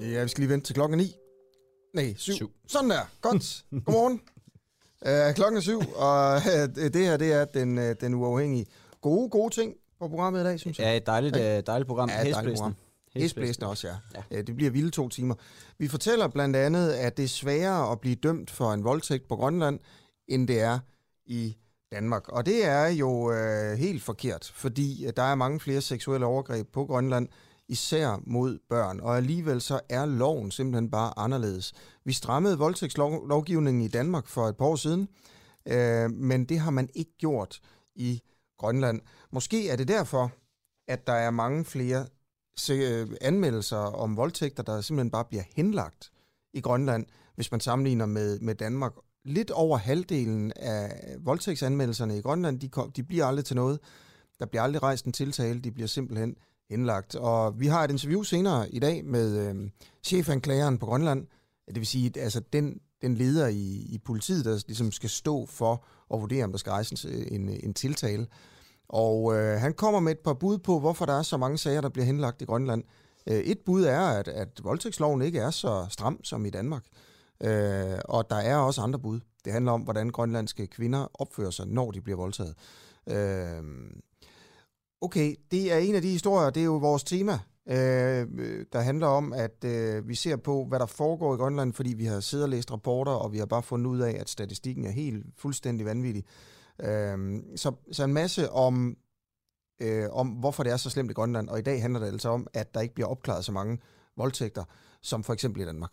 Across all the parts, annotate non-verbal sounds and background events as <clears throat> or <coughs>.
Ja, vi skal lige vente til klokken 9. Nej, 7. Syv. Sådan der. Godt. Godmorgen. Uh, <laughs> klokken er 7, og uh, det her det er den, uh, den uafhængige. Gode, gode ting på programmet i dag, synes jeg. Ja, et dejligt, Ja. dejligt program. Ja, et dejligt program. Hæsblæsende også, ja. Ja. ja. Det bliver vilde to timer. Vi fortæller blandt andet, at det er sværere at blive dømt for en voldtægt på Grønland, end det er i Danmark. Og det er jo øh, helt forkert, fordi øh, der er mange flere seksuelle overgreb på Grønland, især mod børn. Og alligevel så er loven simpelthen bare anderledes. Vi strammede voldtægtslovgivningen i Danmark for et par år siden, øh, men det har man ikke gjort i Grønland. Måske er det derfor, at der er mange flere øh, Øh, anmeldelser om voldtægter, der simpelthen bare bliver henlagt i Grønland, hvis man sammenligner med, med Danmark. Lidt over halvdelen af voldtægtsanmeldelserne i Grønland, de, kom, de bliver aldrig til noget. Der bliver aldrig rejst en tiltale, de bliver simpelthen henlagt. Og vi har et interview senere i dag med øh, chefanklageren på Grønland, det vil sige, altså den, den leder i, i politiet, der ligesom skal stå for at vurdere, om der skal rejses øh, en, en tiltale. Og øh, han kommer med et par bud på, hvorfor der er så mange sager, der bliver henlagt i Grønland. Øh, et bud er, at, at voldtægtsloven ikke er så stram som i Danmark. Øh, og der er også andre bud. Det handler om, hvordan grønlandske kvinder opfører sig, når de bliver voldtaget. Øh, okay, det er en af de historier, det er jo vores tema, øh, der handler om, at øh, vi ser på, hvad der foregår i Grønland, fordi vi har siddet og læst rapporter, og vi har bare fundet ud af, at statistikken er helt fuldstændig vanvittig. Øh, så, så en masse om, øh, om, hvorfor det er så slemt i Grønland, og i dag handler det altså om, at der ikke bliver opklaret så mange voldtægter, som for eksempel i Danmark.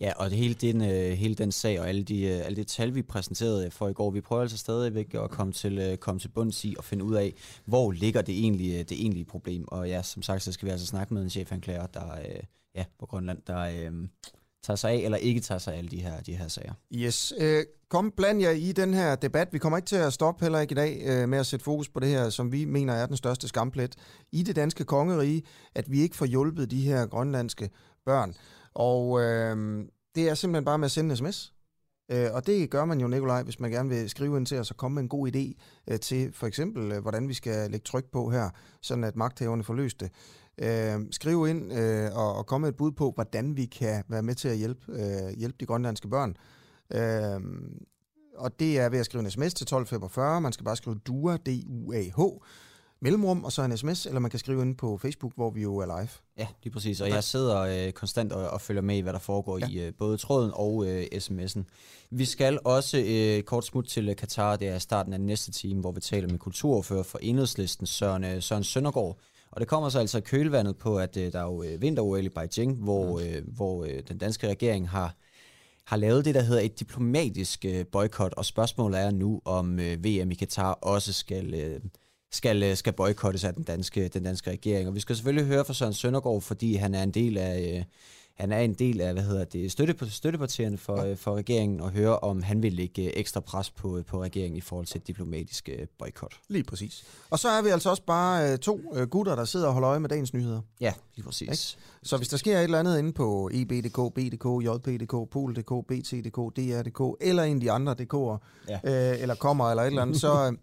Ja, og det hele, den, øh, hele den sag og alle de, øh, alle de tal, vi præsenterede for i går, vi prøver altså stadigvæk at komme til, øh, komme til bunds i og finde ud af, hvor ligger det egentlige, det egentlige problem. Og ja, som sagt, så skal vi altså snakke med en chefanklager, der øh, ja, på Grønland, der øh, tager sig af eller ikke tager sig af alle de her, de her sager. Yes. Øh, kom bland jer i den her debat. Vi kommer ikke til at stoppe heller ikke i dag øh, med at sætte fokus på det her, som vi mener er den største skamplet i det danske kongerige, at vi ikke får hjulpet de her grønlandske børn. Og øh, det er simpelthen bare med at sende en sms. Øh, og det gør man jo, Nikolaj, hvis man gerne vil skrive ind til os og komme med en god idé øh, til for eksempel, øh, hvordan vi skal lægge tryk på her, sådan at magthaverne får løst det. Øh, skriv ind øh, og, og komme med et bud på, hvordan vi kan være med til at hjælpe, øh, hjælpe de grønlandske børn. Øh, og det er ved at skrive en sms til 1245. Man skal bare skrive DUA, D-U-A-H, mellemrum, og så en sms, eller man kan skrive ind på Facebook, hvor vi jo er live. Ja, lige præcis. Og jeg sidder øh, konstant og, og følger med i, hvad der foregår ja. i øh, både tråden og øh, sms'en. Vi skal også øh, kort smut til øh, Katar. Det er starten af næste time, hvor vi taler med kulturordfører for enhedslisten, Søren, øh, Søren Søndergaard. Og det kommer så altså i kølvandet på, at øh, der er jo øh, vinter i Beijing, hvor, øh, hvor øh, den danske regering har har lavet det, der hedder et diplomatisk øh, boykot, og spørgsmålet er nu, om øh, VM i Katar også skal, øh, skal, øh, skal boykottes af den danske, den danske regering. Og vi skal selvfølgelig høre fra Søren Søndergaard, fordi han er en del af, øh, han er en del af hvad hedder det, støtte, støttepartierne for, øh, for regeringen, og høre, om han vil lægge øh, ekstra pres på, på regeringen i forhold til et diplomatisk øh, boykot. Lige præcis. Og så er vi altså også bare øh, to øh, gutter, der sidder og holder øje med dagens nyheder. Ja, lige præcis. Ikke? Så hvis der sker et eller andet inde på EB.dk, BDK, JP.dk, Pol.dk, BT.dk, DR.dk, eller en af de andre DK'er, Ja. øh, eller kommer, eller et eller andet, så, <laughs> øh,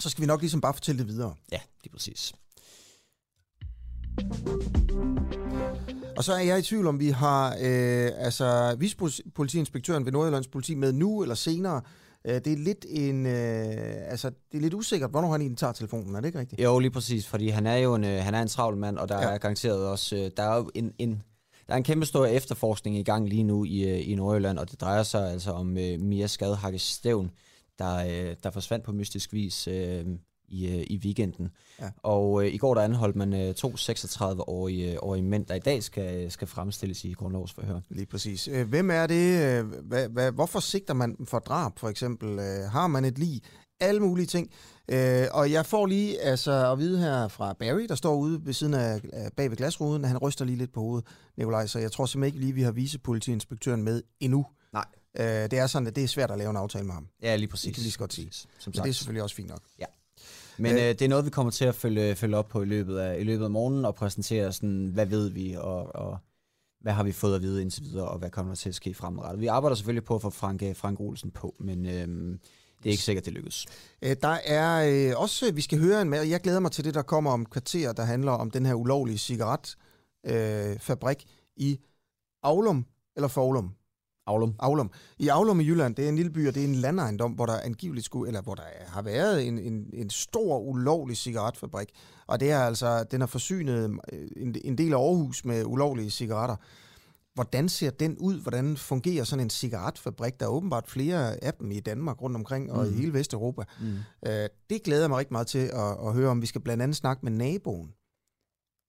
så skal vi nok ligesom bare fortælle det videre. Ja, lige præcis. Og så er jeg i tvivl om, vi har øh, altså vicepolitiinspektøren ved Nordjyllands politi med nu eller senere. Øh, det er lidt en, øh, altså det er lidt usikkert, hvornår han egentlig tager telefonen, er det ikke rigtigt? Jo, lige præcis, fordi han er jo en, øh, han er en travl mand, og der Ja. er garanteret også, øh, der er jo en, en, der er en kæmpe stor efterforskning i gang lige nu i, øh, i Nordjylland, og det drejer sig altså om øh, Mia Skadehakke Stævn, der, øh, der forsvandt på mystisk vis øh, i, øh, i weekenden. Ja. Og øh, i går der anholdt man øh, to 36-årige øh, årige mænd, der i dag skal, skal fremstilles i grundlovsforhør. Lige præcis. Øh, Hvem er det? Øh, Hvad, hvad, hvorfor sigter man for drab, for eksempel? Har man et lig? Alle mulige ting. Øh, og jeg får lige altså, at vide her fra Barry, der står ude ved siden af, bag ved glasruden. Han ryster lige lidt på hovedet, Nikolaj, så jeg tror simpelthen ikke lige, vi har vicepolitiinspektøren med endnu. Nej. Øh, det er sådan, at det er svært at lave en aftale med ham. Ja, lige præcis. Det kan lige så godt sige. Som Så det er selvfølgelig også fint nok. Ja. Men øh, det er noget, vi kommer til at følge, følge op på i løbet, af, i løbet af morgenen og præsentere, sådan, hvad ved vi, og, og hvad har vi fået at vide indtil videre, og hvad kommer der til at ske fremadrettet. Vi arbejder selvfølgelig på at få Frank, øh, Frank Olsen på, men øh, det er ikke sikkert, det lykkes. Øh, der er øh, også, vi skal høre en mere, jeg glæder mig til det, der kommer om kvarter, der handler om den her ulovlige cigaretfabrik øh, i Aulum, eller Forlum, Aulum. Aulum. I Aulum i Jylland, det er en lille by, og det er en landejendom, hvor der angiveligt skulle, eller hvor der har været en, en, en stor ulovlig cigaretfabrik. Og det er altså, den har forsynet øh, en, en del af Aarhus med ulovlige cigaretter. Hvordan ser den ud? Hvordan fungerer sådan en cigaretfabrik? Der er åbenbart flere af dem i Danmark rundt omkring, og mm. i hele Vesteuropa. Mm. Øh, det glæder jeg mig rigtig meget til at, at høre om. Vi skal blandt andet snakke med naboen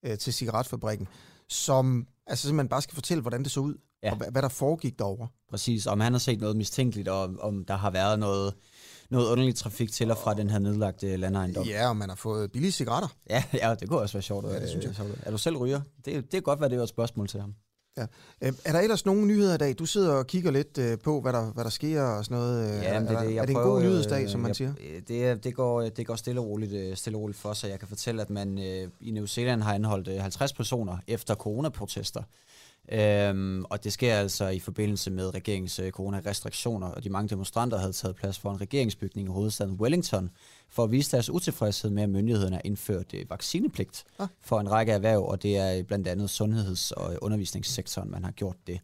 øh, til cigaretfabrikken, som altså simpelthen bare skal fortælle, hvordan det så ud ja. og hvad, hvad der foregik derovre. Præcis, om han har set noget mistænkeligt, og om der har været noget, noget underlig trafik til og fra den her nedlagte landejendom. Ja, og man har fået billige cigaretter. Ja, ja det kunne også være sjovt. Ja, det synes jeg. Er du selv ryger? Det, det er godt være, det er et spørgsmål til ham. Ja. Er der ellers nogle nyheder i dag? Du sidder og kigger lidt øh, på, hvad der, hvad der sker og sådan noget. Ja, er, det, det, er, er det en god nyhedsdag, som man jeg, siger? Det, det, går, det går stille og, roligt, stille og roligt for sig. Jeg kan fortælle, at man i New Zealand har anholdt 50 personer efter coronaprotester. Øhm, og det sker altså i forbindelse med regeringens øh, coronarestriktioner, og de mange demonstranter havde taget plads for en regeringsbygning i hovedstaden Wellington, for at vise deres utilfredshed med, at myndighederne har indført øh, vaccinepligt ah. for en række erhverv, og det er blandt andet sundheds- og undervisningssektoren, man har gjort det.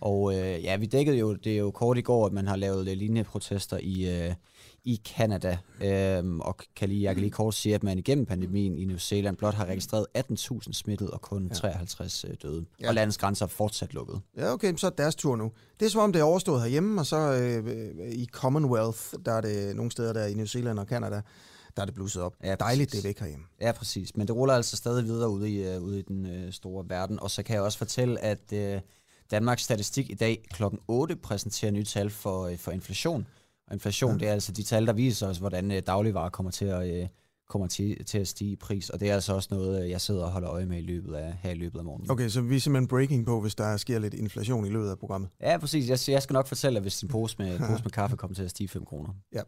Og øh, ja, vi dækkede jo det er jo kort i går, at man har lavet øh, lignende protester i, øh, i Canada. Øhm, og kan lige, jeg kan lige kort sige, at man igennem pandemien i New Zealand blot har registreret 18.000 smittet og kun ja. 53 øh, døde. Ja. Og landets grænser er fortsat lukket. Ja, okay, så er deres tur nu. Det er som om, det er overstået herhjemme, og så øh, i Commonwealth, der er det nogle steder der i New Zealand og Canada, der er det blusset op. Ja, Dejligt, det er væk herhjemme. Ja, præcis. Men det ruller altså stadig videre ude i, uh, ude i den uh, store verden. Og så kan jeg også fortælle, at uh, Danmarks Statistik i dag kl. 8 præsenterer nye tal for, uh, for inflation. Inflation, ja. det er altså de tal, der viser os, hvordan uh, dagligvarer kommer til at, uh, kommer til, til at stige i pris. Og det er altså også noget, jeg sidder og holder øje med i løbet af, her i løbet af morgenen. Okay, så vi er simpelthen breaking på, hvis der sker lidt inflation i løbet af programmet. Ja, præcis. Jeg, jeg skal nok fortælle, hvis din pose med, <laughs> pose med kaffe kommer til at stige 5 kroner. Ja.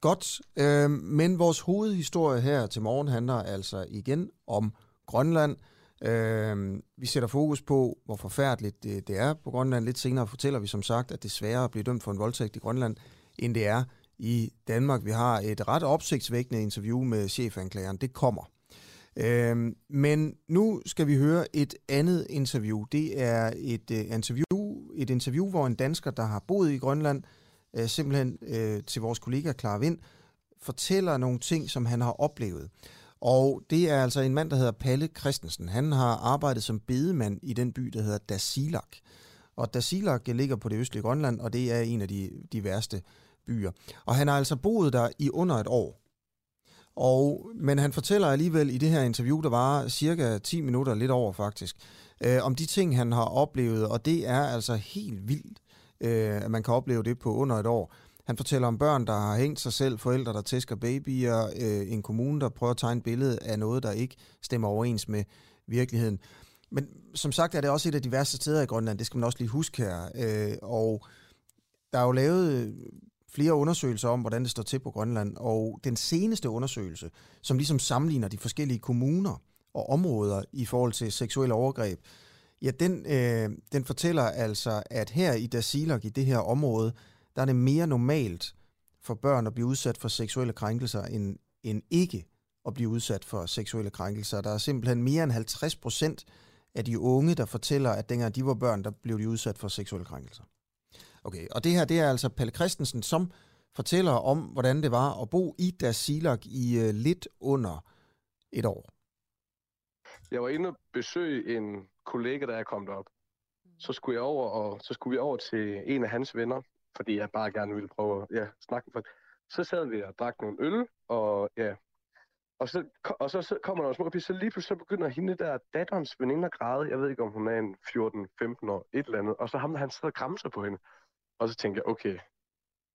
Godt, øh, men vores hovedhistorie her til morgen handler altså igen om Grønland. Øh, vi sætter fokus på, hvor forfærdeligt det, det er på Grønland. Lidt senere fortæller vi som sagt, at det er sværere at blive dømt for en voldtægt i Grønland, end det er i Danmark. Vi har et ret opsigtsvækkende interview med chefanklageren. Det kommer. Øh, men nu skal vi høre et andet interview. Det er et, øh, interview, et interview, hvor en dansker, der har boet i Grønland, øh, simpelthen øh, til vores kollega Clara Vind, fortæller nogle ting, som han har oplevet. Og det er altså en mand, der hedder Palle Christensen. Han har arbejdet som bedemand i den by, der hedder Dasilak. Og Dasilak ligger på det østlige Grønland, og det er en af de, de værste byer. Og han har altså boet der i under et år. Og, men han fortæller alligevel i det her interview, der var cirka 10 minutter, lidt over faktisk, øh, om de ting, han har oplevet, og det er altså helt vildt, øh, at man kan opleve det på under et år. Han fortæller om børn, der har hængt sig selv, forældre, der tæsker babyer, øh, en kommune, der prøver at tegne et billede af noget, der ikke stemmer overens med virkeligheden. Men som sagt er det også et af de værste steder i Grønland, det skal man også lige huske her. Øh, og der er jo lavet flere undersøgelser om, hvordan det står til på Grønland, og den seneste undersøgelse, som ligesom sammenligner de forskellige kommuner og områder i forhold til seksuelle overgreb, ja, den, øh, den fortæller altså, at her i Dasilok, i det her område, der er det mere normalt for børn at blive udsat for seksuelle krænkelser, end, end ikke at blive udsat for seksuelle krænkelser. Der er simpelthen mere end 50 procent af de unge, der fortæller, at dengang de var børn, der blev de udsat for seksuelle krænkelser. Okay, og det her, det er altså Palle Christensen, som fortæller om, hvordan det var at bo i Dasilak i uh, lidt under et år. Jeg var inde og besøge en kollega, der er kommet op. Så skulle, jeg over, og så skulle vi over til en af hans venner, fordi jeg bare gerne ville prøve at ja, snakke med Så sad vi og drak nogle øl, og ja, og så, og så, så kommer der små så lige pludselig så begynder hende der datterens veninde at græde. Jeg ved ikke, om hun er en 14-15 år, et eller andet. Og så ham, han sidder og kramser på hende. Og så tænker jeg, okay,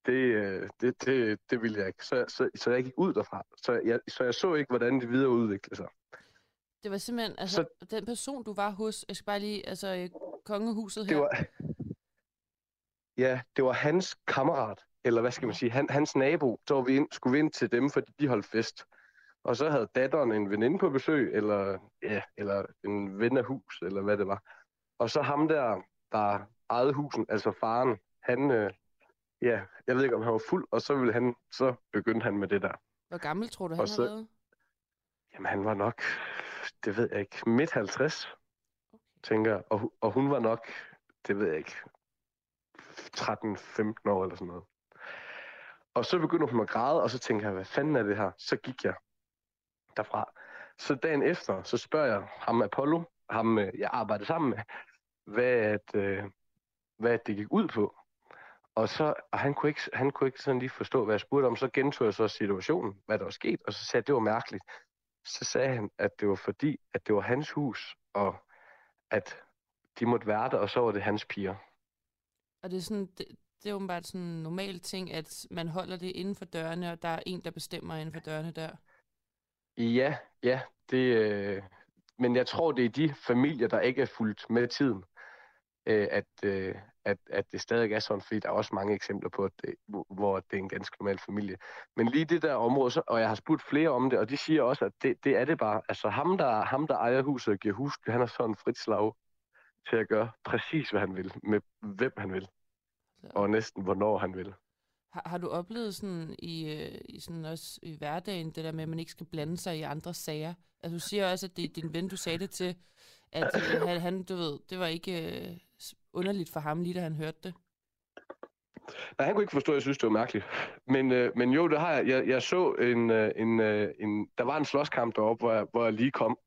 det, øh, det, det, det ville jeg ikke. Så, så, så jeg gik ud derfra. Så jeg, så jeg så ikke, hvordan det videre udviklede sig. Det var simpelthen, altså, så, den person, du var hos, jeg skal bare lige, altså, kongehuset her. Det var, ja, det var hans kammerat, eller hvad skal man sige, han, hans nabo. Så vi ind, skulle vi ind til dem, fordi de holdt fest. Og så havde datteren en veninde på besøg, eller, ja, eller en ven af hus, eller hvad det var. Og så ham der, der ejede husen, altså faren, han, øh, ja, jeg ved ikke, om han var fuld, og så, ville han, så begyndte han med det der. Hvor gammel tror du, han så, har været? Jamen, han var nok, det ved jeg ikke, midt 50, okay. tænker jeg. Og, og hun var nok, det ved jeg ikke, 13-15 år eller sådan noget. Og så begyndte hun at græde, og så tænkte jeg, hvad fanden er det her? Så gik jeg derfra. Så dagen efter, så spørger jeg ham Apollo, ham øh, jeg arbejdede sammen med, hvad, at, øh, hvad det gik ud på. Og, så, og han, kunne ikke, han kunne ikke sådan lige forstå, hvad jeg spurgte om. Så gentog jeg så situationen, hvad der var sket, og så sagde jeg, at det var mærkeligt. Så sagde han, at det var fordi, at det var hans hus, og at de måtte være der, og så var det hans piger. Og det er sådan, det, det er åbenbart sådan en normal ting, at man holder det inden for dørene, og der er en, der bestemmer inden for dørene der. Ja, ja. Det, øh, men jeg tror, det er de familier, der ikke er fuldt med tiden, øh, at, øh, at, at det stadig er sådan, fordi der er også mange eksempler på, at det, hvor det er en ganske normal familie. Men lige det der område, så, og jeg har spurgt flere om det, og de siger også, at det, det er det bare. Altså ham der, ham, der ejer huset og giver hus, han er sådan frit slag til at gøre præcis, hvad han vil, med hvem han vil, og næsten hvornår han vil. Har, har du oplevet sådan i, øh, i sådan også i hverdagen, det der med, at man ikke skal blande sig i andre sager? Altså du siger også, at det er din ven, du sagde det til, at øh, han, han, du ved, det var ikke øh, underligt for ham, lige da han hørte det. Nej, han kunne ikke forstå, at jeg synes, det var mærkeligt. Men, øh, men jo, det har jeg. Jeg, jeg så en, øh, en, øh, en... Der var en slåskamp deroppe, hvor jeg, hvor jeg lige kom.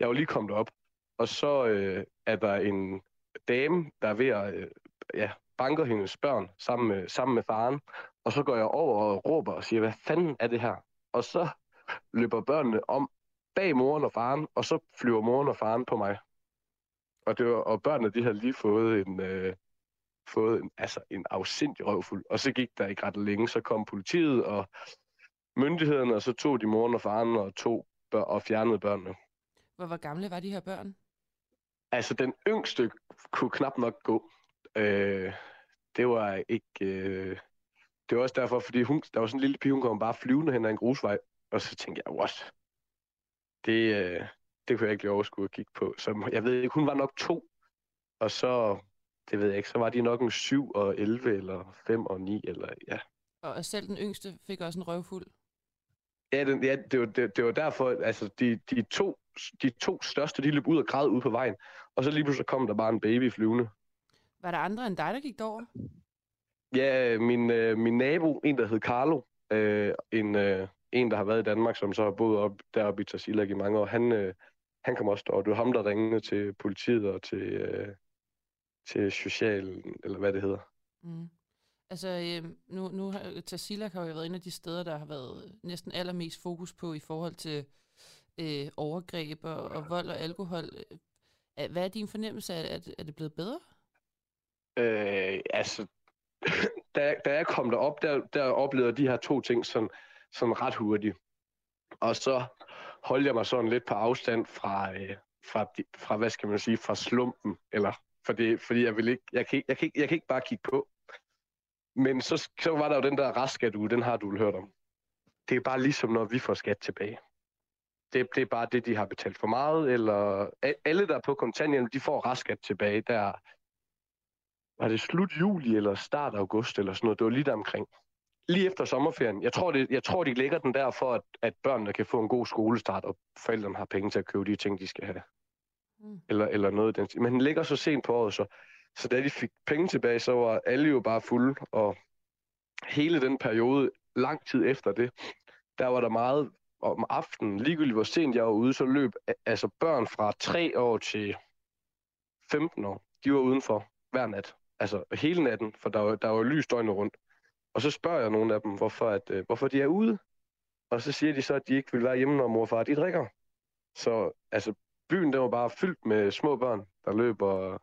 Jeg var lige kommet op. Og så øh, er der en dame, der er ved at øh, ja, banker hendes børn sammen med, sammen med faren. Og så går jeg over og råber og siger, hvad fanden er det her? Og så løber børnene om bag moren og faren, og så flyver moren og faren på mig. Og, det var, og børnene, de havde lige fået en, øh, fået en, altså en afsindig røvfuld. Og så gik der ikke ret længe, så kom politiet og myndighederne, og så tog de moren og faren og tog bør, og fjernede børnene. Hvor, hvor gamle var de her børn? Altså, den yngste kunne knap nok gå. Øh, det var ikke... Øh, det var også derfor, fordi hun, der var sådan en lille pige, hun kom bare flyvende hen ad en grusvej. Og så tænkte jeg, what? Det, øh, det kunne jeg ikke lige overskue at kigge på. Så jeg ved ikke, hun var nok to. Og så, det ved jeg ikke, så var de nok en 7 og 11 eller 5 og 9 eller ja. Og selv den yngste fik også en røvfuld? Ja, den, ja det, var, det, det var derfor, altså de, de, to, de to største, de løb ud og græd ud på vejen. Og så lige pludselig kom der bare en baby flyvende. Var der andre end dig, der gik derover? Ja, min, øh, min nabo, en der hed Carlo, øh, en, øh, en der har været i Danmark, som så har boet op, deroppe i Tarsilag i mange år, han, øh, han kom også derover. Det var ham, der ringede til politiet og til, øh, til social, eller hvad det hedder. Mm. Altså, øh, nu, nu har Tarsilag har jo været en af de steder, der har været næsten allermest fokus på i forhold til øh, overgreb og, og vold og alkohol. Hvad er din fornemmelse af, at er det blevet bedre? Øh, altså, <laughs> da, da jeg kom derop, der, der oplevede de her to ting sådan, sådan ret hurtigt. Og så holdt jeg mig sådan lidt på afstand fra, øh, fra, fra, hvad skal man sige, fra slumpen, eller fordi, fordi jeg vil ikke, jeg kan, jeg, kan ikke, jeg kan ikke bare kigge på. Men så, så var der jo den der restskat uge, den har du hørt om. Det er bare ligesom, når vi får skat tilbage. Det, det er bare det, de har betalt for meget, eller alle, der er på kontanthjælp, de får restskat tilbage, der var det slut juli eller start august eller sådan noget. Det var lige der omkring. Lige efter sommerferien. Jeg tror, det, jeg tror de lægger den der for, at, at børnene kan få en god skolestart, og forældrene har penge til at købe de ting, de skal have. Mm. Eller, eller noget den Men den ligger så sent på året, så, så da de fik penge tilbage, så var alle jo bare fulde, og hele den periode, lang tid efter det, der var der meget om aftenen, ligegyldigt hvor sent jeg var ude, så løb altså børn fra 3 år til 15 år, de var udenfor hver nat. Altså hele natten, for der var, der var lys døgnet rundt. Og så spørger jeg nogle af dem, hvorfor, at, øh, hvorfor de er ude. Og så siger de så, at de ikke vil være hjemme, når mor og far de drikker. Så altså, byen den var bare fyldt med små børn, der løber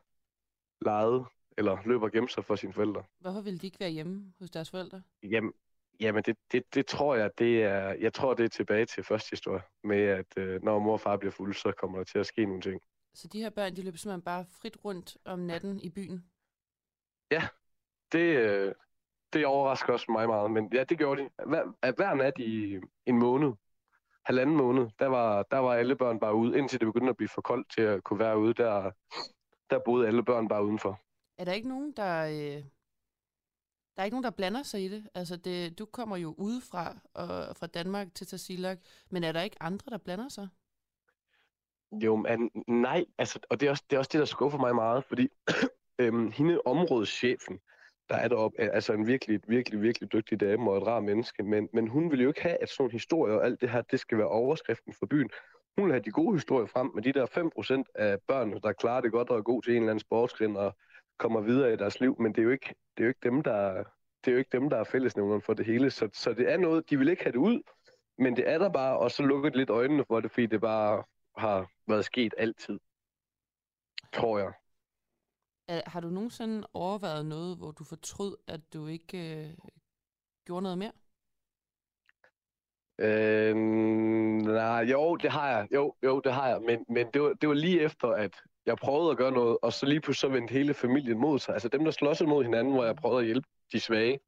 leget, eller løber gennem sig for sine forældre. Hvorfor ville de ikke være hjemme hos deres forældre? Jamen, jamen det, det, det tror jeg, det er, jeg tror, det er tilbage til første historie, med at øh, når mor og far bliver fulde, så kommer der til at ske nogle ting. Så de her børn, de løber simpelthen bare frit rundt om natten i byen? Ja, det, øh, det overrasker også mig meget. Men ja, det gjorde de. Hver, hver nat i en måned halvanden måned, der var, der var alle børn bare ude, indtil det begyndte at blive for koldt til at kunne være ude, der, der boede alle børn bare udenfor. Er der ikke nogen, der... Øh, der er ikke nogen, der blander sig i det? Altså, det, du kommer jo udefra, og fra Danmark til Tassilak, men er der ikke andre, der blander sig? Jo, men nej, altså, og det er, også, det er også det, der skuffer mig meget, fordi <clears throat> øhm, hende områdeschefen, der er deroppe, altså en virkelig, virkelig, virkelig dygtig dame og et rar menneske, men, men hun vil jo ikke have, at sådan en historie og alt det her, det skal være overskriften for byen. Hun vil have de gode historier frem, med de der 5% af børn, der klarer det godt og er god til en eller anden sportsgren og kommer videre i deres liv, men det er jo ikke, det er jo ikke dem, der, det er jo ikke dem, der er fællesnævneren for det hele. Så, så det er noget, de vil ikke have det ud, men det er der bare, og så lukker det lidt øjnene for det, fordi det bare har været sket altid. Tror jeg. Er, har du nogensinde overvejet noget, hvor du fortrød, at du ikke øh, gjorde noget mere? Øh, nej, jo, det har jeg. Jo, jo, det har jeg. Men, men det, var, det var lige efter, at jeg prøvede at gøre noget, og så lige pludselig så vendte hele familien mod sig. Altså dem, der slåsede mod hinanden, hvor jeg prøvede at hjælpe de svage,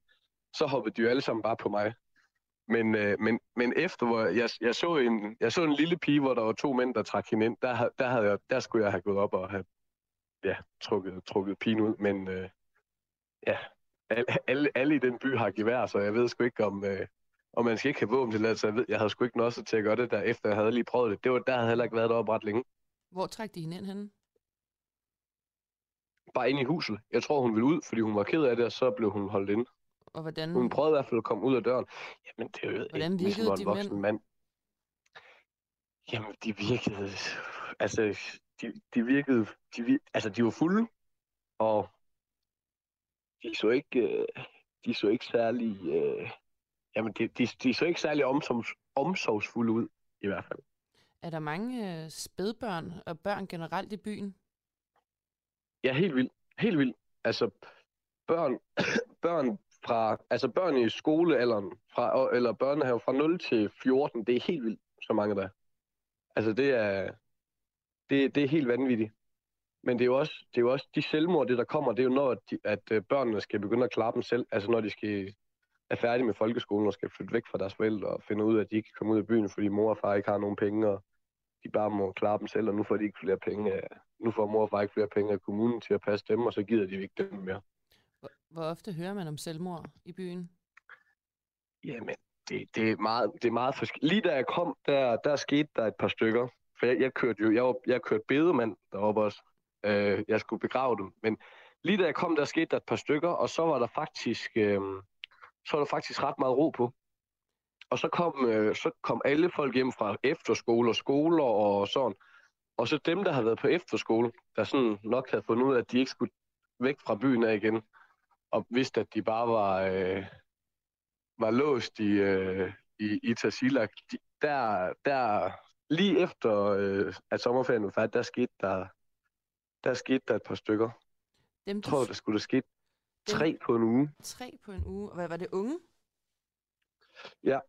så hoppede de jo alle sammen bare på mig. Men, øh, men, men efter, hvor jeg, jeg, så en, jeg så en lille pige, hvor der var to mænd, der trak hende ind, der, der, havde jeg, der skulle jeg have gået op og have ja, trukket, trukket pigen ud. Men øh, ja, alle, alle, alle i den by har gevær, så jeg ved sgu ikke, om, øh, om man skal ikke have våben til det. Så jeg, ved, jeg havde sgu ikke noget til at gøre det der, efter jeg havde lige prøvet det. det var, der havde heller ikke været deroppe ret længe. Hvor trak de hende ind henne? Bare ind i huset. Jeg tror, hun ville ud, fordi hun var ked af det, og så blev hun holdt inde. Og hvordan, Hun prøvede i hvert fald at komme ud af døren. Jamen, det er jo Hvordan ikke, ligesom var en de voksen mænd? mand. Jamen, de virkede... Altså, de, de virkede... De, vir- altså, de var fulde, og de så ikke, øh, de så ikke særlig... Øh, jamen, de, de, de så ikke særlig omsorgs, omsorgsfulde ud, i hvert fald. er der mange øh, spædbørn og børn generelt i byen? Ja, helt vildt. Helt vildt. Altså, børn, <coughs> børn fra, altså børn i skolealderen, fra, eller børnehave fra 0 til 14, det er helt vildt, så mange der er. Altså, det er, det, det er helt vanvittigt. Men det er jo også, det er jo også de selvmord, det der kommer, det er jo når, at, de, at øh, børnene skal begynde at klare dem selv. Altså når de skal er færdige med folkeskolen og skal flytte væk fra deres forældre og finde ud af, at de ikke kan komme ud af byen, fordi mor og far ikke har nogen penge, og de bare må klare dem selv, og nu får de ikke flere penge. af- Nu får mor og far ikke flere penge af kommunen til at passe dem, og så gider de ikke dem mere. Hvor, hvor ofte hører man om selvmord i byen? Jamen, det, det, er meget, det er meget forskelligt. Lige da jeg kom, der, der skete der et par stykker. For jeg, jeg kørte jo, jeg, var, jeg kørte bedemand deroppe også. Øh, jeg skulle begrave dem. Men lige da jeg kom, der skete der et par stykker, og så var der faktisk, øh, så var der faktisk ret meget ro på. Og så kom, øh, så kom alle folk hjem fra efterskole og skoler og sådan. Og så dem, der havde været på efterskole, der sådan nok havde fundet ud af, at de ikke skulle væk fra byen af igen, og vidste, at de bare var, øh, var låst i, øh, i, i Tassilak, de, der, der lige efter, øh, at sommerferien var færdig, der skete der, der skete der et par stykker. Dem, Jeg du tror, der skulle der ske tre på en uge. tre på en uge. Og Hvad var det unge? Ja.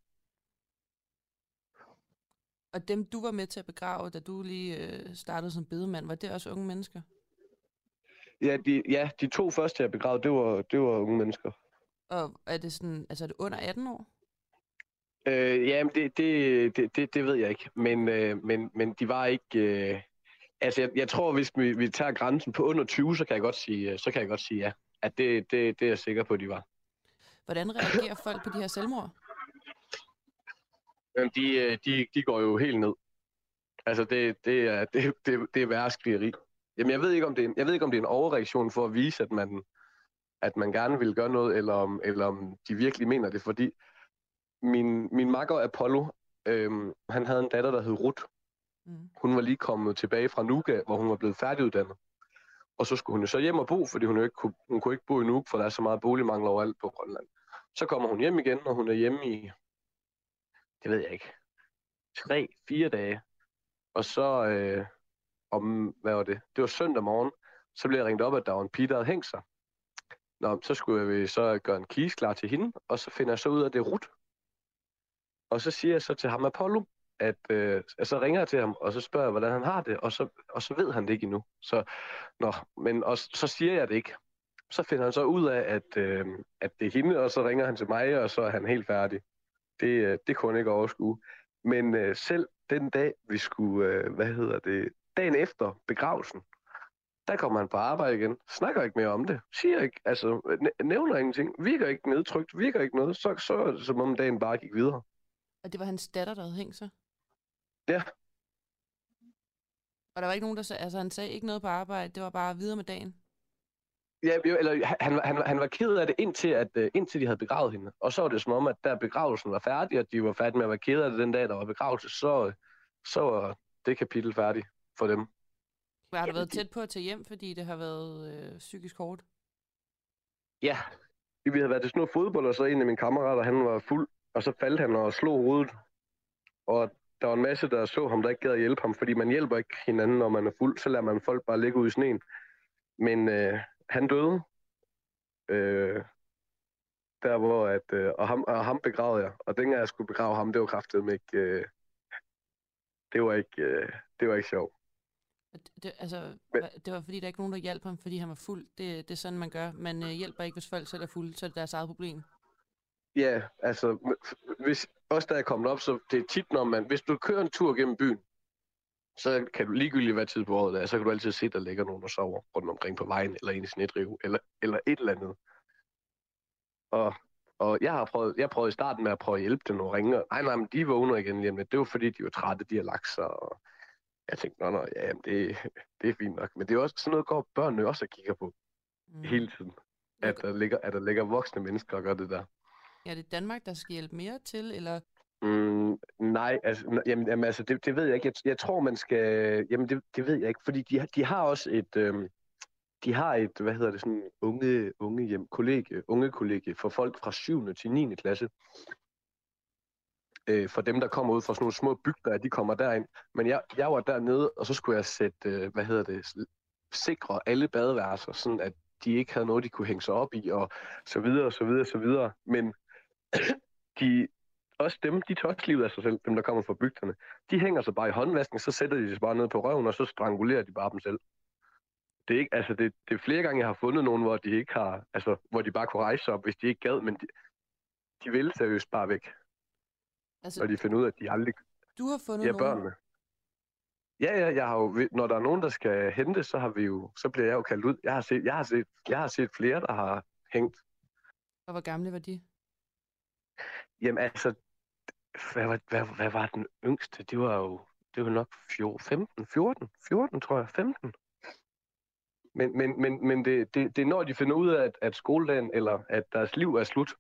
Og dem, du var med til at begrave, da du lige øh, startede som bedemand, var det også unge mennesker? Ja, de, ja, de to første, jeg begravede, det var, det var unge mennesker. Og er det sådan, altså er det under 18 år? Øh, jamen, det, det, det, det, det ved jeg ikke. Men, øh, men, men de var ikke... Øh, altså, jeg, jeg tror, hvis vi, vi tager grænsen på under 20, så kan jeg godt sige, øh, så kan jeg godt sige ja. At det, det, det er jeg sikker på, at de var. Hvordan reagerer folk på de her selvmord? Jamen, de, øh, de, de går jo helt ned. Altså, det, det, er, <laughs> det, det, det er værre skrigeri. Jamen, jeg ved, ikke, om det er, en- jeg ved ikke, om det er en overreaktion for at vise, at man, at man gerne vil gøre noget, eller om, eller om de virkelig mener det, fordi min, min makker Apollo, øhm, han havde en datter, der hed Ruth. Mm. Hun var lige kommet tilbage fra Nuuk, hvor hun var blevet færdiguddannet. Og så skulle hun jo så hjem og bo, fordi hun, jo ikke kunne, hun kunne ikke bo i Nuuk, for der er så meget boligmangel overalt på Grønland. Så kommer hun hjem igen, og hun er hjemme i, det ved jeg ikke, tre, fire dage. Og så, øh, om, hvad var det? Det var søndag morgen, så blev jeg ringet op, at der var en pige, der havde hængt sig. Nå, så skulle jeg så gøre en kise klar til hende, og så finder jeg så ud af, at det er Ruth. Og så siger jeg så til ham Apollo, at øh, så ringer jeg til ham, og så spørger jeg, hvordan han har det, og så, og så ved han det ikke endnu. Så, nå, men og, så siger jeg det ikke. Så finder han så ud af, at, øh, at det er hende, og så ringer han til mig, og så er han helt færdig. Det, øh, det kunne han ikke overskue. Men øh, selv den dag, vi skulle, øh, hvad hedder det, dagen efter begravelsen, der kommer han på arbejde igen, snakker ikke mere om det, siger ikke, altså nævner ingenting, virker ikke nedtrykt, virker ikke noget, så, så som om dagen bare gik videre. Og det var hans datter, der havde hængt sig? Ja. Og der var ikke nogen, der sagde, altså han sagde ikke noget på arbejde, det var bare videre med dagen? Ja, eller han, han, han var ked af det indtil, at, øh, indtil de havde begravet hende. Og så var det som om, at da begravelsen var færdig, og de var færdige med at være ked af det den dag, der var begravelse, så, så var det kapitel færdigt for dem. Har du været tæt på at tage hjem, fordi det har været øh, psykisk hårdt? Ja, vi havde været til sådan noget fodbold, og så en af mine kammerater, han var fuld, og så faldt han og slog hovedet. Og der var en masse, der så ham, der ikke gad at hjælpe ham, fordi man hjælper ikke hinanden, når man er fuld, så lader man folk bare ligge ud i sneen. Men øh, han døde. Øh, der hvor at, øh, og, ham, og ham begravede jeg. Og dengang jeg skulle begrave ham, det var kraftigt ikke, øh, det var ikke, øh, det var ikke sjovt. Det, altså, Men, det var fordi, der ikke nogen, der hjalp ham, fordi han var fuld. Det, det er sådan, man gør. Man øh, hjælper ikke, hvis folk selv er fulde, så er det deres eget problem. Ja, altså, hvis, også da jeg kom op, så det er tit, når man, hvis du kører en tur gennem byen, så kan du ligegyldigt hvad tid på året der, så kan du altid se, der ligger nogen, der sover rundt omkring på vejen, eller en i snedrive, eller, eller et eller andet. Og, og jeg har prøvet, jeg prøvede i starten med at prøve at hjælpe dem og ringe. Nej, nej, men de vågner igen lige med. Det var fordi, de var trætte, de har lagt sig. Og jeg tænkte, nå, nå, ja, jamen, det, det er fint nok. Men det er også sådan noget, går børnene også og kigger på mm. hele tiden. At der, ligger, at der ligger voksne mennesker og gør det der. Ja, det Danmark, der skal hjælpe mere til, eller Mm, nej, altså, jamen, jamen, altså det, det ved jeg ikke. Jeg, jeg tror, man skal... Jamen, det, det ved jeg ikke, fordi de, de har også et... Øh, de har et, hvad hedder det, sådan unge, unge hjem, kollegie, unge kollegie for folk fra 7. til 9. klasse. Øh, for dem, der kommer ud fra sådan nogle små bygder, de kommer derind. Men jeg, jeg var dernede, og så skulle jeg sætte, øh, hvad hedder det, sikre alle badeværelser, sådan at de ikke havde noget, de kunne hænge sig op i, og så videre, og så videre, og så videre. Men de, også dem, de tager også livet af sig selv, dem der kommer fra bygderne. De hænger sig bare i håndvasken, så sætter de sig bare ned på røven, og så strangulerer de bare dem selv. Det er, ikke, altså det, det er flere gange, jeg har fundet nogen, hvor de ikke har, altså, hvor de bare kunne rejse sig op, hvis de ikke gad, men de, de vil seriøst bare væk. Altså, og de finder ud af, at de aldrig... Du har fundet ja, børnene. Nogen? Ja, ja, jeg har jo, når der er nogen, der skal hente, så har vi jo, så bliver jeg jo kaldt ud. Jeg har set, jeg har set, jeg har set flere, der har hængt. Og hvor gamle var de? Jamen altså, hvad, var, hvad, hvad var den yngste? Det var jo det var nok 14, 15, 14, 14 tror jeg, 15. Men, men, men, men det, det, det er når de finder ud af, at, at skoledagen eller at deres liv er slut.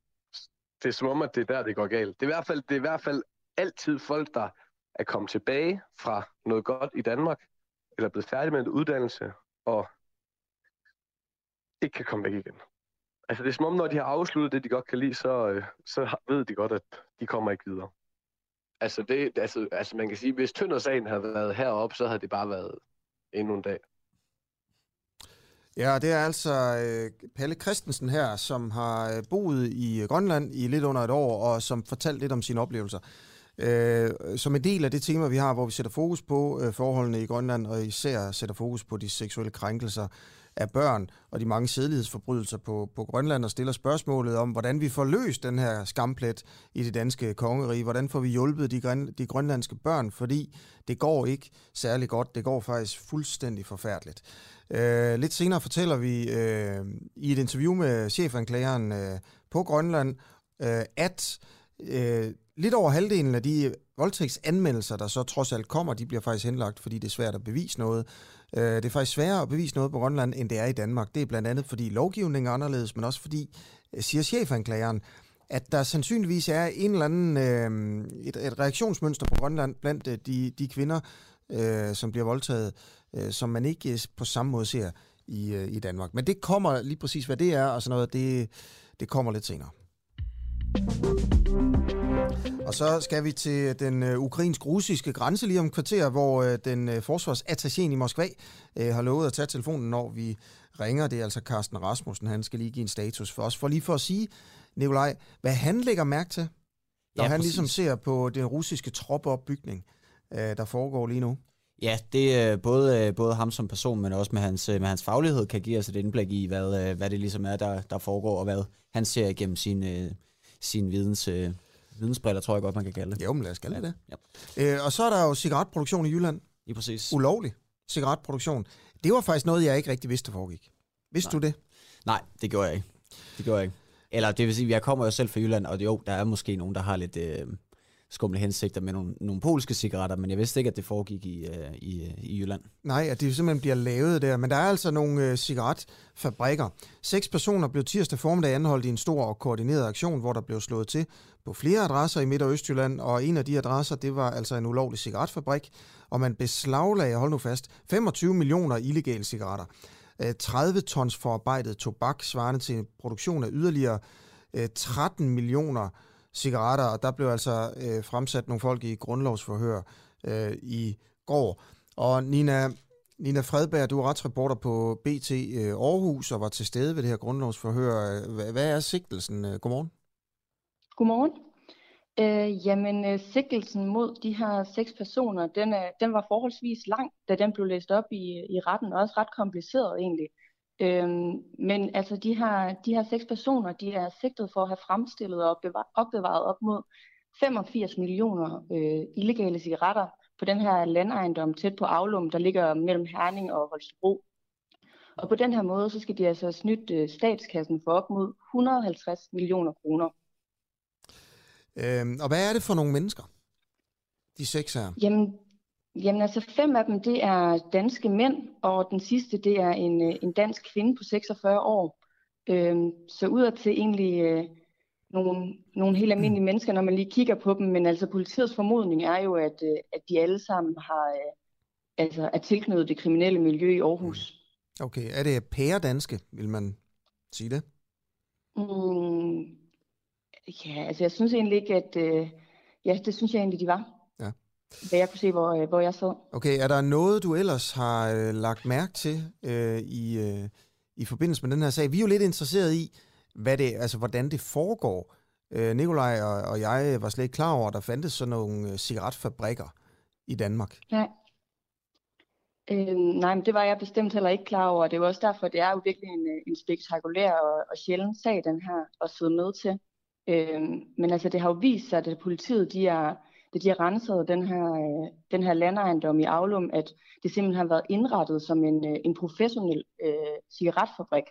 Det er som om, at det er der, det går galt. Det er i hvert fald, det er i hvert fald altid folk, der er kommet tilbage fra noget godt i Danmark, eller er blevet færdig med en uddannelse, og ikke kan komme væk igen. Altså det er som om, når de har afsluttet det, de godt kan lide, så, øh, så ved de godt, at de kommer ikke videre. Altså, det, altså, altså man kan sige, hvis Tønder-sagen havde været heroppe, så havde det bare været endnu en dag. Ja, det er altså øh, Palle Christensen her, som har øh, boet i Grønland i lidt under et år, og som fortalte lidt om sine oplevelser. Øh, som en del af det tema, vi har, hvor vi sætter fokus på øh, forholdene i Grønland, og især sætter fokus på de seksuelle krænkelser, af børn og de mange sædelighedsforbrydelser på, på Grønland og stiller spørgsmålet om, hvordan vi får løst den her skamplet i det danske kongerige. Hvordan får vi hjulpet de, de grønlandske børn, fordi det går ikke særlig godt. Det går faktisk fuldstændig forfærdeligt. Øh, lidt senere fortæller vi øh, i et interview med chefanklageren øh, på Grønland, øh, at øh, lidt over halvdelen af de voldtægtsanmeldelser, der så trods alt kommer, de bliver faktisk henlagt, fordi det er svært at bevise noget. Øh, det er faktisk sværere at bevise noget på Grønland, end det er i Danmark. Det er blandt andet, fordi lovgivningen er anderledes, men også fordi, øh, siger chefanklageren, at der sandsynligvis er en eller anden, øh, et, et reaktionsmønster på Grønland blandt øh, de, de kvinder, øh, som bliver voldtaget, øh, som man ikke øh, på samme måde ser i, øh, i Danmark. Men det kommer lige præcis, hvad det er, og sådan noget, det, det kommer lidt senere. Og så skal vi til den øh, ukrainsk-russiske grænse lige om kvarter, hvor øh, den øh, forsvarsattaché i Moskva har lovet at tage telefonen, når vi ringer. Det er altså Carsten Rasmussen. Han skal lige give en status for os. For lige for at sige, Nikolaj, hvad han lægger mærke til, når ja, han ligesom ser på den russiske troppeopbygning, der foregår lige nu. Ja, det er både, både ham som person, men også med hans, med hans faglighed kan give os et indblik i, hvad, hvad det ligesom er, der, der foregår, og hvad han ser igennem sin, sin videns vidensbriller, tror jeg godt, man kan kalde det. Jo, men lad os kalde det Ja. det. Øh, og så er der jo cigaretproduktion i Jylland. Lige præcis. Ulovlig cigaretproduktion. Det var faktisk noget, jeg ikke rigtig vidste foregik. Vidste Nej. du det? Nej, det gjorde jeg ikke. Det gjorde jeg ikke. Eller det vil sige, jeg kommer jo selv fra Jylland, og jo, der er måske nogen, der har lidt øh, skumle hensigter med nogle, nogle polske cigaretter, men jeg vidste ikke, at det foregik i, øh, i, øh, i Jylland. Nej, at det simpelthen bliver lavet der. Men der er altså nogle øh, cigaretfabrikker. Seks personer blev tirsdag formiddag anholdt i en stor og koordineret aktion, hvor der blev slået til på flere adresser i Midt- og Østjylland, og en af de adresser, det var altså en ulovlig cigaretfabrik, og man beslaglagde, hold nu fast, 25 millioner illegale cigaretter. Øh, 30 tons forarbejdet tobak, svarende til en produktion af yderligere øh, 13 millioner cigaretter, og der blev altså øh, fremsat nogle folk i grundlovsforhør øh, i går. Og Nina, Nina Fredberg, du er retsreporter på BT øh, Aarhus og var til stede ved det her grundlovsforhør. Øh, hvad, er sigtelsen? Godmorgen. Godmorgen. Øh, jamen, øh, sigtelsen mod de her seks personer, den, øh, den var forholdsvis lang, da den blev læst op i, i retten, og også ret kompliceret egentlig. Øhm, men altså, de her, de her seks personer, de er sigtet for at have fremstillet og opbevaret, opbevaret op mod 85 millioner øh, illegale cigaretter på den her landejendom tæt på Avlum, der ligger mellem Herning og Holstebro. Og på den her måde, så skal de altså snytte øh, statskassen for op mod 150 millioner kroner. Øh, og hvad er det for nogle mennesker? De seks her. Jamen, jamen altså fem af dem, det er danske mænd, og den sidste, det er en, øh, en dansk kvinde på 46 år. Øhm, så udad til egentlig øh, nogle, nogle helt almindelige mennesker, når man lige kigger på dem, men altså politiets formodning er jo, at, øh, at de alle sammen har, øh, altså er tilknyttet det kriminelle miljø i Aarhus. Okay, er det pæredanske, vil man sige det? Mm, ja, altså jeg synes egentlig ikke, at... Øh, ja, det synes jeg egentlig, de var. Ja. Hvad jeg kunne se, hvor, øh, hvor jeg sad. Okay, er der noget, du ellers har øh, lagt mærke til øh, i, øh, i forbindelse med den her sag? Vi er jo lidt interesseret i, hvad det, altså, hvordan det foregår. Øh, Nikolaj og, og jeg var slet ikke klar over, at der fandtes sådan nogle øh, cigaretfabrikker i Danmark. Nej. Øhm, nej, men det var jeg bestemt heller ikke klar over. Det er jo også derfor, det er jo virkelig en, øh, en spektakulær og, og sjælden sag, den her, at sidde med til. Øhm, men altså, det har jo vist sig, at politiet, de er, da de har renset den her, øh, den her landejendom i Aulum, at det simpelthen har været indrettet som en, øh, en professionel øh, cigaretfabrik.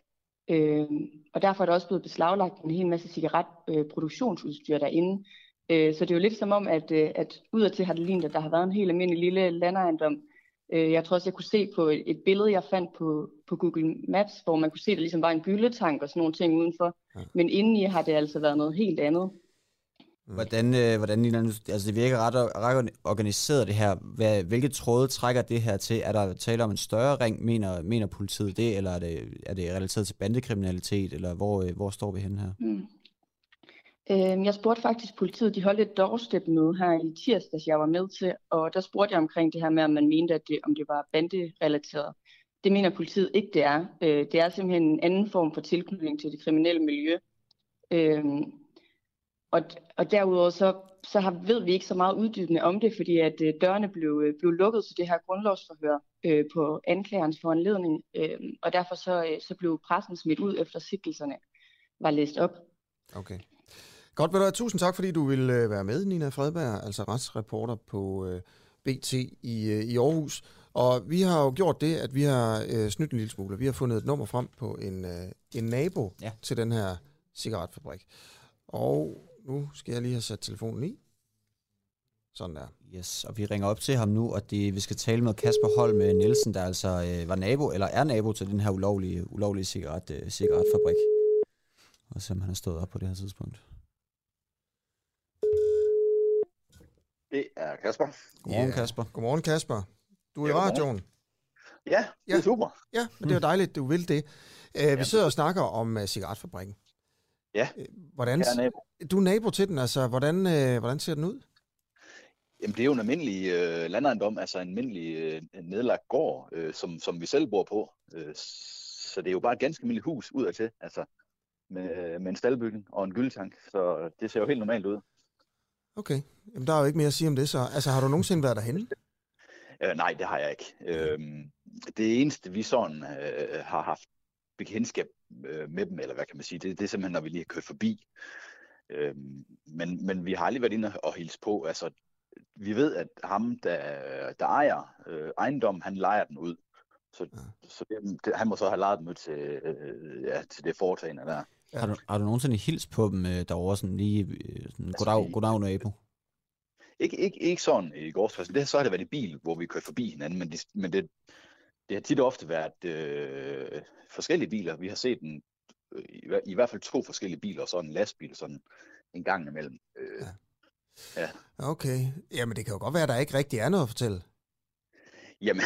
Øhm, og derfor er der også blevet beslaglagt en hel masse cigaretproduktionsudstyr øh, derinde. Øh, så det er jo lidt som om, at, øh, at udadtil har det lignet, at der har været en helt almindelig lille landejendom. Øh, jeg tror også, jeg kunne se på et, et billede, jeg fandt på, på Google Maps, hvor man kunne se, at der ligesom var en gyldetank og sådan nogle ting udenfor. Ja. Men indeni har det altså været noget helt andet. Hvordan, øh, hvordan altså det virker ret, ret organiseret det her. Hvad, hvilke tråde trækker det her til? Er der tale om en større ring, mener, mener politiet det, eller er det, er det relateret til bandekriminalitet, eller hvor, øh, hvor står vi henne her? Mm. Øh, jeg spurgte faktisk politiet, de holdt et doorstep-møde her i tirsdags, jeg var med til, og der spurgte jeg omkring det her med, om man mente, at det, om det var banderelateret. Det mener politiet ikke, det er. Øh, det er simpelthen en anden form for tilknytning til det kriminelle miljø. Øh, og, og derudover så, så har, ved vi ikke så meget uddybende om det, fordi at øh, dørene blev, øh, blev lukket til det her grundlovsforhør øh, på anklagerens foranledning, øh, og derfor så, øh, så blev pressen smidt ud efter sigtelserne var læst op. Okay. Godt, ved du tusind tak, fordi du ville øh, være med, Nina Fredberg, altså retsreporter på øh, BT i, øh, i Aarhus. Og vi har jo gjort det, at vi har øh, snydt en lille smule. Vi har fundet et nummer frem på en, øh, en nabo Ja. til den her cigaretfabrik. Og nu skal jeg lige have sat telefonen i. Sådan der. Yes, og vi ringer op til ham nu, og det, vi skal tale med Kasper Holm Nielsen, der altså øh, var nabo, eller er nabo til den her ulovlige, ulovlige cigaret, øh, cigaretfabrik. Og se, om han har stået op på det her tidspunkt. Det er Kasper. Godmorgen, Ja. Kasper. Godmorgen, Kasper. Du er i Ja, godmorgen. radioen. Ja, det Ja. er super. Ja, men det er jo dejligt, du vil det. Uh, vi sidder og snakker om uh, cigaretfabrikken. Ja. Øh, Hvordan, Jeg er nabo. du er nabo til den, altså hvordan, uh, hvordan ser den ud? Jamen, det er jo en almindelig øh, landejendom, altså en almindelig øh, nedlagt gård, øh, som, som vi selv bor på. Øh, så det er jo bare et ganske almindeligt hus udadtil, altså med, med en staldbygning og en gyldetank. Så det ser jo helt normalt ud. Okay, Jamen, der er jo ikke mere at sige om det så. Altså har du nogensinde været derhenne? Øh, nej, det har jeg ikke. Øh, det eneste, vi sådan øh, har haft bekendtskab øh, med dem, eller hvad kan man sige, det, det er simpelthen, når vi lige har kørt forbi. Øhm, men, men vi har aldrig været inde og hilse på. Altså, vi ved, at ham, der, der ejer øh, ejendommen, han lejer den ud. Så, ja. så det, han må så have lejet dem ud til, øh, ja, til det foretagende der. Ja. Har, du, har du nogensinde hils på dem øh, derovre, sådan lige øh, sådan, goddag, altså, goddag nabo? Ikke, ikke, ikke sådan i gårdsplads. Det, så har det været i bil, hvor vi kører forbi hinanden, men, det, men det, det har tit ofte været øh, forskellige biler. Vi har set en, øh, i, i hvert fald to forskellige biler, og så en lastbil sådan en gang imellem. Øh, ja. ja. Okay. Jamen, det kan jo godt være, at der ikke rigtig er noget at fortælle. Jamen,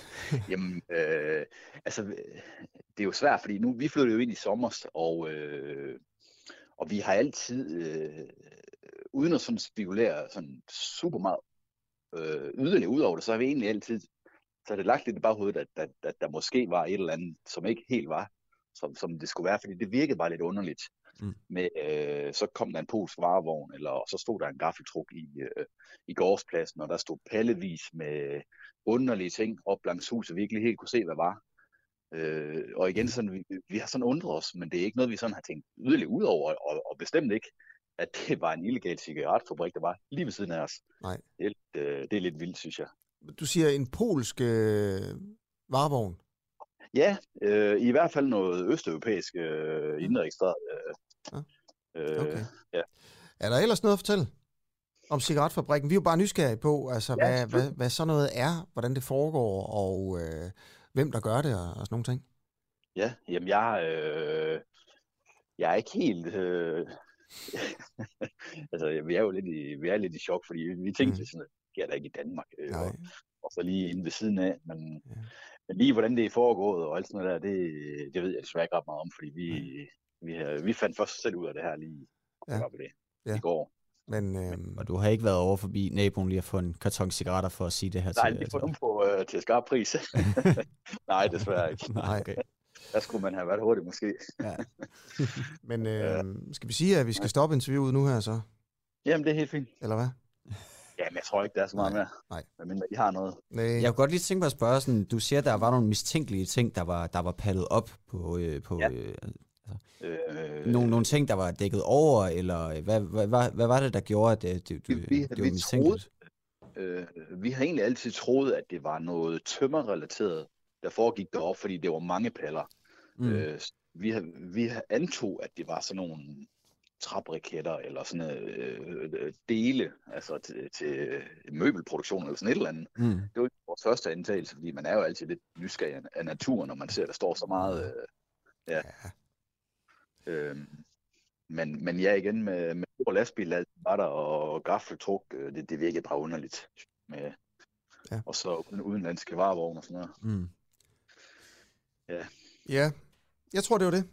<laughs> jamen øh, altså, det er jo svært, fordi nu, vi flyttede jo ind i sommer, og, øh, og vi har altid, øh, uden at sådan spekulere sådan super meget øh, yderligere ud over det, så har vi egentlig altid så er det lagt lidt i baghovedet, at, at, at der måske var et eller andet, som ikke helt var, som, som det skulle være, fordi det virkede bare lidt underligt. Mm. Med, øh, så kom der en polsk varevogn, eller så stod der en gaffeltruk i, øh, i gårdspladsen, og der stod pallevis med underlige ting op langs huset, vi ikke helt kunne se, hvad var. Øh, og igen, sådan, vi, vi har sådan undret os, men det er ikke noget, vi sådan har tænkt yderligere ud over, og, og bestemt ikke, at det var en illegal cigaretfabrik, der var lige ved siden af os. Nej. Det, er, øh, det er lidt vildt, synes jeg. Du siger en polsk øh, varevogn? Ja, øh, i hvert fald noget østeuropæisk øh, indregistreret. Øh, ja. Okay. ja. Er der ellers noget at fortælle om cigaretfabrikken? Vi er jo bare nysgerrige på, altså, ja, hvad, hvad, hvad sådan noget er, hvordan det foregår, og øh, hvem der gør det, og, og sådan nogle ting. Ja, jamen jeg, øh, jeg er ikke helt... Øh, <laughs> altså, vi er jo lidt i, vi er lidt i chok, fordi vi tænkte mm. sådan, sker der ikke i Danmark. Øh, og, og så lige inde ved siden af. Men, ja. men lige hvordan det er foregået og alt sådan noget der, det, det ved jeg desværre ikke ret meget om, fordi vi, ja. Vi, vi fandt først selv ud af det her lige ja. det, ja. i går. Men, øhm... Og du har ikke været over forbi naboen lige at få en karton cigaretter for at sige det her Nej, til... Nej, får dem på uh, til skarp pris. <laughs> <laughs> Nej, desværre ikke. Nej, okay. Der skulle man have været hurtig måske. ja. <laughs> Men øh, skal vi sige, at vi skal stoppe interviewet nu her så? Jamen, det er helt fint. Eller hvad? Jamen, jeg tror ikke, der er så meget Nej. mere. Nej. Men I har noget. Nej. Jeg kunne godt lige tænke mig at spørge, sådan, du siger, at der var nogle mistænkelige ting, der var, der var pallet op på, øh, på ja. øh, altså, øh, nogle, nogle ting, der var dækket over, eller hvad, hvad, hvad, hvad var det, der gjorde, at det, det, vi, vi, det var vi? Troede, øh, vi har egentlig altid troet, at det var noget tømmerrelateret, der foregik derop, fordi det var mange paller. Mm. Øh, vi, har, vi antog, at det var sådan nogle trapriketter eller sådan øh, øh, dele altså til, til møbelproduktion eller sådan et eller andet. Mm. Det var vores første antagelse, fordi man er jo altid lidt nysgerrig af naturen, når man ser, at der står så meget. Øh, ja. ja. Øhm, men, men ja, igen med, med stor lastbil, var der og gaffeltruk, øh, det, det virkede bare underligt. Med, ja. Og så udenlandske varevogne og sådan noget. Mm. Ja. Ja, jeg tror, det var det.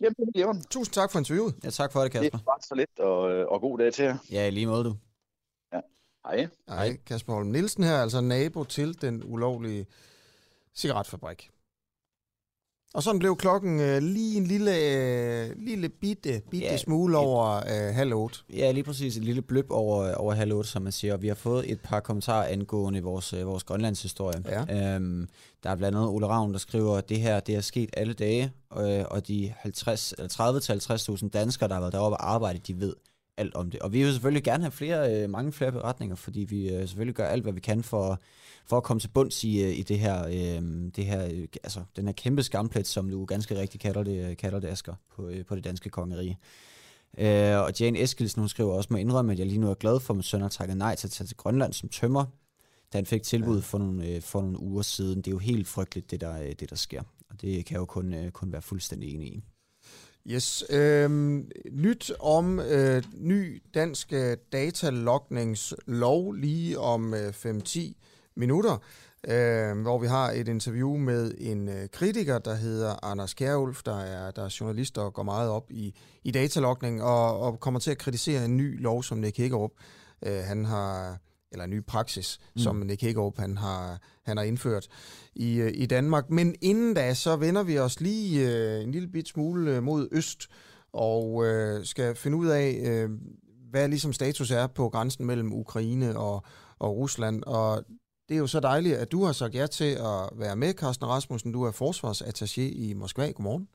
Jamen, det er Tusind tak for interviewet. Ja, tak for det, Kasper. Det var så lidt, og, og god dag til jer. Ja, lige måde du. Ja. Hej. Hej, Kasper Holm Nielsen her, altså nabo til den ulovlige cigaretfabrik. Og sådan blev klokken øh, lige en lille, øh, lille bitte, bitte ja, smule over øh, halv otte. Ja, lige præcis. En lille bløb over, over halv otte, som man siger. Og vi har fået et par kommentarer angående vores, øh, vores Grønlandshistorie. Ja. Øhm, der er blandt andet Ole Ravn, der skriver, at det her det er sket alle dage, øh, og de 50, eller 30-50.000 danskere, der har været deroppe og arbejdet, de ved alt om det. Og vi vil selvfølgelig gerne have flere, øh, mange flere beretninger, fordi vi øh, selvfølgelig gør alt, hvad vi kan for for at komme til bunds i, øh, i det her, øh, det her øh, altså, den her kæmpe skamplet, som du ganske rigtigt kalder det, øh, kalder det Asger, på, øh, på det danske kongerige. Øh, og Jane Eskilsen, hun skriver også, med indrømme, at jeg lige nu er glad for, at min søn har takket nej til at tage til Grønland som tømmer, da han fik tilbud for nogle, øh, for nogle uger siden. Det er jo helt frygteligt, det der, det der sker. Og det kan jeg jo kun, øh, kun være fuldstændig enig i. Yes. Øhm, nyt om øh, ny dansk datalogningslov lige om øh, 5-10 minutter, øh, hvor vi har et interview med en øh, kritiker, der hedder Anders Kjærulf, der er, der er journalist og går meget op i, i datalogning, og, og kommer til at kritisere en ny lov, som Nick Hækkerup, øh, han har eller en ny praksis, mm. som Nick Hækkerup, han har, han har indført i, øh, i Danmark. Men inden da, så vender vi os lige øh, en lille bit smule øh, mod øst, og øh, skal finde ud af, øh, hvad ligesom status er på grænsen mellem Ukraine og, og Rusland. Og det er jo så dejligt, at du har sagt ja til at være med, Carsten Rasmussen. Du er forsvarsattaché i Moskva. Godmorgen.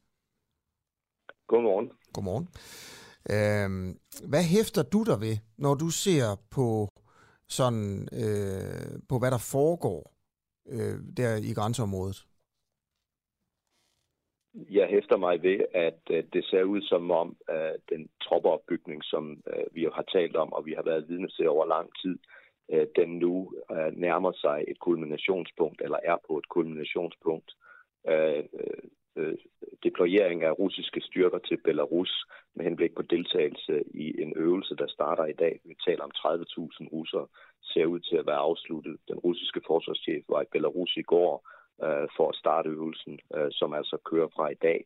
Godmorgen. Godmorgen. Øh, hvad hæfter du der ved, når du ser på sådan øh, på hvad der foregår øh, der i grænseområdet? Jeg hæfter mig ved, at øh, det ser ud som om øh, den troppeopbygning, som øh, vi har talt om, og vi har været vidne til over lang tid, øh, Øh, den nu øh, nærmer sig et kulminationspunkt, eller er på et kulminationspunkt. Øh, øh, deployering af russiske styrker til Belarus med henblik på deltagelse i en øvelse, der starter i dag. Vi taler om 30.000 russere, ser ud til at være afsluttet. Den russiske forsvarschef var i Belarus i går øh, for at starte øvelsen, øh, som altså kører fra i dag.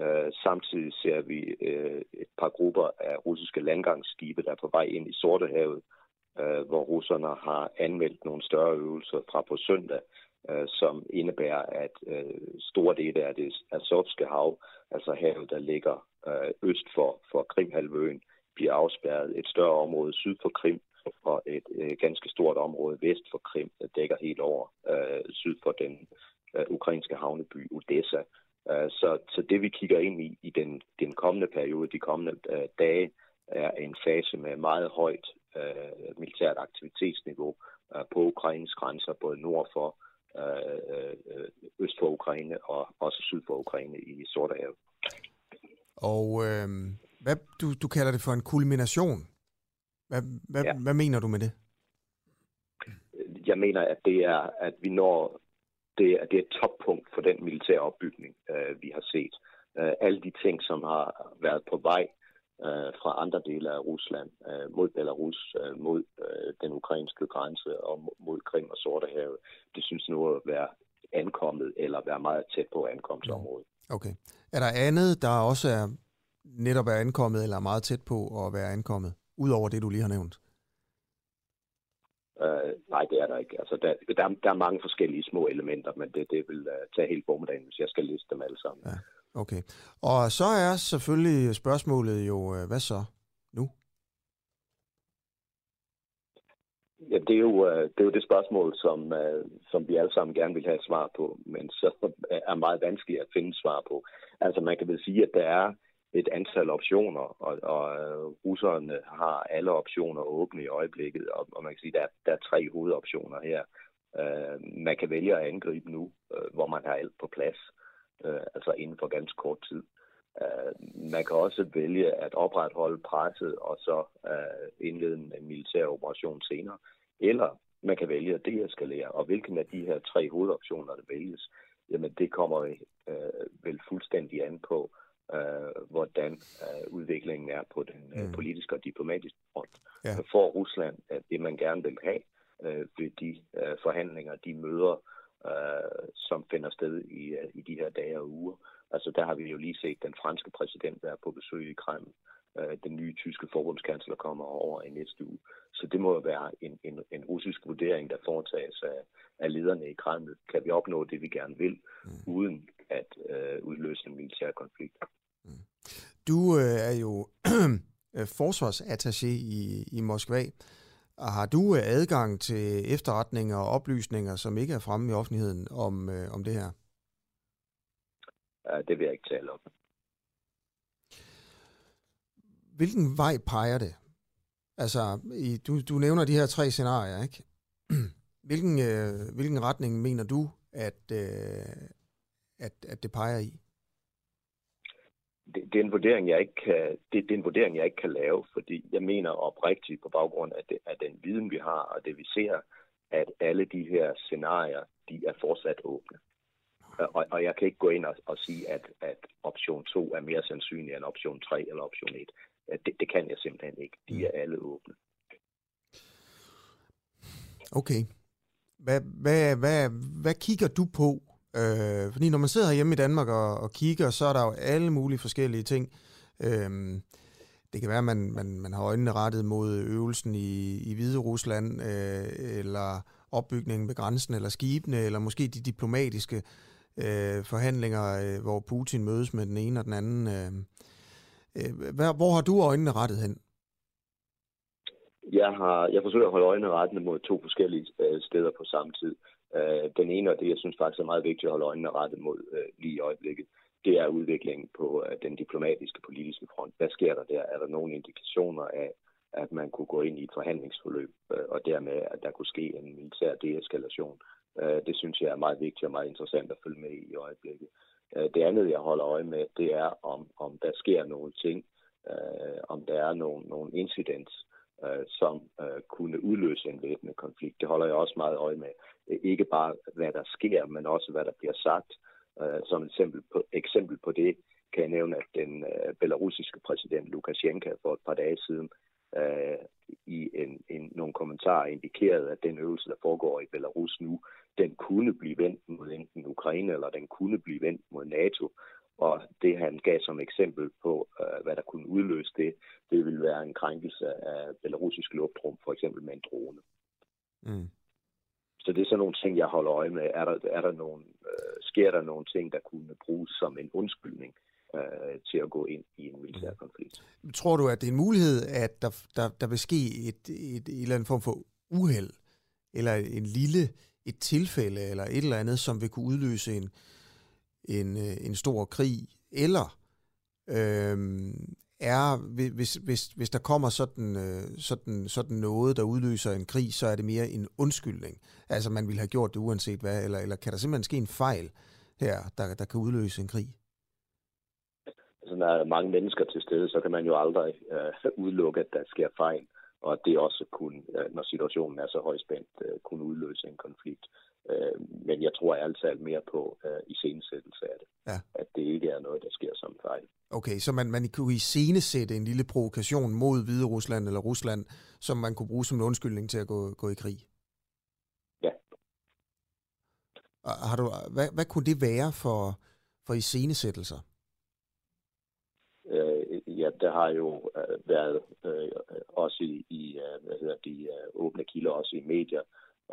Øh, samtidig ser vi øh, et par grupper af russiske landgangsskibe, der er på vej ind i Sortehavet, øh, Øh, hvor russerne har anmeldt nogle større øvelser fra på søndag, øh, som indebærer, at øh, store dele af det Azovske hav, altså havet, der ligger øh, øst for, for Krimhalvøen, bliver afspærret. Et større område syd for Krim og et øh, ganske stort område vest for Krim, der dækker helt over øh, syd for den øh, ukrainske havneby Odessa. Øh, så, så det vi kigger ind i i den, den kommende periode, de kommende øh, dage, er en fase med meget højt øh, militært aktivitetsniveau øh, på Ukraines grænser, både nord for, øh, øh, øst for Ukraine og også syd for Ukraine i Sortehavet. Og øh, hvad, du, du kalder det for en kulmination. Hvad, hvad, ja. hvad mener du med det? Jeg mener, at det er, at vi når det er, det er et toppunkt for den militære opbygning, øh, vi har set. Øh, alle de ting, som har været på vej øh, fra andre dele af Rusland øh, mod Belarus, øh, mod øh, den ukrainske grænse og mod Krim og Sortehavet, det synes nu at være ankommet eller være meget tæt på ankomstområdet. Okay. Er der andet, der også er netop er ankommet eller er meget tæt på at være ankommet, udover det, du lige har nævnt? Uh, nej, det er der ikke. Altså, der, der, der er mange forskellige små elementer, men det, det vil uh, tage helt formiddagen, hvis jeg skal liste dem alle sammen. Ja. Okay. Og så er selvfølgelig spørgsmålet jo, øh, hvad så nu? Ja, det er jo øh, det, er jo det spørgsmål, som, øh, som vi alle sammen gerne vil have svar på, men så er meget vanskeligt at finde svar på. Altså man kan vel sige, at der er et antal optioner, og, og russerne har alle optioner åbne i øjeblikket, og, og man kan sige, at der, der er tre hovedoptioner her. man kan vælge at angribe nu, hvor man har alt på plads øh, altså inden for ganske kort tid. Uh, man kan også vælge at opretholde presset og så uh, indlede en militær operation senere. Eller man kan vælge at deeskalere. Og hvilken af de her tre hovedoptioner, der vælges, jamen det kommer uh, vel fuldstændig an på, uh, hvordan uh, udviklingen er på den uh, politiske og diplomatiske front. Ja. For Rusland, at det man gerne vil have uh, ved de uh, forhandlinger, de møder, øh, som finder sted i, øh, i de her dage og uger. Altså der har vi jo lige set den franske præsident være på besøg i Kreml. Øh, den nye tyske forbundskansler kommer over i næste uge. Så det må jo være en, en, en russisk vurdering, der foretages af, af lederne i Kreml. Kan vi opnå det, vi gerne vil, mm. uden at øh, udløse en militær konflikt? Mm. Du øh, er jo <clears throat> forsvarsattaché i, i Moskva. Har du øh, adgang til efterretninger og oplysninger, som ikke er fremme i offentligheden om, øh, om det her? Ja, det vil jeg ikke tale om. Hvilken vej peger det? Altså, i, du, du nævner de her tre scenarier, ikke? Hvilken, øh, hvilken retning mener du, at, øh, at, at det peger i? Det, det, er en vurdering, jeg ikke kan, det, det er en vurdering, jeg ikke kan lave, fordi jeg mener oprigtigt på baggrund af, det, af den viden, vi har, og det vi ser, at alle de her scenarier, de er fortsat åbne. Og, og jeg kan ikke gå ind og, og sige, at, at option 2 er mere sandsynlig end option 3 eller option 1. Det, det kan jeg simpelthen ikke. De er alle åbne. Okay. Hvad, hvad, hvad, hvad kigger du på Øh, fordi når man sidder hjemme i Danmark og, og kigger, så er der jo alle mulige forskellige ting. Øh, det kan være, at man, man, man har øjnene rettet mod øvelsen i, i Hvide Rusland, øh, eller opbygningen ved grænsen, eller skibene, eller måske de diplomatiske øh, forhandlinger, øh, hvor Putin mødes med den ene og den anden. Øh, øh, hvor, hvor har du øjnene rettet hen? Jeg, har, jeg forsøger at holde øjnene rettende mod to forskellige øh, steder på samme tid. Øh, den ene, og det jeg synes faktisk er meget vigtigt at holde øjnene rettet mod øh, lige i øjeblikket, det er udviklingen på øh, den diplomatiske politiske front. Hvad sker der der? Er der nogle indikationer af, at man kunne gå ind i et forhandlingsforløb, øh, og dermed, at der kunne ske en militær deeskalation? Øh, det synes jeg er meget vigtigt og meget interessant at følge med i i øjeblikket. Øh, det andet, jeg holder øje med, det er, om, om der sker nogle ting, øh, om der er nogle, nogle incidents, øh, som øh, kunne udløse en væbnet konflikt. Det holder jeg også meget øje med. Ikke bare, hvad der sker, men også, hvad der bliver sagt. Øh, som et eksempel på, eksempel på det kan jeg nævne, at den øh, belarusiske præsident Lukashenko for et par dage siden øh, i en, en, nogle kommentarer indikerede, at den øvelse, der foregår i Belarus nu, den kunne blive vendt mod enten Ukraine, eller den kunne blive vendt mod NATO. Og det han gav som eksempel på, øh, hvad der kunne udløse det, det ville være en krænkelse af belarusisk luftrum, for eksempel med en drone. Mm. Så det er sådan nogle ting, jeg holder øje med. Er der, er der nogle, øh, sker der nogle ting, der kunne bruges som en undskyldning øh, til at gå ind i en militær konflikt? Tror du, at det er en mulighed, at der, der, der vil ske et, et, et eller andet form for uheld, eller en lille et tilfælde, eller et eller andet, som vil kunne udløse en, en, øh, en øh, en stor krig, eller øh, er, hvis, hvis, hvis der kommer sådan, øh, sådan, sådan noget, der udløser en krig, så er det mere en undskyldning. Altså man ville have gjort det uanset hvad, eller, eller kan der simpelthen ske en fejl her, der, der kan udløse en krig? Altså når der er mange mennesker til stede, så kan man jo aldrig øh, <laughs> udelukke, at der sker fejl, og det også kunne, øh, når situationen er så højspændt, øh, kunne udløse en konflikt. Øh, men jeg tror ærligt talt mere på øh, iscenesættelse af det. Ja. At det ikke er noget, der sker som fejl. Okay, så man, man kunne iscenesætte en lille provokation mod Hvide Rusland eller Rusland, som man kunne bruge som en undskyldning til at gå, gå i krig? Ja. Har du, hvad, hvad kunne det være for, for iscenesættelser? Øh, der har jo øh, været øh, også i, i øh, hvad hedder de, øh, åbne kilder, også i medier,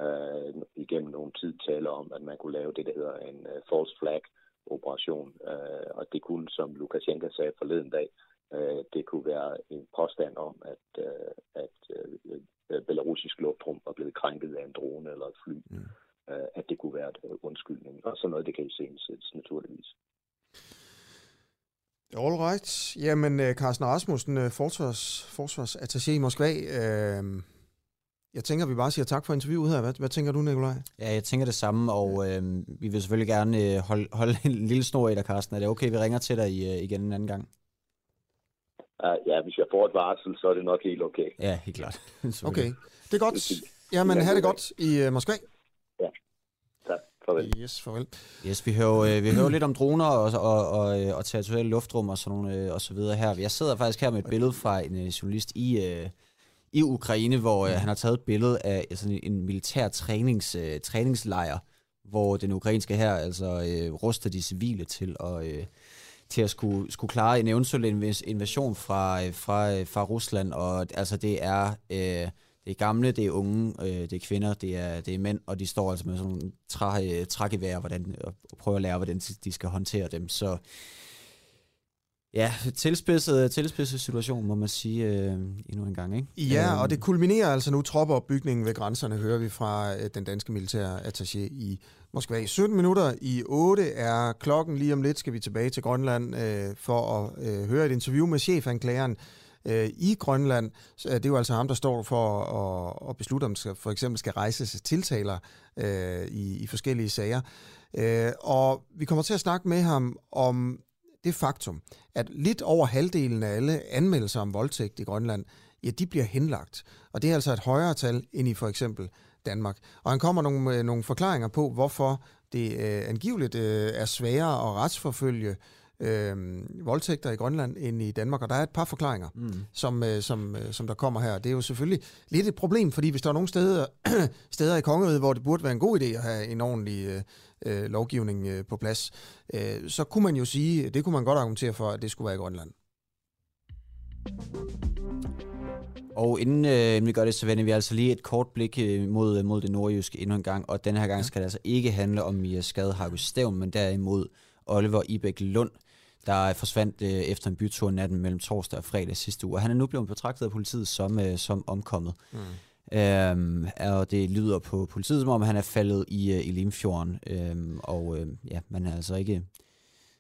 øh, igennem nogle tid tale om, at man kunne lave det, der hedder en uh, false flag operation. Uh, og det kunne, som Lukashenko sagde forleden dag, uh, det kunne være en påstand om, at, uh, at uh, belarusisk luftrum var blevet krænket af en drone eller et fly. Mm. Uh, at det kunne være et uh, undskyldning. Og sådan noget, det kan i sættes naturligvis. All right. Jamen, Carsten Rasmussen, forsvars, forsvarsattaché i Moskva. Øh jeg tænker, vi bare siger tak for interviewet her. Hvad, hvad tænker du, Nikolaj? Ja, jeg tænker det samme, og øh, vi vil selvfølgelig gerne øh, holde, holde en lille snor i dig, Carsten. Er det okay, vi ringer til dig øh, igen en anden gang? Uh, ja, hvis jeg får et varsel, så er det nok helt okay. Ja, helt klart. <laughs> okay, det er godt. Jamen, have det godt i Moskva. Ja. Farvel. Yes, farvel. Yes, vi hører, øh, vi hører lidt om droner og, og, og, øh, og territoriale luftrum og sådan, nogle, øh, og så videre her. Jeg sidder faktisk her med et billede fra en øh, journalist i... Øh, i Ukraine, hvor øh, han har taget et billede af sådan en militær trænings, øh, træningslejr, hvor den ukrainske her altså øh, ruster de civile til at, øh, til at skulle, skulle klare en eventuel invasion fra, øh, fra, øh, fra Rusland. Og altså det er, øh, det er gamle, det er unge, øh, det er kvinder, det er, det er mænd, og de står altså med sådan nogle træ, trækevær, hvordan, og prøver at lære, hvordan de skal håndtere dem. Så Ja, tilspidset, tilspidset situation, må man sige øh, endnu en gang. Ikke? Ja, øhm. og det kulminerer altså nu troppeopbygningen ved grænserne, hører vi fra øh, den danske militære attaché i Moskva. 17 minutter i 8 er klokken. Lige om lidt skal vi tilbage til Grønland øh, for at øh, høre et interview med chefanklageren øh, Øh, i Grønland. Så, øh, det er jo altså ham, der står for at, at beslutte, om der for eksempel skal rejses tiltaler øh, i, i forskellige sager. Øh, og vi kommer til at snakke med ham om det faktum, at lidt over halvdelen af alle anmeldelser om voldtægt i Grønland, ja, de bliver henlagt. Og det er altså et højere tal end i for eksempel Danmark. Og han kommer nogle, øh, nogle forklaringer på, hvorfor det øh, angiveligt øh, er sværere at retsforfølge øh, voldtægter i Grønland end i Danmark. Og der er et par forklaringer, mm. som, øh, som, øh, som der kommer her. Det er jo selvfølgelig lidt et problem, fordi hvis der er nogle steder, <clears throat> steder i kongeriget, hvor det burde være en god idé at have en ordentlig øh, øh, lovgivning øh, på plads, øh, så kunne man jo sige, det kunne man godt argumentere for, at det skulle være i Grønland. Og inden øh, vi gør det, så vender vi altså lige et kort blik øh, mod, mod det nordjyske endnu en gang, og denne her gang skal det altså ikke handle om Mia Skade Hargus Stævn, men derimod Oliver Ibæk Lund, der forsvandt øh, efter en bytur natten mellem torsdag og fredag sidste uge. Han er nu blevet betragtet af politiet som, øh, som omkommet. Mm. Øhm, og det lyder på politiet, som om han er faldet i, øh, i Limfjorden. Øhm, og øh, ja, man er altså ikke...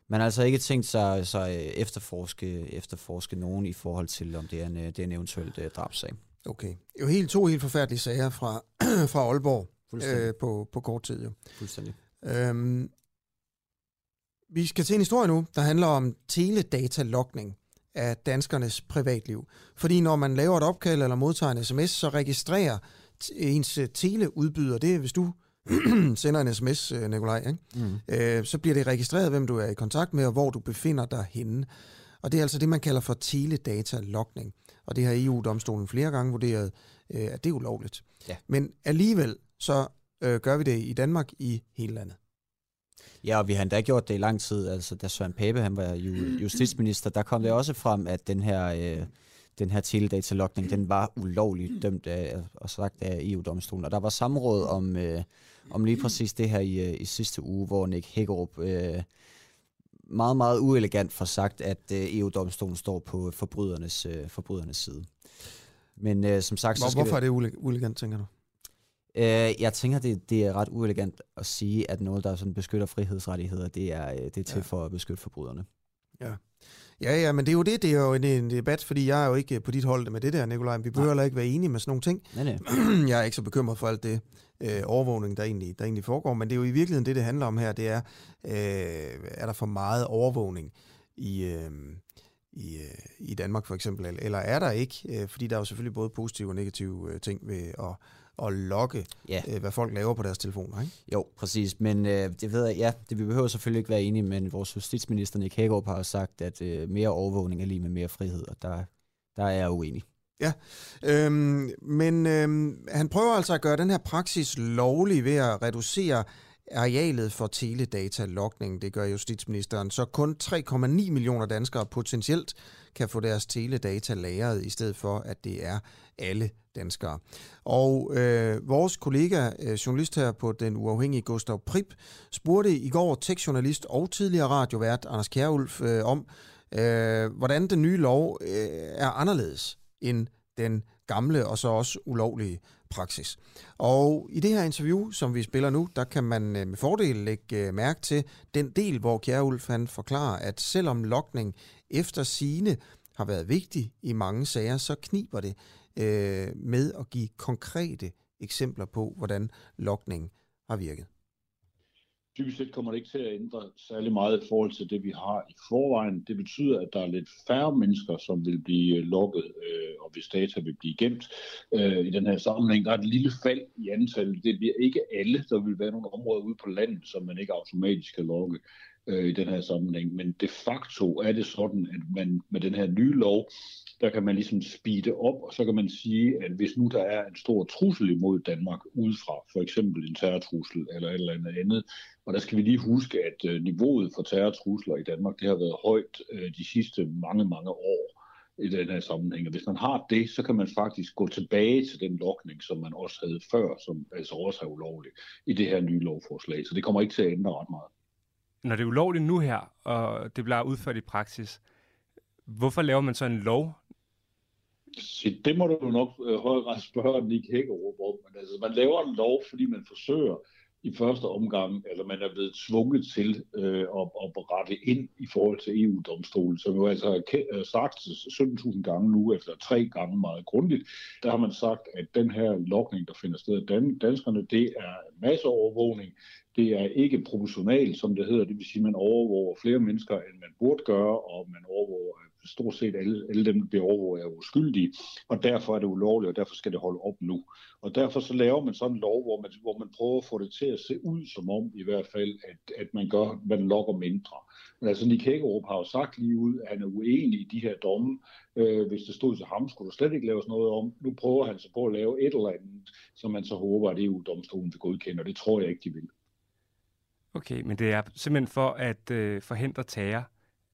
Man har altså ikke tænkt sig så efterforske, efterforske nogen i forhold til, om det er en, det er en eventuelt uh, drabsag. Okay. Jo helt to helt forfærdelige sager fra, <clears throat> fra Aalborg øh, på, på kort tid. Jo. Fuldstændig. Øhm, vi skal til en historie nu, der handler om teledatalogning af danskernes privatliv. Fordi når man laver et opkald eller modtager en sms, så registrerer ens teleudbyder, det er hvis du <clears throat> sender en sms, øh, Nikolaj, ikke? Mm. Øh, så bliver det registreret, hvem du er i kontakt med, og hvor du befinder dig henne. Og det er altså det, man kalder for teledatalogning. Og det har EU-domstolen flere gange vurderet, øh, at det er ulovligt. Ja. Men alligevel så øh, gør vi det i Danmark i hele landet. Ja, og vi har endda gjort det i lang tid. Altså, da Søren Pape han var justitsminister, der kom det også frem, at den her, øh, den her teledatalogning, den var ulovligt dømt af, og sagt af EU-domstolen. Og der var samråd om, øh, om lige præcis det her i, øh, i sidste uge, hvor Nick Hækkerup øh, meget, meget uelegant for sagt, at øh, EU-domstolen står på forbrydernes, øh, forbrydernes side. Men øh, som sagt... Hvor, så skal hvorfor er det uelegant, tænker du? Øh, jeg tænker, det, det er ret uelegant at sige, at noget, der sådan beskytter frihedsrettigheder, det er, øh, det er til ja. for at beskytte forbryderne. Ja. Ja, ja, men det er jo det, det er jo en, en debat, fordi jeg er jo ikke på dit hold med det der, Nikolaj. Vi behøver heller ikke være enige med sådan nogle ting. Nej, nej. <clears throat> Jeg er ikke så bekymret for alt det øh, overvågning, der egentlig, der egentlig foregår, men det er jo i virkeligheden det, det handler om her, det er, øh, er der for meget overvågning i, øh, i, øh, i Danmark for eksempel, eller er der ikke? Øh, fordi der er jo selvfølgelig både positive og negative øh, ting ved at at logge, ja. øh, hvad folk laver på deres telefoner, ikke? Jo, præcis. Men øh, det ved jeg, ja, det vi behøver selvfølgelig ikke være enige, men vores justitsminister Nick Hagerup har sagt, at øh, mere overvågning er lige med mere frihed, og der, der er jeg uenig. Ja, øhm, men øhm, han prøver altså at gøre den her praksis lovlig ved at reducere arealet for teledatalogning. Det gør justitsministeren. Så kun 3,9 millioner danskere potentielt kan få deres teledata lagret, i stedet for at det er alle danskere. Og øh, vores kollega, øh, journalist her på Den Uafhængige, Gustav Prip, spurgte i går tekstjournalist og tidligere radiovært Anders Kjærulf øh, om, øh, hvordan den nye lov øh, er anderledes end den gamle og så også ulovlige praksis. Og i det her interview, som vi spiller nu, der kan man øh, med fordel lægge øh, mærke til den del, hvor Kjærulf han forklarer, at selvom lokning efter sine har været vigtig i mange sager, så kniber det øh, med at give konkrete eksempler på, hvordan lokning har virket. Typisk set kommer det ikke til at ændre særlig meget i forhold til det, vi har i forvejen. Det betyder, at der er lidt færre mennesker, som vil blive øh, lukket, øh, og hvis data vil blive gemt øh, i den her sammenhæng. Der er et lille fald i antallet. Det bliver ikke alle. Der vil være nogle områder ude på landet, som man ikke automatisk kan lukke øh, i den her sammenhæng. Men de facto er det sådan, at man med den her nye lov, der kan man ligesom speede op, og så kan man sige, at hvis nu der er en stor trussel imod Danmark udefra, for eksempel en terrortrussel eller et eller andet andet, og der skal vi lige huske, at øh, niveauet for terrortrusler i Danmark, det har været højt øh, de sidste mange, mange år i den her sammenhæng. Og hvis man har det, så kan man faktisk gå tilbage til den lokning, som man også havde før, som altså også er ulovlig i det her nye lovforslag. Så det kommer ikke til at ændre ret meget når det er ulovligt nu her, og det bliver udført i praksis, hvorfor laver man så en lov? Det må du jo nok øh, højere spørge Nick Hækkerup om. Men altså, man laver en lov, fordi man forsøger i første omgang, eller man er blevet tvunget til øh, at, at rette ind i forhold til EU-domstolen, som jo altså har sagt 17.000 gange nu, efter tre gange meget grundigt, der har man sagt, at den her lokning, der finder sted af dan- danskerne, det er masseovervågning, det er ikke proportional, som det hedder, det vil sige, at man overvåger flere mennesker, end man burde gøre, og man overvåger stort set alle, alle dem, der bliver overvåget, er uskyldige, og derfor er det ulovligt, og derfor skal det holde op nu. Og derfor så laver man sådan en lov, hvor man, hvor man prøver at få det til at se ud som om, i hvert fald, at, at man gør, man lokker mindre. Men altså, Nick Hækkerup har jo sagt lige ud, at han er uenig i de her domme. Øh, hvis det stod til ham, skulle der slet ikke laves noget om. Nu prøver han så på at lave et eller andet, som man så håber, at EU-domstolen vil godkende, og det tror jeg ikke, de vil. Okay, men det er simpelthen for at øh, forhindre terror,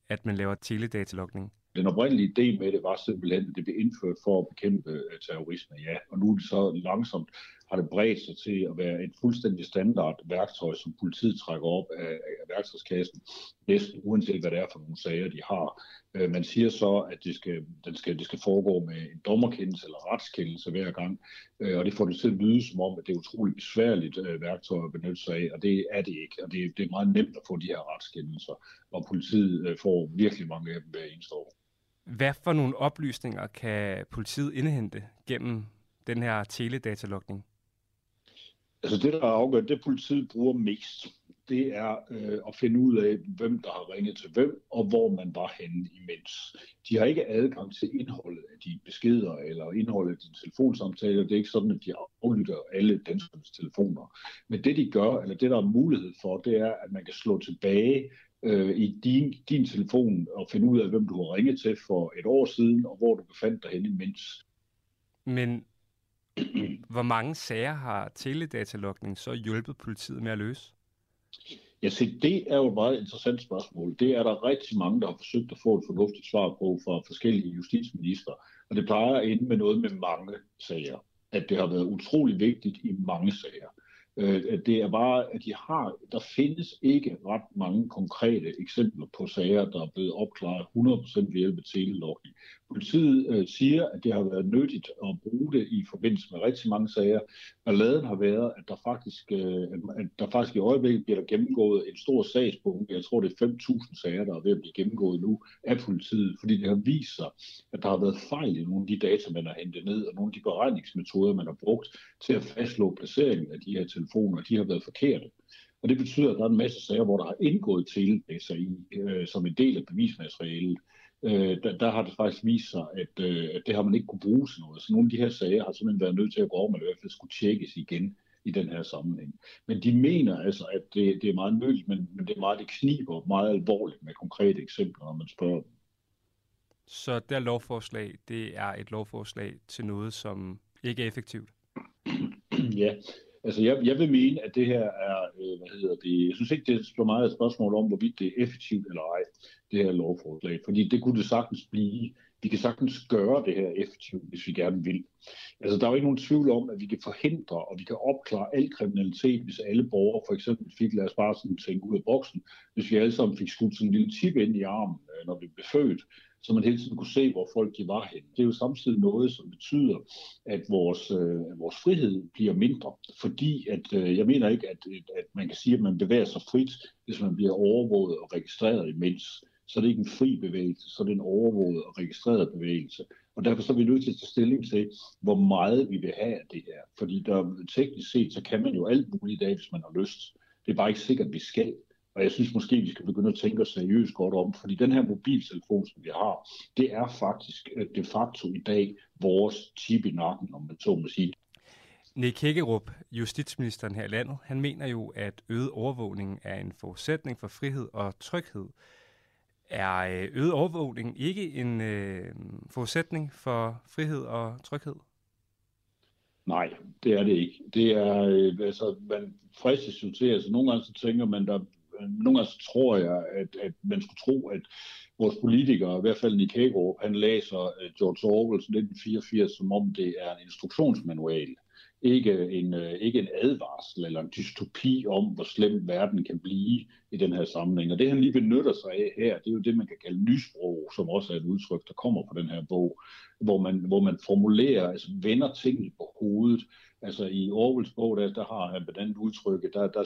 at man laver teledatalogning? Den oprindelige idé med det var simpelthen, at det blev indført for at bekæmpe øh, terrorisme, ja. Og nu er det så langsomt har det bredt sig til at være et fuldstændig standard værktøj, som politiet trækker op af, af værktøjskassen, næsten uanset hvad det er for nogle sager, de har. Øh, man siger så, at det skal, den skal, det skal foregå med en dommerkendelse eller retskendelse hver gang, øh, og det får det til at lyde som om, at det er utroligt besværligt øh, værktøj at benytte sig af, og det er det ikke, og det, det er meget nemt at få de her retskendelser, og politiet øh, får virkelig mange af dem hver eneste år. Hvad for nogle oplysninger kan politiet indhente gennem den her teledatalogning? Altså det, der er afgørende, det politiet bruger mest, det er øh, at finde ud af, hvem der har ringet til hvem, og hvor man var henne imens. De har ikke adgang til indholdet af de beskeder, eller indholdet af de telefonsamtaler. Det er ikke sådan, at de aflytter alle danskernes telefoner. Men det, de gør, eller det, der er mulighed for, det er, at man kan slå tilbage øh, i din, din telefon og finde ud af, hvem du har ringet til for et år siden, og hvor du befandt dig henne imens. Men hvor mange sager har teledatalogning så hjulpet politiet med at løse? Ja, se, det er jo et meget interessant spørgsmål. Det er der rigtig mange, der har forsøgt at få et fornuftigt svar på fra forskellige justitsminister. Og det plejer at ende med noget med mange sager. At det har været utrolig vigtigt i mange sager. Øh, det er bare, at de har, der findes ikke ret mange konkrete eksempler på sager, der er blevet opklaret 100% ved hjælp af telelogning. Politiet øh, siger, at det har været nyttigt at bruge det i forbindelse med rigtig mange sager. Balladen har været, at der faktisk, øh, at der faktisk i øjeblikket bliver der gennemgået en stor sagsbunke. Jeg tror, det er 5.000 sager, der er ved at blive gennemgået nu af politiet, fordi det har vist sig, at der har været fejl i nogle af de data, man har hentet ned, og nogle af de beregningsmetoder, man har brugt til at fastslå placeringen af de her telefoner, de har været forkerte. Og det betyder, at der er en masse sager, hvor der har indgået teledata i, øh, som en del af bevismaterialet øh, der, der har det faktisk vist sig, at, øh, at det har man ikke kunne bruge til noget. Så nogle af de her sager har simpelthen været nødt til at gå over, men i hvert fald skulle tjekkes igen i den her sammenhæng. Men de mener altså, at det, det er meget nyttigt, men, men det er meget, det kniber meget alvorligt med konkrete eksempler, når man spørger dem. Så det her lovforslag, det er et lovforslag til noget, som ikke er effektivt? ja, Altså, jeg, jeg vil mene, at det her er, øh, hvad hedder det, jeg synes ikke, det er så meget et spørgsmål om, hvorvidt det er effektivt eller ej, det her lovforslag. Fordi det kunne det sagtens blive. Vi kan sagtens gøre det her effektivt, hvis vi gerne vil. Altså, der er jo ikke nogen tvivl om, at vi kan forhindre og vi kan opklare al kriminalitet, hvis alle borgere for eksempel fik, lad os bare sådan tænke ud af boksen, hvis vi alle sammen fik skudt sådan en lille tip ind i armen, øh, når vi blev født, så man hele tiden kunne se, hvor folk de var hen. Det er jo samtidig noget, som betyder, at vores, øh, vores frihed bliver mindre, fordi at, øh, jeg mener ikke, at, at man kan sige, at man bevæger sig frit, hvis man bliver overvåget og registreret imens. Så er det ikke en fri bevægelse, så er det en overvåget og registreret bevægelse. Og derfor så er vi nødt til at tage stilling til, hvor meget vi vil have af det her. Fordi der, teknisk set, så kan man jo alt muligt i dag, hvis man har lyst. Det er bare ikke sikkert, at vi skal. Og jeg synes måske, vi skal begynde at tænke os seriøst godt om, fordi den her mobiltelefon, som vi har, det er faktisk øh, de facto i dag vores chip i nakken, om man så må sige. Nick Hækkerup, justitsministeren her i landet, han mener jo, at øget overvågning er en forudsætning for frihed og tryghed. Er øh, øget overvågning ikke en øh, forudsætning for frihed og tryghed? Nej, det er det ikke. Det er, øh, altså, man fristes jo til, altså nogle gange så tænker man, der nogle gange tror jeg, at, at man skulle tro, at vores politikere, i hvert fald Nick Hagerup, han læser øh, George Orwell's 1984, som om det er en instruktionsmanual. Ikke en, øh, ikke en advarsel eller en dystopi om, hvor slem verden kan blive i den her sammenhæng. Og det han lige benytter sig af her, det er jo det, man kan kalde nysprog, som også er et udtryk, der kommer fra den her bog, hvor man, hvor man formulerer, altså vender tingene på hovedet, Altså i Orwells bog, der, der har han blandt andet udtrykke, der, der,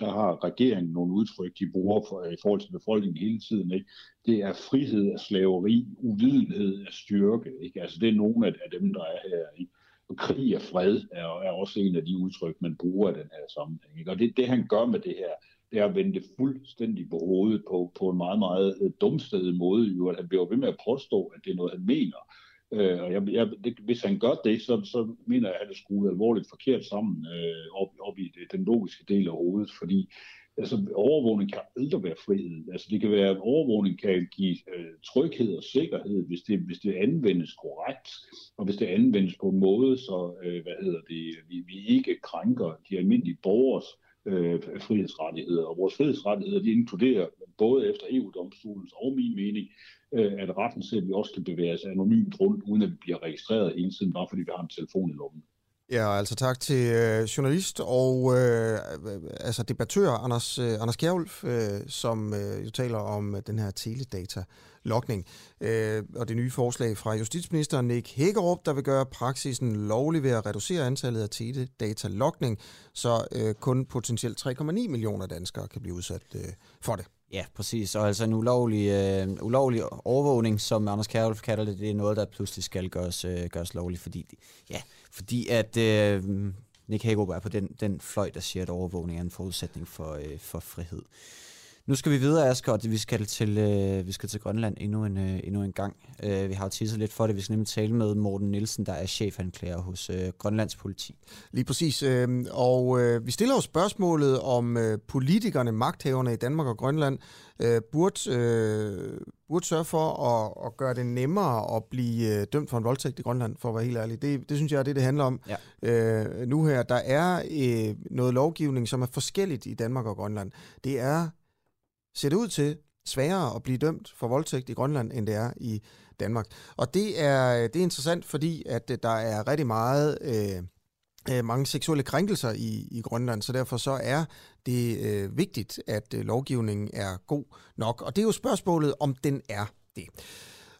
der har regeringen nogle udtryk, de bruger for, i forhold til befolkningen hele tiden. Ikke? Det er frihed af slaveri, uvidenhed af styrke. Ikke? Altså det er nogle af dem, der er her. Ikke? Og krig og fred er, er også en af de udtryk, man bruger i den her sammenhæng. Ikke? Og det, det han gør med det her, det er at vende det fuldstændig på hovedet på, på en meget, meget øh, dumstedig måde. Jo, at han bliver ved med at påstå, at det er noget, han mener. Øh, og jeg, jeg, det, hvis han gør det, så, så mener jeg, at han er skruet alvorligt forkert sammen øh, op, op i det, den logiske del af hovedet, fordi altså, overvågning kan aldrig være frihed. Altså, det kan være, at overvågning kan give øh, tryghed og sikkerhed, hvis det, hvis det anvendes korrekt, og hvis det anvendes på en måde, så øh, hvad hedder det, vi, vi ikke krænker de almindelige borgers øh, frihedsrettigheder. Og vores frihedsrettigheder, de inkluderer både efter EU-domstolens og min mening, øh, at retten til, at vi også kan bevæge os anonymt rundt, uden at vi bliver registreret hele tiden, bare fordi vi har en telefon i lommen. Ja, altså tak til øh, journalist og øh, altså debattør Anders, øh, Anders Kjærulf, øh, som øh, jo taler om øh, den her teledata-lokning øh, og det nye forslag fra justitsminister Nick Hækkerup, der vil gøre praksisen lovlig ved at reducere antallet af teledata-lokning, så øh, kun potentielt 3,9 millioner danskere kan blive udsat øh, for det. Ja, præcis. Og altså en ulovlig, øh, ulovlig overvågning, som Anders Kjærulf kalder det, det er noget, der pludselig skal gøres, øh, gøres lovligt, fordi, ja, fordi at øh, Nick Hagerup er på den, den fløj, der siger, at overvågning er en forudsætning for, øh, for frihed. Nu skal vi videre, Asger, og vi skal til, øh, vi skal til Grønland endnu en, øh, endnu en gang. Øh, vi har jo tisset lidt for det. Vi skal nemlig tale med Morten Nielsen, der er chefanklager hos øh, Grønlands politi. Lige præcis. Øh, og øh, vi stiller jo spørgsmålet om øh, politikerne, magthaverne i Danmark og Grønland, øh, burde, øh, burde sørge for at, at gøre det nemmere at blive øh, dømt for en voldtægt i Grønland, for at være helt ærlig. Det, det synes jeg er det, det handler om ja. øh, nu her. Der er øh, noget lovgivning, som er forskelligt i Danmark og Grønland. Det er ser det ud til sværere at blive dømt for voldtægt i Grønland, end det er i Danmark. Og det er, det er interessant, fordi at øh, der er rigtig meget... Øh, øh, mange seksuelle krænkelser i, i Grønland, så derfor så er det øh, vigtigt, at øh, lovgivningen er god nok. Og det er jo spørgsmålet, om den er det.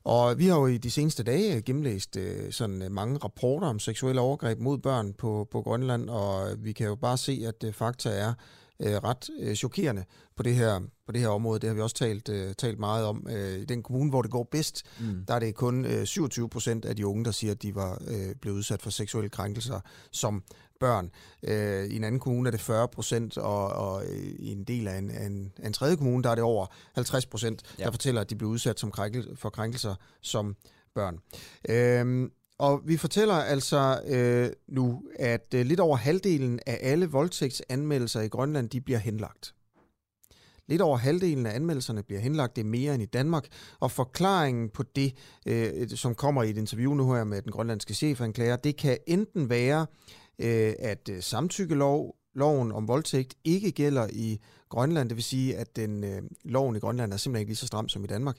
Og vi har jo i de seneste dage gennemlæst øh, sådan øh, mange rapporter om seksuelle overgreb mod børn på, på Grønland, og vi kan jo bare se, at øh, fakta er, øh, ret øh, chokerende på det her på det her område. Det har vi også talt øh, talt meget om. Øh, I den kommune, hvor det går bedst, mm. der er det kun øh, 27 procent af de unge, der siger, at de var øh, blevet udsat for seksuelle krænkelser som børn. Øh, I en anden kommune er det 40 procent, og, og i en del af en, af, en, af en tredje kommune, der er det over 50 procent, ja. der fortæller, at de blev udsat som krænkel, for krænkelser som børn. Øh, og vi fortæller altså øh, nu, at øh, lidt over halvdelen af alle voldtægtsanmeldelser i Grønland, de bliver henlagt. Lidt over halvdelen af anmeldelserne bliver henlagt, det er mere end i Danmark. Og forklaringen på det, øh, som kommer i et interview nu her med den grønlandske chefanklager, det kan enten være, øh, at øh, samtykkelov loven om voldtægt ikke gælder i Grønland, det vil sige, at den øh, loven i Grønland er simpelthen ikke lige så stram som i Danmark.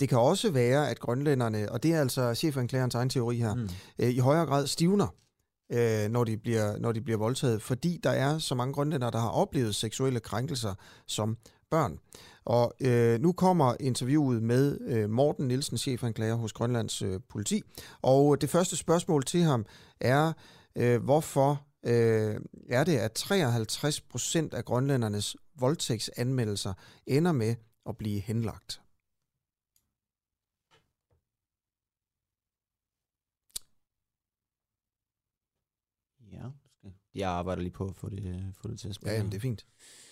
Det kan også være, at grønlænderne, og det er altså chefanklagerens egen teori her, mm. øh, i højere grad stivner, øh, når, de bliver, når de bliver voldtaget, fordi der er så mange grønlændere, der har oplevet seksuelle krænkelser som børn. Og øh, nu kommer interviewet med øh, Morten Nielsen, chefanklager hos Grønlands øh, politi. Og det første spørgsmål til ham er, øh, hvorfor øh, er det, at 53 procent af grønlændernes voldtægtsanmeldelser ender med at blive henlagt. Ja, jeg arbejder lige på at få det, få det til at spille. Ja, jamen, det er fint.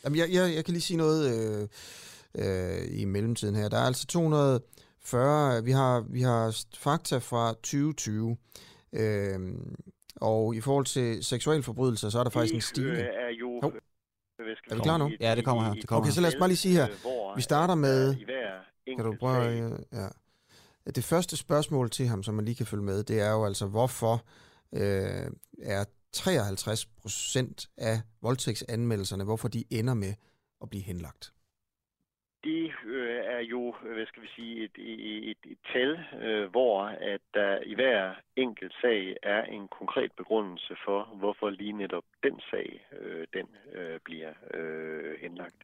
Jamen, jeg, jeg, jeg kan lige sige noget øh, øh, i mellemtiden her. Der er altså 240, vi har, vi har fakta fra 2020, øh, og i forhold til seksualforbrydelser, så er der faktisk en stigning. er jo... Oh. Er vi klar nu? Ja, det kommer her. Det kommer okay, så lad os bare lige sige her. Vi starter med... Kan du prøve... Ja. Det første spørgsmål til ham, som man lige kan følge med, det er jo altså, hvorfor øh, er 53 procent af voldtægtsanmeldelserne, hvorfor de ender med at blive henlagt? Det øh, er jo, hvad skal vi sige, et, et, et, et tal, øh, hvor at der i hver enkelt sag er en konkret begrundelse for, hvorfor lige netop den sag, øh, den øh, bliver øh, henlagt.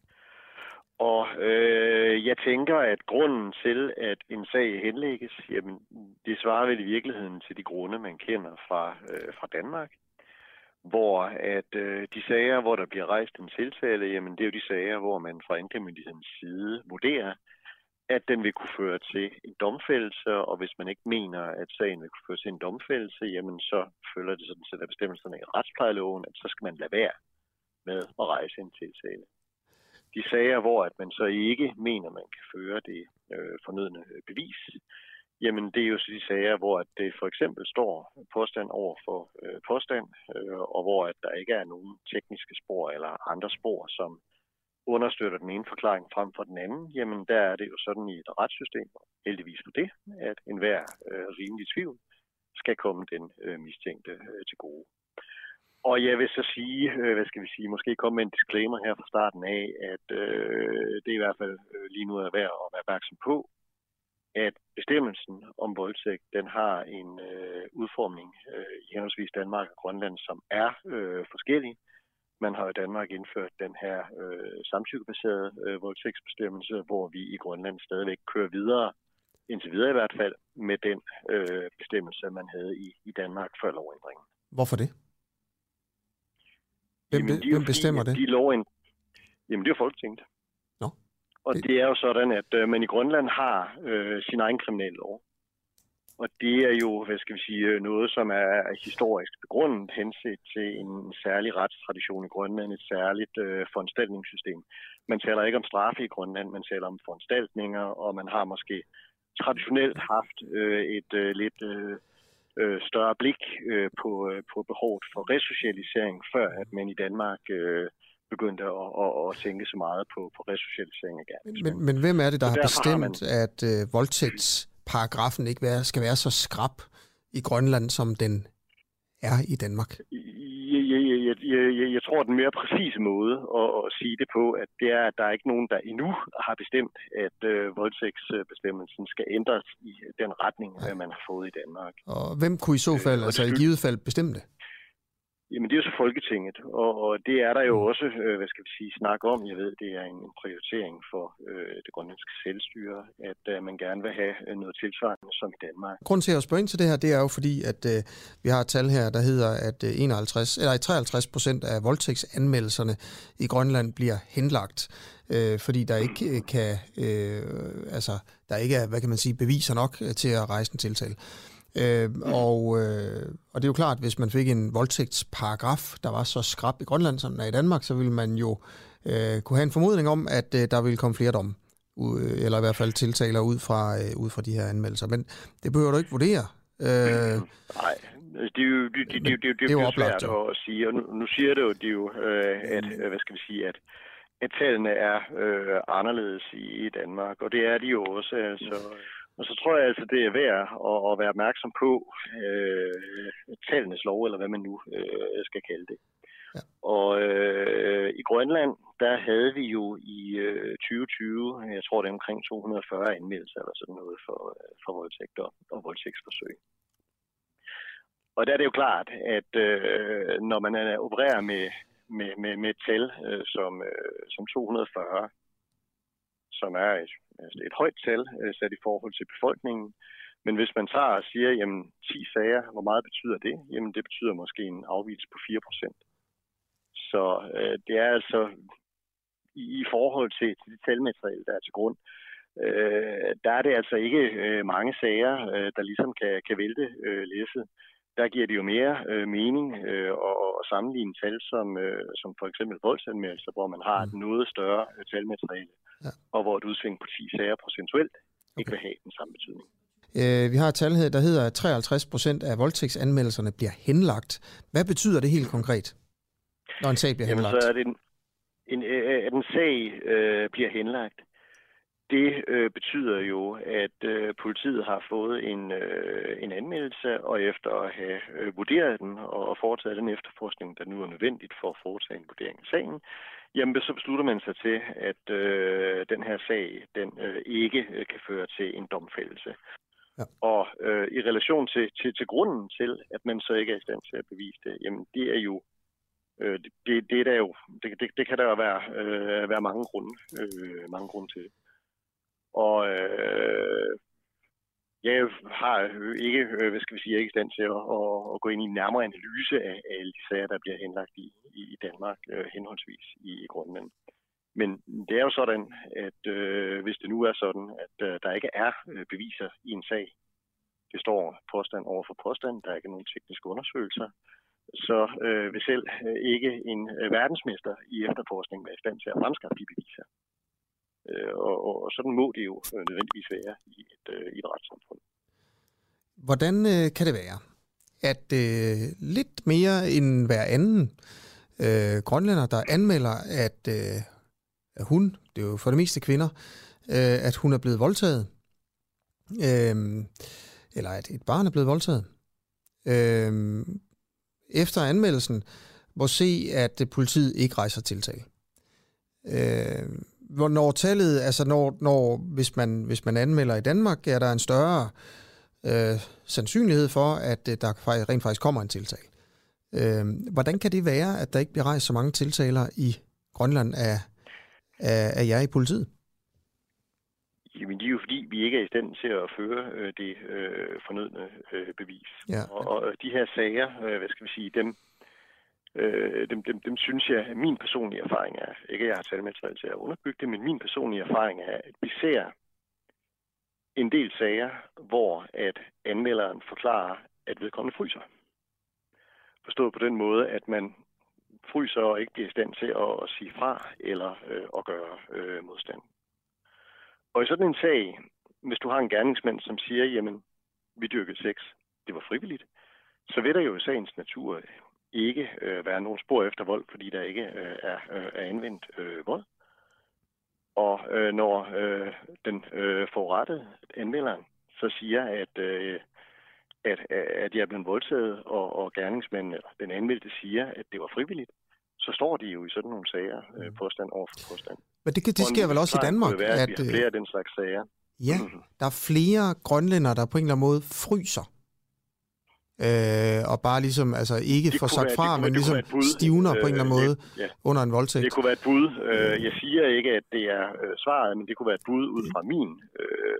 Og øh, jeg tænker, at grunden til, at en sag henlægges, jamen, det svarer vel i virkeligheden til de grunde, man kender fra, øh, fra Danmark hvor at øh, de sager, hvor der bliver rejst en tiltale, jamen det er jo de sager, hvor man fra anklagemyndighedens side vurderer, at den vil kunne føre til en domfældelse, og hvis man ikke mener, at sagen vil kunne føre til en domfældelse, jamen så følger det sådan set af bestemmelserne i retsplejeloven, at så skal man lade være med at rejse en tiltale. De sager, hvor at man så ikke mener, man kan føre det øh, fornødne bevis, Jamen, det er jo så de sager, hvor det for eksempel står påstand over for øh, påstand, øh, og hvor at der ikke er nogen tekniske spor eller andre spor, som understøtter den ene forklaring frem for den anden, jamen der er det jo sådan i et retssystem, heldigvis for det, at enhver øh, rimelig tvivl skal komme den øh, mistænkte øh, til gode. Og jeg vil så sige, øh, hvad skal vi sige, måske komme med en disclaimer her fra starten af, at øh, det er i hvert fald øh, lige nu er værd at være opmærksom på, at bestemmelsen om voldtægt, den har en øh, udformning øh, i henholdsvis Danmark og Grønland, som er øh, forskellig. Man har i Danmark indført den her øh, samtykkebaserede øh, voldtægtsbestemmelse, hvor vi i Grønland stadigvæk kører videre, indtil videre i hvert fald, med den øh, bestemmelse, man havde i, i Danmark før lovændringen. Hvorfor det? Hvem, Jamen, de hvem bestemmer fordi, det? De lovind... Jamen, det er Folketinget. Og Det- det er jo sådan, at øh, man i Grønland har øh, sin egen kriminallov. Og det er jo, hvad skal vi sige, øh, noget, som er historisk begrundet henset til en særlig retstradition i Grønland, et særligt øh, foranstaltningssystem. Man taler ikke om straffe i Grønland, man taler om foranstaltninger, og man har måske traditionelt haft øh, et øh, lidt øh, øh, større blik øh, på, øh, på behovet for resocialisering, før at man i Danmark øh, begyndte at, at, at tænke så meget på, på resocialisering af gerningsmænd. Men, men hvem er det, der har derfor har bestemt, at øh, voldtægtsparagrafen ikke være, skal være så skrab i Grønland, som den er i Danmark? Jeg, jeg, jeg, jeg, jeg, jeg tror, at den mere præcise måde at, at sige det på, at det er, at der er ikke nogen, der endnu har bestemt, at øh, voldtægtsbestemmelsen skal ændres i den retning, hvad man har fået i Danmark. Og hvem kunne i så fald, Øh, altså i givet fald, bestemme det? Jamen, det er jo så Folketinget, og, og det er der jo Mm. også, øh, hvad skal vi sige, snak om. Jeg ved, det er en, en prioritering for øh, det grønlandske selvstyre, at øh, man gerne vil have øh, noget tilsvarende som i Danmark. Grunden til at spørge ind til det her, det er jo fordi, at øh, vi har et tal her, der hedder, at øh, 51, eller 53 procent af voldtægtsanmeldelserne i Grønland bliver henlagt, øh, fordi der ikke øh, kan, øh, altså, der ikke er, hvad kan man sige, beviser nok øh, til at rejse en tiltale. Øh, og, øh, og det er jo klart, hvis man fik en voldtægtsparagraf, der var så skrab i Grønland, som den er i Danmark, så ville man jo øh, kunne have en formodning om, at øh, der ville komme flere domme, u- eller i hvert fald tiltaler ud fra, øh, ud fra de her anmeldelser. Men det behøver du ikke vurdere. Øh, Nej, det er jo, det, det, det, det, det, er jo svært jo. at sige, og nu, nu siger det jo, det er jo øh, at, øh, hvad skal vi sige, at, at tallene er øh, anderledes i, i Danmark, og det er de jo også, altså. Og så tror jeg altså, det er værd at, at være opmærksom på øh, tallenes lov, eller hvad man nu øh, skal kalde det. Ja. Og øh, i Grønland, der havde vi jo i øh, 2020, jeg tror det er omkring 240 anmeldelser eller sådan noget for, øh, for voldtægter og voldtægtsforsøg. Og der er det jo klart, at øh, når man er, opererer med, med, med, med et tal øh, som, øh, som 240, som er et, Altså, et højt tal øh, sat i forhold til befolkningen, men hvis man tager og siger, jamen 10 sager, hvor meget betyder det? Jamen det betyder måske en afvigelse på 4 procent. Så øh, det er altså i, i forhold til, til det talmateriale, der er til grund, øh, der er det altså ikke øh, mange sager, øh, der ligesom kan, kan vælte øh, læsset der giver det jo mere øh, mening øh, at, sammenligne tal som, øh, som for eksempel voldsanmeldelser, hvor man har et noget større øh, talmateriale, Ja. og hvor et udsving på 10 sager procentuelt ikke vil have den samme betydning. Øh, vi har et tal der hedder, at 53 procent af voldtægtsanmeldelserne bliver henlagt. Hvad betyder det helt konkret, når en sag bliver Jamen, henlagt? så er det en, en, øh, at en sag øh, bliver henlagt. Det øh, betyder jo, at øh, politiet har fået en, øh, en anmeldelse, og efter at have øh, vurderet den og, foretaget den efterforskning, der nu er nødvendigt for at foretage en vurdering af sagen, jamen så beslutter man sig til, at øh, den her sag den øh, ikke øh, kan føre til en domfældelse. Ja. Og øh, i relation til, til, til grunden til, at man så ikke er i stand til at bevise det, jamen det er jo Øh, det, det, det, er der jo, det, det, det kan der jo være, øh, være mange grunde, øh, mange grunde til. Og øh, jeg har ikke, øh, hvad skal vi sige, ikke i stand til at, at, at gå ind i en nærmere analyse af, af alle de sager, der bliver henlagt i, i Danmark, øh, henholdsvis i, i Grønland. Men det er jo sådan, at øh, hvis det nu er sådan, at øh, der ikke er øh, beviser i en sag, det står påstand over for påstand, der er ikke nogen tekniske undersøgelser, så øh, vil selv øh, ikke en øh, verdensmester i efterforskning være i stand til at fremskaffe de beviser. Øh, og, og, og sådan må det jo øh, nødvendigvis være i et, øh, i et retssamfund. Hvordan øh, kan det være, at øh, lidt mere end hver anden øh, grønlænder, der anmelder, at, øh, at hun, det er jo for det meste kvinder, øh, at hun er blevet voldtaget, øh, eller at et barn er blevet voldtaget, øh, efter anmeldelsen må se, at øh, politiet ikke rejser tiltale. Øh, hvornår tallet, altså når, når hvis, man, hvis man anmelder i Danmark, er der en større øh, sandsynlighed for, at øh, der rent faktisk kommer en tiltale. Øh, hvordan kan det være, at der ikke bliver rejst så mange tiltaler i Grønland af, af, af jer i politiet? Jamen, det er jo fordi, vi ikke er i stand til at føre øh, det øh, fornødne øh, bevis. Ja. Og, og de her sager, øh, hvad skal vi sige, dem, øh, dem, dem, dem synes jeg, at min personlige erfaring er, ikke at jeg har talmateriale til at underbygge det, men min personlige erfaring er, at vi ser en del sager, hvor at anmelderen forklarer, at vedkommende fryser. Forstået på den måde, at man fryser og ikke bliver i stand til at, at sige fra eller øh, at gøre øh, modstand. Og i sådan en sag, hvis du har en gerningsmand, som siger, jamen, vi dyrkede sex, det var frivilligt, så vil der jo i sagens natur ikke øh, være nogen spor efter vold, fordi der ikke øh, er, øh, er anvendt øh, vold. Og øh, når øh, den øh, forrettede anmelderen så siger, at, øh, at, at jeg er blevet voldtaget, og, og gerningsmanden, eller den anmeldte siger, at det var frivilligt, så står de jo i sådan nogle sager, øh, påstand over for påstand. Men det, det sker vel også i Danmark, være, at, at, har flere af den slags sager. Ja, mm-hmm. der er flere grønlænder, der på en eller anden måde fryser. Øh, og bare ligesom, altså ikke får sagt være, fra, kunne, men ligesom stivner på en eller anden måde øh, ja. under en voldtægt. Det kunne være et bud. Øh, jeg siger ikke, at det er øh, svaret, men det kunne være et bud ud fra min øh,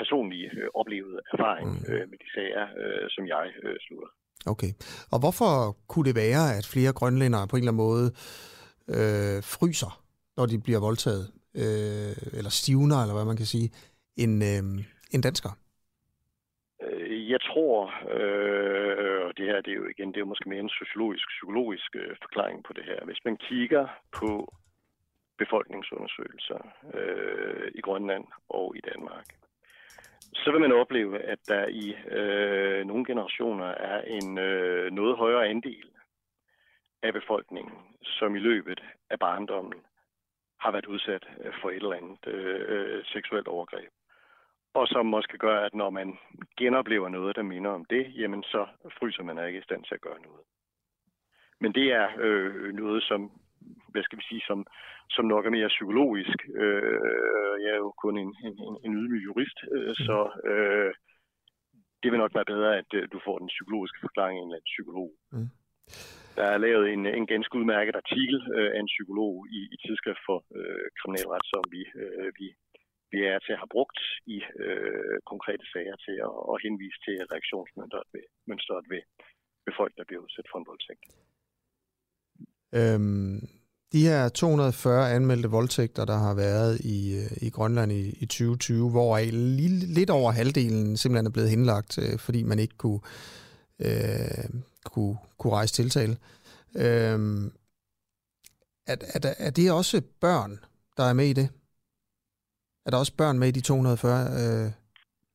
personlige øh, oplevede erfaring mm. øh, med de sager, øh, som jeg øh, slutter. Okay. Og hvorfor kunne det være, at flere grønlændere på en eller anden måde øh, fryser, når de bliver voldtaget, øh, eller stivner, eller hvad man kan sige, end, øh, end danskere? Jeg tror, øh, og det her det er jo igen, det er jo måske mere en sociologisk, psykologisk øh, forklaring på det her. Hvis man kigger på befolkningsundersøgelser øh, i Grønland og i Danmark, så vil man opleve, at der i øh, nogle generationer er en øh, noget højere andel af befolkningen, som i løbet af barndommen har været udsat øh, for et eller andet øh, øh seksuelt overgreb og som måske gør, at når man genoplever noget, der minder om det, jamen så fryser man ikke i stand til at gøre noget. Men det er øh, noget, som, hvad skal vi sige, som, som nok er mere psykologisk. Øh, jeg er jo kun en, en, en ydmyg jurist, øh, så øh, det vil nok være bedre, at øh, du får den psykologiske forklaring af en eller anden psykolog. Mm. Der er lavet en, en ganske udmærket artikel øh, af en psykolog i, i tidsskrift for øh, kriminalret, som vi, øh, vi vi er til at have brugt i øh, konkrete sager til at, at henvise til reaktionsmønstret ved, mønstret ved, ved folk, der bliver udsat for en voldtægt. Øhm, de her 240 anmeldte voldtægter, der har været i, øh, i Grønland i, i 2020, hvor lige, lidt over halvdelen simpelthen er blevet henlagt, øh, fordi man ikke kunne, øh, kunne, kunne rejse tiltale. Øhm, er, er, er det også børn, der er med i det? Er der også børn med i de 240? Øh,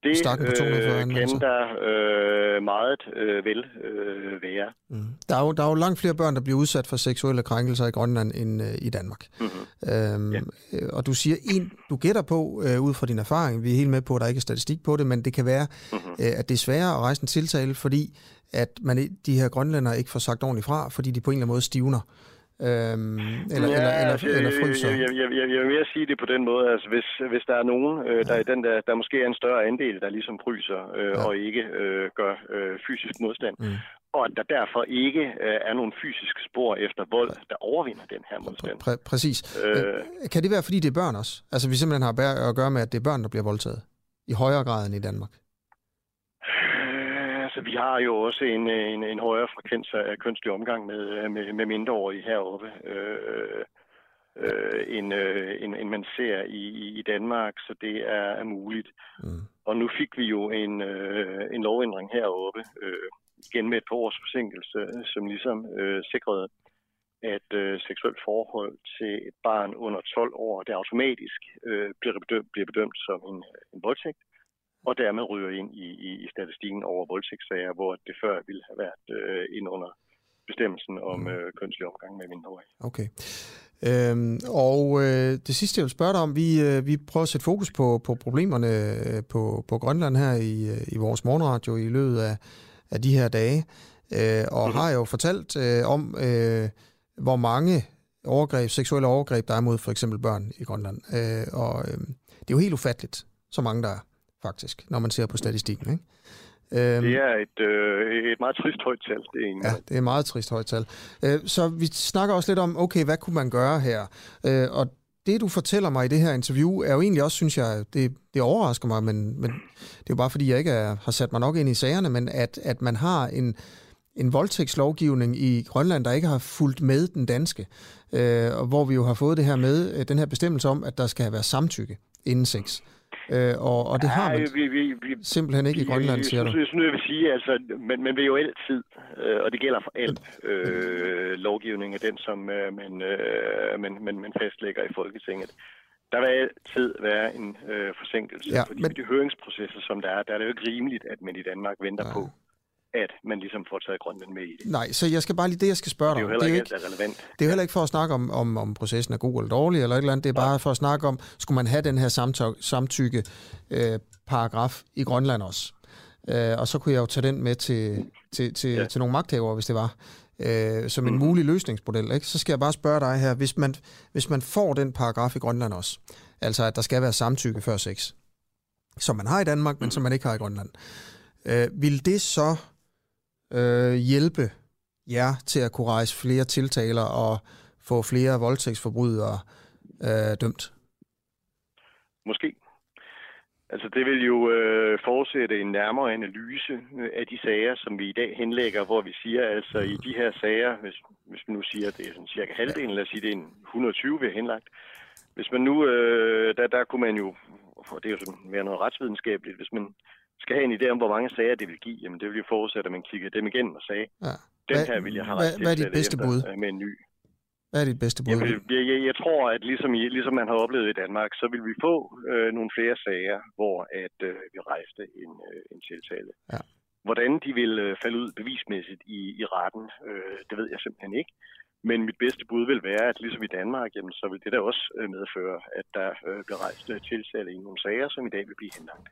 det starten på 240 øh, kan der øh, meget øh, vel øh, være. Mm. Der, er jo, der er jo langt flere børn, der bliver udsat for seksuelle krænkelser i Grønland end øh, i Danmark. Mm-hmm. Øhm, ja. Øh, og du siger, en, du gætter på, øh, ud fra din erfaring, vi er helt med på, at der ikke er statistik på det, men det kan være, mm-hmm. øh, at det er sværere at rejse en tiltale, fordi at man, de her grønlænder ikke får sagt ordentligt fra, fordi de på en eller anden måde stivner. Øhm, eller, ja, eller, eller, altså, eller fryser? Jeg, jeg, jeg, jeg vil mere sige det på den måde, altså hvis, hvis der er nogen, øh, der, ja. den der, der måske er en større andel, der ligesom fryser øh, ja. og ikke øh, gør øh, fysisk modstand, mm. og at der derfor ikke øh, er nogen fysiske spor efter vold, der overvinder den her modstand. Præ- præcis. Øh, kan det være, fordi det er børn også? Altså vi simpelthen har at gøre med, at det er børn, der bliver voldtaget? I højere grad end i Danmark? Vi har jo også en, en, en højere frekvens af kønslig omgang med, med, med mindreårige heroppe, øh, øh, end, øh, end, end man ser i, i Danmark, så det er, er muligt. Mm. Og nu fik vi jo en, øh, en lovændring heroppe, øh, igen med et par års forsinkelse, som ligesom øh, sikrede, at øh, seksuelt forhold til et barn under 12 år, det automatisk øh, bliver, bedømt, bliver bedømt som en, en voldtægt og dermed ryger ind i, i, i statistikken over voldtægtssager, hvor det før ville have været øh, ind under bestemmelsen om mm. øh, kønslig omgang med mindreårige. Okay. Øhm, og øh, det sidste, jeg vil spørge dig om, vi, øh, vi prøver at sætte fokus på, på problemerne øh, på, på Grønland her i, øh, i vores morgenradio i løbet af, af de her dage, øh, og mm-hmm. har jo fortalt øh, om, øh, hvor mange overgreb, seksuelle overgreb, der er mod for eksempel børn i Grønland. Øh, og øh, det er jo helt ufatteligt, så mange der er, faktisk, når man ser på statistikken. Ikke? Øhm, det er et, øh, et meget trist højt tal. Det er ja, det er et meget trist højt tal. Øh, så vi snakker også lidt om, okay, hvad kunne man gøre her? Øh, og det, du fortæller mig i det her interview, er jo egentlig også, synes jeg, det, det overrasker mig, men, men det er jo bare fordi, jeg ikke er, har sat mig nok ind i sagerne, men at, at man har en, en voldtægtslovgivning i Grønland, der ikke har fulgt med den danske, øh, og hvor vi jo har fået det her med, øh, den her bestemmelse om, at der skal være samtykke inden sex. Øh, og, og det har man vi, vi, vi, simpelthen ikke i Grønland, vi, siger du. Jeg synes, jeg vil sige, altså, man, man vil jo altid, øh, og det gælder for alt øh, lovgivning af den, som øh, man, øh, man, man, man fastlægger i Folketinget. Der vil altid være en øh, forsinkelse, ja, fordi men... de høringsprocesser, som der er, der er det jo ikke rimeligt, at man i Danmark venter ja. på, at man ligesom får taget Grønland med i det. Nej, så jeg skal bare lige det, jeg skal spørge dig om. Det er jo heller ikke, ikke relevant. Det er jo heller ikke for at snakke om, om, om processen er god eller dårlig, eller et eller andet. Det er bare for at snakke om, skulle man have den her samtykke øh, paragraf i Grønland også? Øh, og så kunne jeg jo tage den med til, til, til, ja. til nogle magthavere, hvis det var, øh, som en mm. mulig løsningsmodel. Ikke? Så skal jeg bare spørge dig her, hvis man, hvis man får den paragraf i Grønland også, altså at der skal være samtykke før sex, som man har i Danmark, men mm. som man ikke har i Grønland, øh, vil det så øh, hjælpe jer til at kunne rejse flere tiltaler og få flere voldtægtsforbrydere øh, dømt? Måske. Altså det vil jo øh, fortsætte en nærmere analyse øh, af de sager, som vi i dag henlægger, hvor vi siger altså i de her sager, hvis, hvis man nu siger, at det er sådan cirka halvdelen, lad os sige, det er en 120, vi har henlagt. Hvis man nu, øh, der, der kunne man jo, for det er jo sådan mere noget retsvidenskabeligt, hvis man skal have en idé om, hvor mange sager det vil give, jamen det vil jo forudsætte, at man kigger dem igennem og sagde, ja. den her vil jeg have ret til hvad er dit bedste bud? Øh, med en ny. Hvad er dit bedste bud? Jamen, jeg, jeg, jeg tror, at ligesom, ligesom man har oplevet i Danmark, så vil vi få øh, nogle flere sager, hvor at øh, vi rejste en, øh, en tiltale. Ja. Hvordan de vil øh, falde ud bevismæssigt i, i retten, øh, det ved jeg simpelthen ikke. Men mit bedste bud vil være, at ligesom i Danmark, jamen, så vil det der også øh, medføre, at der øh, bliver rejst øh, tiltale i nogle sager, som i dag vil blive henlagt.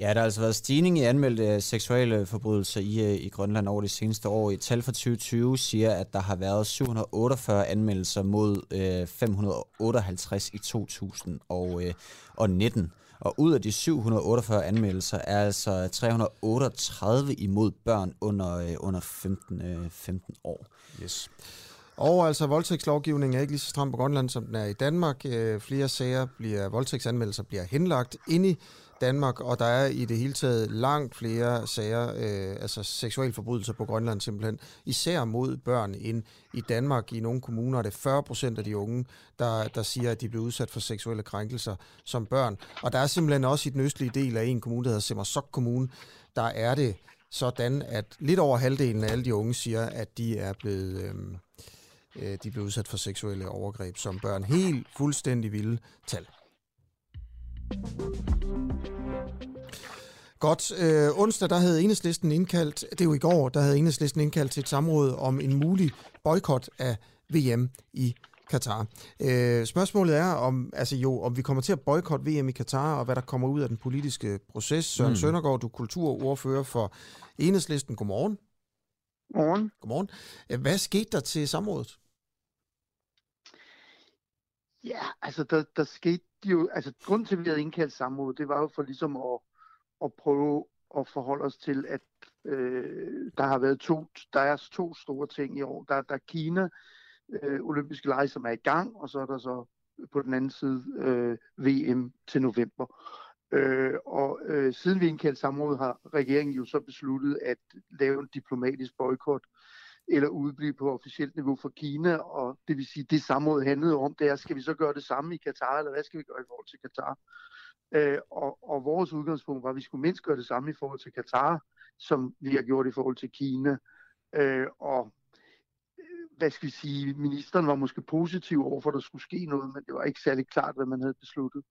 Ja, der har altså været stigning i anmeldte øh, seksuelle forbrydelser i, øh, i Grønland over de seneste år. I tal fra 2020 siger, at der har været 748 anmeldelser mod øh, 558 i 2019. Øh, og ud af de 748 anmeldelser er altså 338 imod børn under, under 15, øh, 15 år. Yes. Og altså, voldtægtslovgivningen er ikke lige så stram på Grønland, som den er i Danmark. Øh, flere sager bliver, voldtægtsanmeldelser bliver henlagt ind i Danmark, og der er i det hele taget langt flere sager, øh, altså seksualforbrydelser på Grønland simpelthen, især mod børn end i Danmark. I nogle kommuner er det 40 procent af de unge, der, der siger, at de blev udsat for seksuelle krænkelser som børn. Og der er simpelthen også i den østlige del af en kommune, der hedder Simmersok Kommune, der er det sådan, at lidt over halvdelen af alle de unge siger, at de er blevet... Øhm, øh de blev udsat for seksuelle overgreb som børn. Helt fuldstændig vilde tal. Godt. Øh, onsdag der havde Enhedslisten indkaldt, det er jo i går, der havde Enhedslisten indkaldt til et samråd om en mulig boykot af VM i Katar. Øh, spørgsmålet er, om, altså jo, om vi kommer til at boykotte VM i Katar, og hvad der kommer ud af den politiske proces. Søren mm. Søndergaard, du er kulturordfører for Enhedslisten. Godmorgen. Godmorgen. Godmorgen. Hvad skete der til samrådet? Ja, altså der, der skete jo, altså grund til, at vi havde indkaldt samråd, det var jo for ligesom at, at prøve at forholde os til, at øh, der har været to, der er to store ting i år. Der, der er Kina, øh, olympiske lege, som er i gang, og så er der så på den anden side øh, VM til november. Øh, og øh, siden vi indkaldte samrådet, har regeringen jo så besluttet at lave en diplomatisk boykot eller udblive på officielt niveau for Kina, og det vil sige, det samråd handlede om, det er, skal vi så gøre det samme i Katar, eller hvad skal vi gøre i forhold til Katar? Øh, og, og vores udgangspunkt var, at vi skulle mindst gøre det samme i forhold til Katar, som vi har gjort i forhold til Kina. Øh, og øh, hvad skal vi sige, ministeren var måske positiv over for, at der skulle ske noget, men det var ikke særlig klart, hvad man havde besluttet.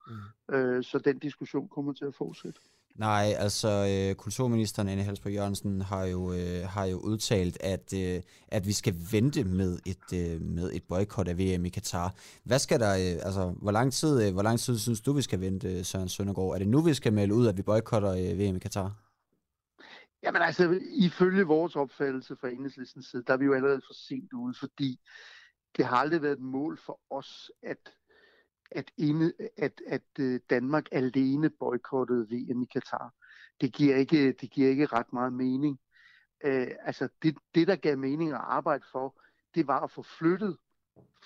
Mm. Øh, så den diskussion kommer til at fortsætte. Nej, altså øh, kulturministeren Anne Halsberg Jørgensen har jo, øh, har jo udtalt, at, øh, at vi skal vente med et, øh, med et boykot af VM i Katar. Hvad skal der, øh, altså, hvor lang, tid, øh, hvor lang tid synes du, vi skal vente, øh, Søren Søndergaard? Er det nu, vi skal melde ud, at vi boykotter øh, VM i Katar? Jamen altså, ifølge vores opfattelse fra enhedslistens side, der er vi jo allerede for sent ude, fordi det har aldrig været et mål for os, at, at, ene, at, at øh, Danmark alene boykottede VM i Katar. Det giver ikke, det giver ikke ret meget mening. Øh, altså, det, det, der gav mening at arbejde for, det var at få flyttet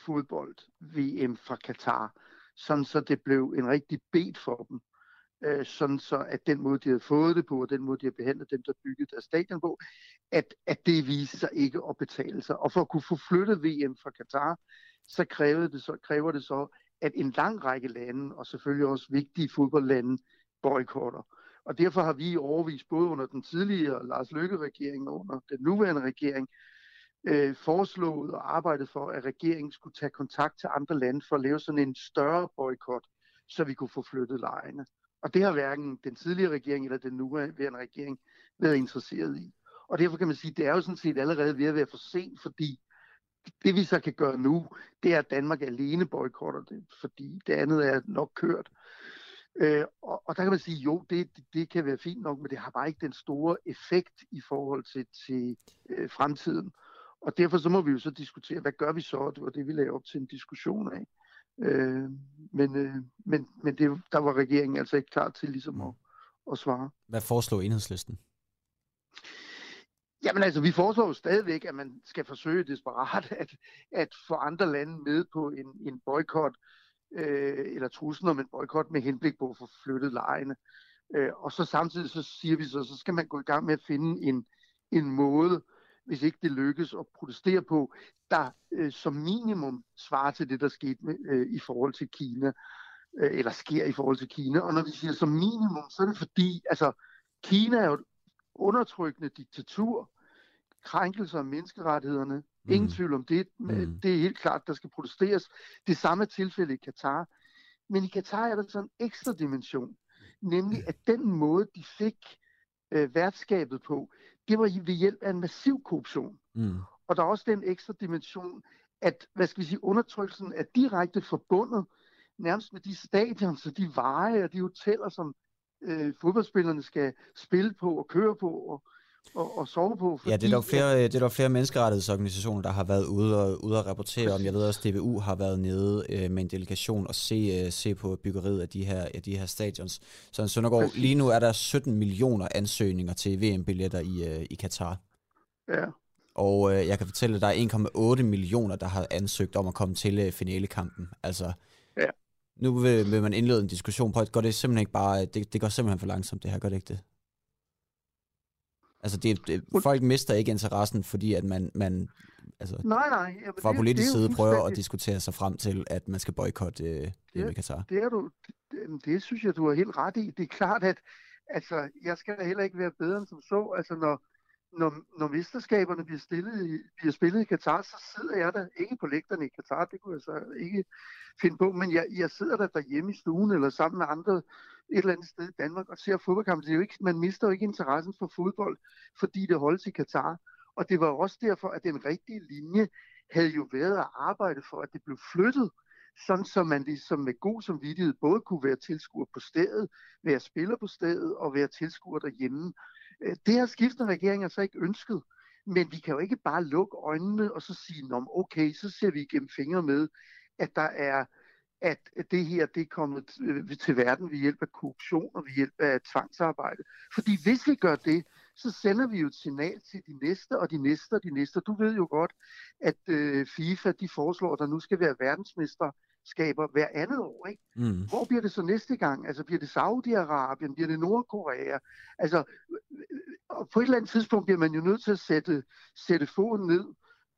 fodbold-VM fra Katar, sådan så det blev en rigtig bed for dem øh, sådan så at den måde, de havde fået det på, og den måde, de havde behandlet dem, der byggede deres stadion på, at, at det viste sig ikke at betale sig. Og for at kunne få flyttet VM fra Katar, så krævede det så, kræver det så at en lang række lande, og selvfølgelig også vigtige fodboldlande, boykotter. Og derfor har vi overvist både under den tidligere Lars Løkke-regering og under den nuværende regering øh, foreslået og arbejdet for, at regeringen skulle tage kontakt til andre lande for at lave sådan en større boykot, så vi kunne få flyttet lejene. Og det har hverken den tidligere regering eller den nuværende regering været interesseret i. Og derfor kan man sige, at det er jo sådan set allerede ved at være for sent, fordi det vi så kan gøre nu, det er, at Danmark alene boykotter det, fordi det andet er nok kørt. Øh, og, og der kan man sige, jo, det, det kan være fint nok, men det har bare ikke den store effekt i forhold til, til øh, fremtiden. Og derfor så må vi jo så diskutere, hvad gør vi så? Det var det, vi lavede op til en diskussion af. Øh, men øh, men, men det, der var regeringen altså ikke klar til ligesom at, at svare. Hvad foreslår enhedslisten? Jamen altså, vi foreslår jo stadigvæk, at man skal forsøge desperat <laughs> at, at få andre lande med på en, en boykot, øh, eller truslen om en boykot med henblik på at få flyttet lejene. Øh, og så samtidig så siger vi så, så skal man gå i gang med at finde en, en måde, hvis ikke det lykkes at protestere på, der øh, som minimum svarer til det, der skete med, øh, i forhold til Kina, øh, eller sker i forhold til Kina. Og når vi siger som minimum, så er det fordi, altså, Kina er jo et undertrykkende diktatur, krænkelser af menneskerettighederne, mm. ingen tvivl om det, mm. det er helt klart, der skal protesteres. Det samme tilfælde i Katar. Men i Katar er der sådan en ekstra dimension, nemlig at den måde, de fik øh, værtskabet på, det var ved hjælp af en massiv korruption. Mm. Og der er også den ekstra dimension, at hvad skal vi sige, undertrykkelsen er direkte forbundet nærmest med de stadion, så de veje og de hoteller, som øh, fodboldspillerne skal spille på og køre på og, og, og sove på. Fordi, ja, det er, der flere, det er der flere menneskerettighedsorganisationer, der har været ude og, ude og rapportere om. Jeg ved også, at DBU har været nede øh, med en delegation og se, øh, se på byggeriet af de her, af de her stadions. Så Søndergaard, lige nu er der 17 millioner ansøgninger til VM-billetter i, øh, i Katar. Ja. Og øh, jeg kan fortælle, at der er 1,8 millioner, der har ansøgt om at komme til øh, finalekampen. Altså. Nu vil, vil man indlede en diskussion på, at går det simpelthen ikke bare, det, det går simpelthen for langsomt, det her, gør det ikke det? Altså, det, det, folk mister ikke interessen, fordi at man, man altså, nej, nej. Jamen, fra politisk side prøver at diskutere sig frem til, at man skal boykotte øh, det, Katar. Det, er du, det, det synes jeg, du har helt ret i. Det er klart, at altså, jeg skal da heller ikke være bedre end som så. Altså, når, når, når mesterskaberne bliver, stillet i, bliver spillet i Katar, så sidder jeg der ikke på lægterne i Katar, det kunne jeg så ikke finde på, men jeg, jeg sidder der derhjemme i stuen eller sammen med andre et eller andet sted i Danmark og ser fodboldkampe. Det er jo ikke, man mister jo ikke interessen for fodbold, fordi det holdes i Katar. Og det var også derfor, at den rigtige linje havde jo været at arbejde for, at det blev flyttet, sådan så man ligesom med god samvittighed både kunne være tilskuer på stedet, være spiller på stedet og være tilskuer derhjemme. Øh, det har skiftende regeringer så ikke ønsket. Men vi kan jo ikke bare lukke øjnene og så sige, Nå, okay, så ser vi igennem fingre med, at der er at det her det er kommet øh, til verden ved hjælp af korruption og ved hjælp af tvangsarbejde. Fordi hvis vi gør det, så sender vi jo et signal til de næste og de næste og de næste. Du ved jo godt, at øh, FIFA de foreslår, at der nu skal være verdensmester skaber hver andet år. Ikke? Mm. Hvor bliver det så næste gang? Altså bliver det Saudi-Arabien? Bliver det Nordkorea? Altså på et eller andet tidspunkt bliver man jo nødt til at sætte, sætte foden ned.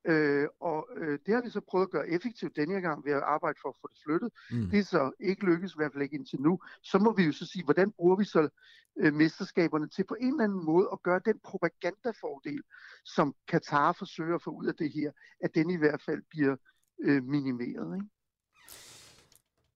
Øh, og øh, det har vi så prøvet at gøre effektivt denne gang ved at arbejde for at få det flyttet. Mm. Det er så ikke lykkedes, i hvert fald ikke indtil nu. Så må vi jo så sige, hvordan bruger vi så øh, mesterskaberne til på en eller anden måde at gøre den propagandafordel, som Katar forsøger at få ud af det her, at den i hvert fald bliver øh, minimeret. Ikke?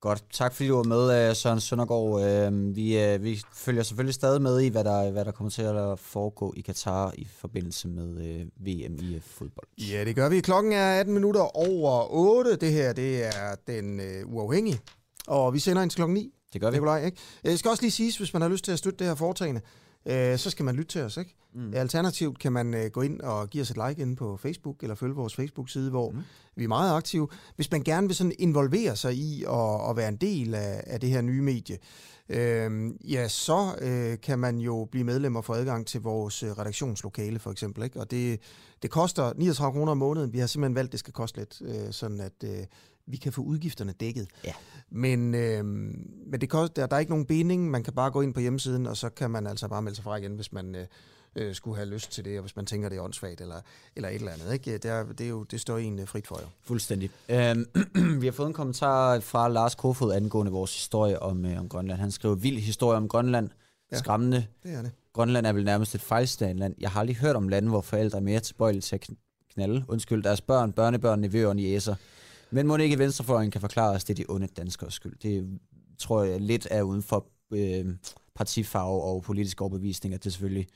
Godt. Tak fordi du var med, øh, Søren Søndergaard. Øh, vi, øh, vi følger selvfølgelig stadig med i, hvad der, hvad der kommer til at foregå i Katar i forbindelse med VM i fodbold. Ja, det gør vi. Klokken er 18 minutter over 8. Det her, det er den uh, uafhængige. Og vi sender ind til klokken 9. Det gør vi. Nikolaj, ikke? Det skal også lige siges, hvis man har lyst til at støtte det her foretagende, øh, så skal man lytte til os. Ikke? Mm. Alternativt kan man øh, gå ind og give os et like inde på Facebook, eller følge vores Facebook-side, hvor mm. vi er meget aktive. Hvis man gerne vil sådan involvere sig i at, at være en del af, af det her nye medie, øh, ja, så øh, kan man jo blive medlem og få adgang til vores øh, redaktionslokale, for eksempel. Ikke? Og det, det koster 39 kroner om måneden. Vi har simpelthen valgt, at det skal koste lidt, øh, sådan at øh, vi kan få udgifterne dækket. Ja. Men, øh, men det koster, der, der er ikke nogen binding. Man kan bare gå ind på hjemmesiden, og så kan man altså bare melde sig fra igen, hvis man øh, øh, skulle have lyst til det, og hvis man tænker, det er åndssvagt eller, eller et eller andet. Ikke? Det, er, det, er jo, det står en frit for jo. Fuldstændig. Øhm, <clears throat> vi har fået en kommentar fra Lars Kofod angående vores historie om, øh, om Grønland. Han skriver, vild historie om Grønland. Ja, Skræmmende. Det er det. Grønland er vel nærmest et fejlstående land. Jeg har aldrig hørt om lande, hvor forældre er mere tilbøjelige til at knalde. Undskyld, deres børn, børnebørn, nevøer og niæser. Men må det ikke venstrefløjen kan forklare os, det er de onde danskers skyld. Det tror jeg lidt er uden for øh, partifarve og politisk overbevisning, at det selvfølgelig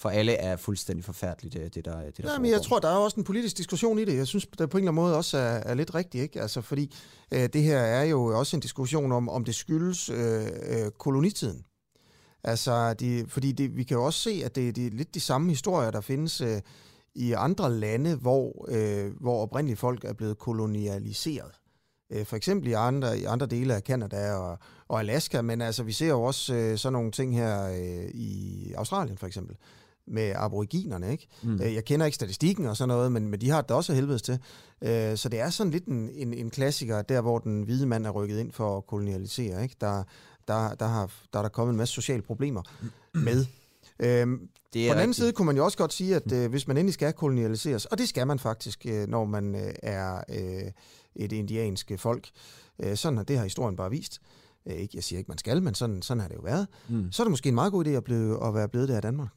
for alle er fuldstændig forfærdeligt, det, det der, det der Ja, men jeg tror, der er også en politisk diskussion i det. Jeg synes, det på en eller anden måde også er, er lidt rigtigt. Ikke? Altså, fordi øh, det her er jo også en diskussion om, om det skyldes øh, øh, kolonitiden. Altså, de, fordi det, vi kan jo også se, at det, det er lidt de samme historier, der findes øh, i andre lande, hvor, øh, hvor oprindelige folk er blevet kolonialiseret. Øh, for eksempel i andre, i andre dele af Kanada og, og Alaska, men altså, vi ser jo også øh, sådan nogle ting her øh, i Australien for eksempel, med aboriginerne. Ikke? Mm. Mm. Jeg kender ikke statistikken og sådan noget, men, men de har det også helvedes til. Øh, så det er sådan lidt en, en, en klassiker, der hvor den hvide mand er rykket ind for at kolonialisere. Ikke? Der, der, der, har, der er der kommet en masse sociale problemer med. Øhm, Det er på den anden rigtigt. side kunne man jo også godt sige, at øh, hvis man endelig skal kolonialiseres, og det skal man faktisk, øh, når man øh, er øh, et indiansk øh, folk, øh, sådan det har historien bare vist. Øh, ikke, jeg siger ikke, man skal, men sådan, sådan har det jo været. Mm. Så er det måske en meget god idé at, blive, at være blevet der i Danmark.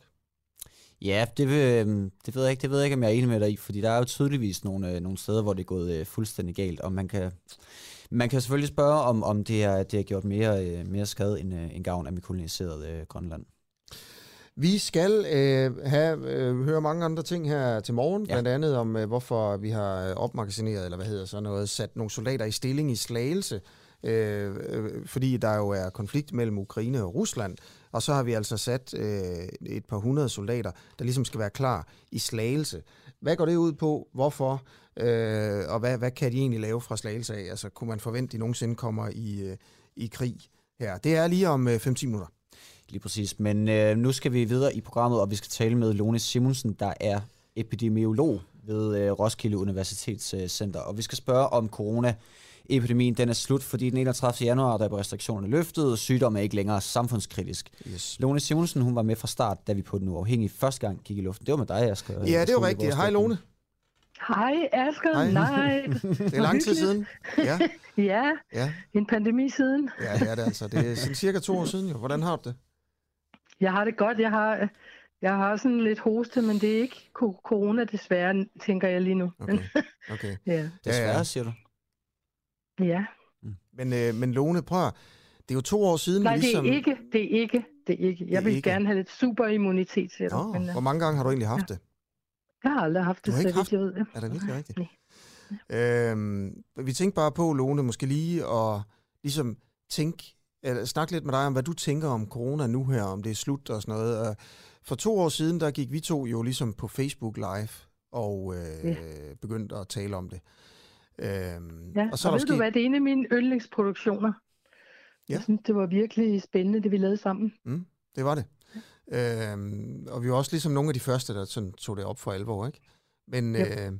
Ja, det, vil, øhm, det ved jeg ikke, det ved jeg ikke, om jeg er enig med dig i, fordi der er jo tydeligvis nogle, øh, nogle steder, hvor det er gået øh, fuldstændig galt, og man kan, man kan selvfølgelig spørge, om, om det, har, det har gjort mere, øh, mere skade end, øh, end gavn, at vi koloniserede øh, Grønland. Vi skal øh, have, øh, høre mange andre ting her til morgen, Ja. blandt andet om, øh, hvorfor vi har øh, opmagasineret, eller hvad hedder sådan noget, sat nogle soldater i stilling i Slagelse, øh, øh, fordi der jo er konflikt mellem Ukraine og Rusland, og så har vi altså sat øh, et par hundrede soldater, der ligesom skal være klar i Slagelse. Hvad går det ud på? Hvorfor? Øh, og hvad, hvad kan de egentlig lave fra Slagelse af? Altså, kunne man forvente, at de nogensinde kommer i, øh, i krig her? Det er lige om øh, 5-10 minutter. Lige præcis. Men øh, nu skal vi videre i programmet, og vi skal tale med Lone Simonsen, der er epidemiolog ved øh, Roskilde Universitetscenter. Og vi skal spørge om corona-epidemien den er slut, fordi den 31. januar, der blev restriktionerne løftet, og sygdommen er ikke længere samfundskritisk. Yes. Lone Simonsen, hun var med fra start, da vi på den uafhængige første gang gik i luften. Det var med dig, Asger. Ja, det er rigtigt. Hej Lone. Hej Asger, Hej. nej. <laughs> Det er lang tid siden. Ja, <laughs> Ja, ja, en pandemi siden. ja, det er det altså. Det er cirka to år siden jo. Hvordan har du det? Jeg har det godt. Jeg har, jeg har sådan lidt hoste, men det er ikke corona desværre, tænker jeg lige nu. Okay. Okay. <laughs> ja. Desværre, Ja, ja. siger du. ja. Men, øh, men Lone, prøv at- Det er jo to år siden, Nej, vi det ligesom... er ikke. Det er ikke. Det er ikke. Det Jeg er vil ikke. gerne have lidt superimmunitet til dig. Nå, men, øh, hvor mange gange har du egentlig haft det? jeg har aldrig haft Du det, har så ikke vidt jeg ved. det. Er det virkelig rigtigt? Nej. Øhm, vi tænkte bare på, Lone, måske lige at ligesom tænke, eller snakke lidt med dig om, hvad du tænker om corona nu her, om det er slut og sådan noget. Og For to år siden, der gik vi to jo ligesom på Facebook Live og øh, Ja. begyndte at tale om det. Øhm, Ja, og, så og ved du hvad, det er en af mine yndlingsproduktioner. Ja. Jeg synes, det var virkelig spændende, det vi lavede sammen. Mm, det var det. Øhm, og vi var også ligesom nogle af de første, der sådan tog det op for alvor, ikke? Men Ja. øh,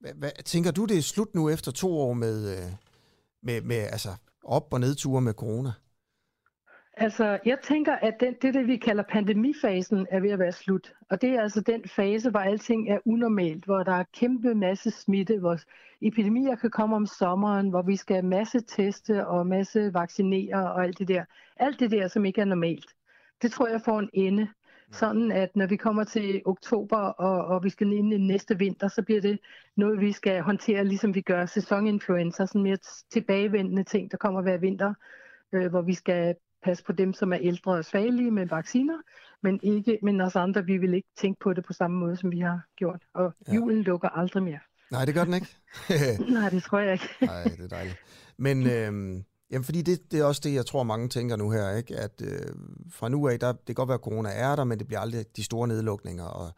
hvad, hvad, tænker du, det er slut nu efter to år med, øh, med, med altså, op- og nedture med corona? Altså, jeg tænker, at den, det, det, vi kalder pandemifasen, er ved at være slut. Og det er altså den fase, hvor alting er unormalt, hvor der er kæmpe masse smitte, hvor epidemier kan komme om sommeren, hvor vi skal masse teste og masse vaccinere og alt det der. Alt det der, som ikke er normalt. Det tror jeg får en ende. Sådan at når vi kommer til oktober, og, og vi skal ind i næste vinter, så bliver det noget, vi skal håndtere, ligesom vi gør sæsoninfluenza, sådan mere tilbagevendende ting, der kommer hver vinter, øh, hvor vi skal passe på dem, som er ældre og svagelige med vacciner, men ikke, men os andre, vi vil ikke tænke på det på samme måde, som vi har gjort. Og Ja. julen lukker aldrig mere. Nej, det gør den ikke. <laughs> Nej, det tror jeg ikke. <laughs> Nej, det er dejligt. Men øhm, Jamen, fordi det, det er også det, jeg tror, mange tænker nu her, ikke? at øh, fra nu af, der, det kan godt være, at corona er der, men det bliver aldrig de store nedlukninger og,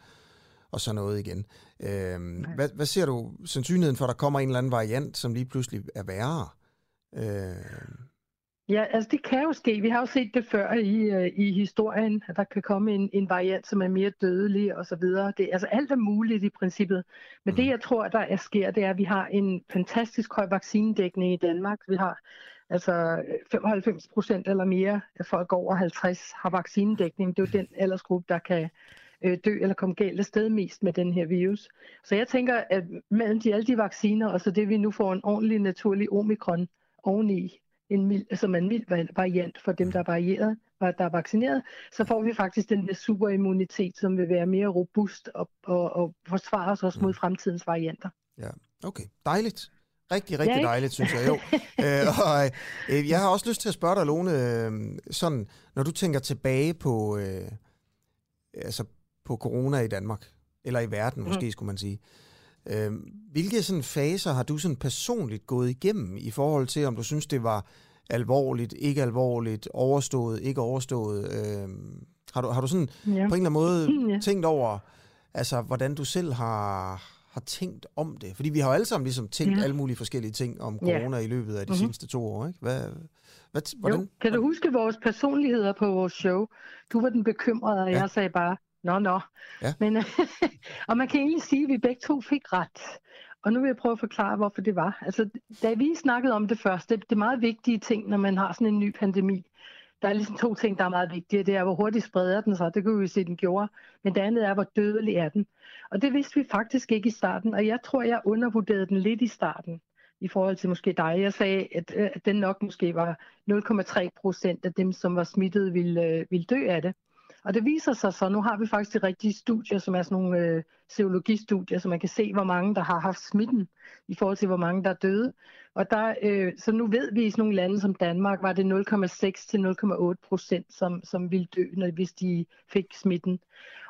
og sådan noget igen. Øh, hvad, hvad ser du sandsynligheden for, at der kommer en eller anden variant, som lige pludselig er værre? Øh, Ja, altså det kan jo ske. Vi har jo set det før i, øh, i historien, at der kan komme en, en variant, som er mere dødelig og så videre. Det, altså alt er muligt i princippet. Men det, jeg tror, der er sker, det er, at vi har en fantastisk høj vaccinedækning i Danmark. Vi har altså 95 procent eller mere af folk over 50 har vaccinedækning. Det er jo den aldersgruppe, der kan øh, dø eller komme galt af sted mest med den her virus. Så jeg tænker, at mellem de, alle de vacciner, og så det, vi nu får en ordentlig naturlig omikron oveni, en mild, som er en mild variant for dem, der er varieret, der er vaccineret, så får vi faktisk den der superimmunitet, som vil være mere robust og, og, og forsvare os også mod fremtidens varianter. Ja, okay. Dejligt. Rigtig, rigtig ja, dejligt, synes jeg jo. <laughs> øh, og, øh, jeg har også lyst til at spørge dig, Lone, øh, sådan, når du tænker tilbage på, øh, altså på corona i Danmark, eller i verden måske, mm. skulle man sige. Øh, hvilke sådan faser har du sådan personligt gået igennem i forhold til, om du synes, det var alvorligt, ikke alvorligt, overstået, ikke overstået? Øh, har, du, har du sådan ja. på en eller anden måde <clears throat> ja. tænkt over, altså hvordan du selv har, har tænkt om det? Fordi vi har jo alle sammen ligesom tænkt ja. alle mulige forskellige ting om corona ja. i løbet af de mm-hmm. seneste to år, ikke? Hvad, hvad, hvordan, jo. Kan du huske vores personligheder på vores show? Du var den bekymrede, og ja. jeg sagde bare, Nå, nå. Ja. Men, <laughs> og man kan egentlig sige, at vi begge to fik ret. Og nu vil jeg prøve at forklare, hvorfor det var. Altså, da vi snakkede om det første, det er meget vigtige ting, når man har sådan en ny pandemi. Der er ligesom to ting, der er meget vigtige. Det er, hvor hurtigt spreder den sig. Det kan vi se, den gjorde. Men det andet er, hvor dødelig er den. Og det vidste vi faktisk ikke i starten. Og jeg tror, jeg undervurderede den lidt i starten i forhold til måske dig. Jeg sagde, at, at den nok måske var 0,3 procent af dem, som var smittet, ville, øh, ville dø af det. Og det viser sig så, nu har vi faktisk de rigtige studier, som er sådan nogle øh, seologistudier, så man kan se, hvor mange, der har haft smitten, i forhold til, hvor mange, der er døde. Og der, øh, så nu ved vi i sådan nogle lande som Danmark, var det 0,6 til 0,8 procent, som, som ville dø, når, hvis de fik smitten.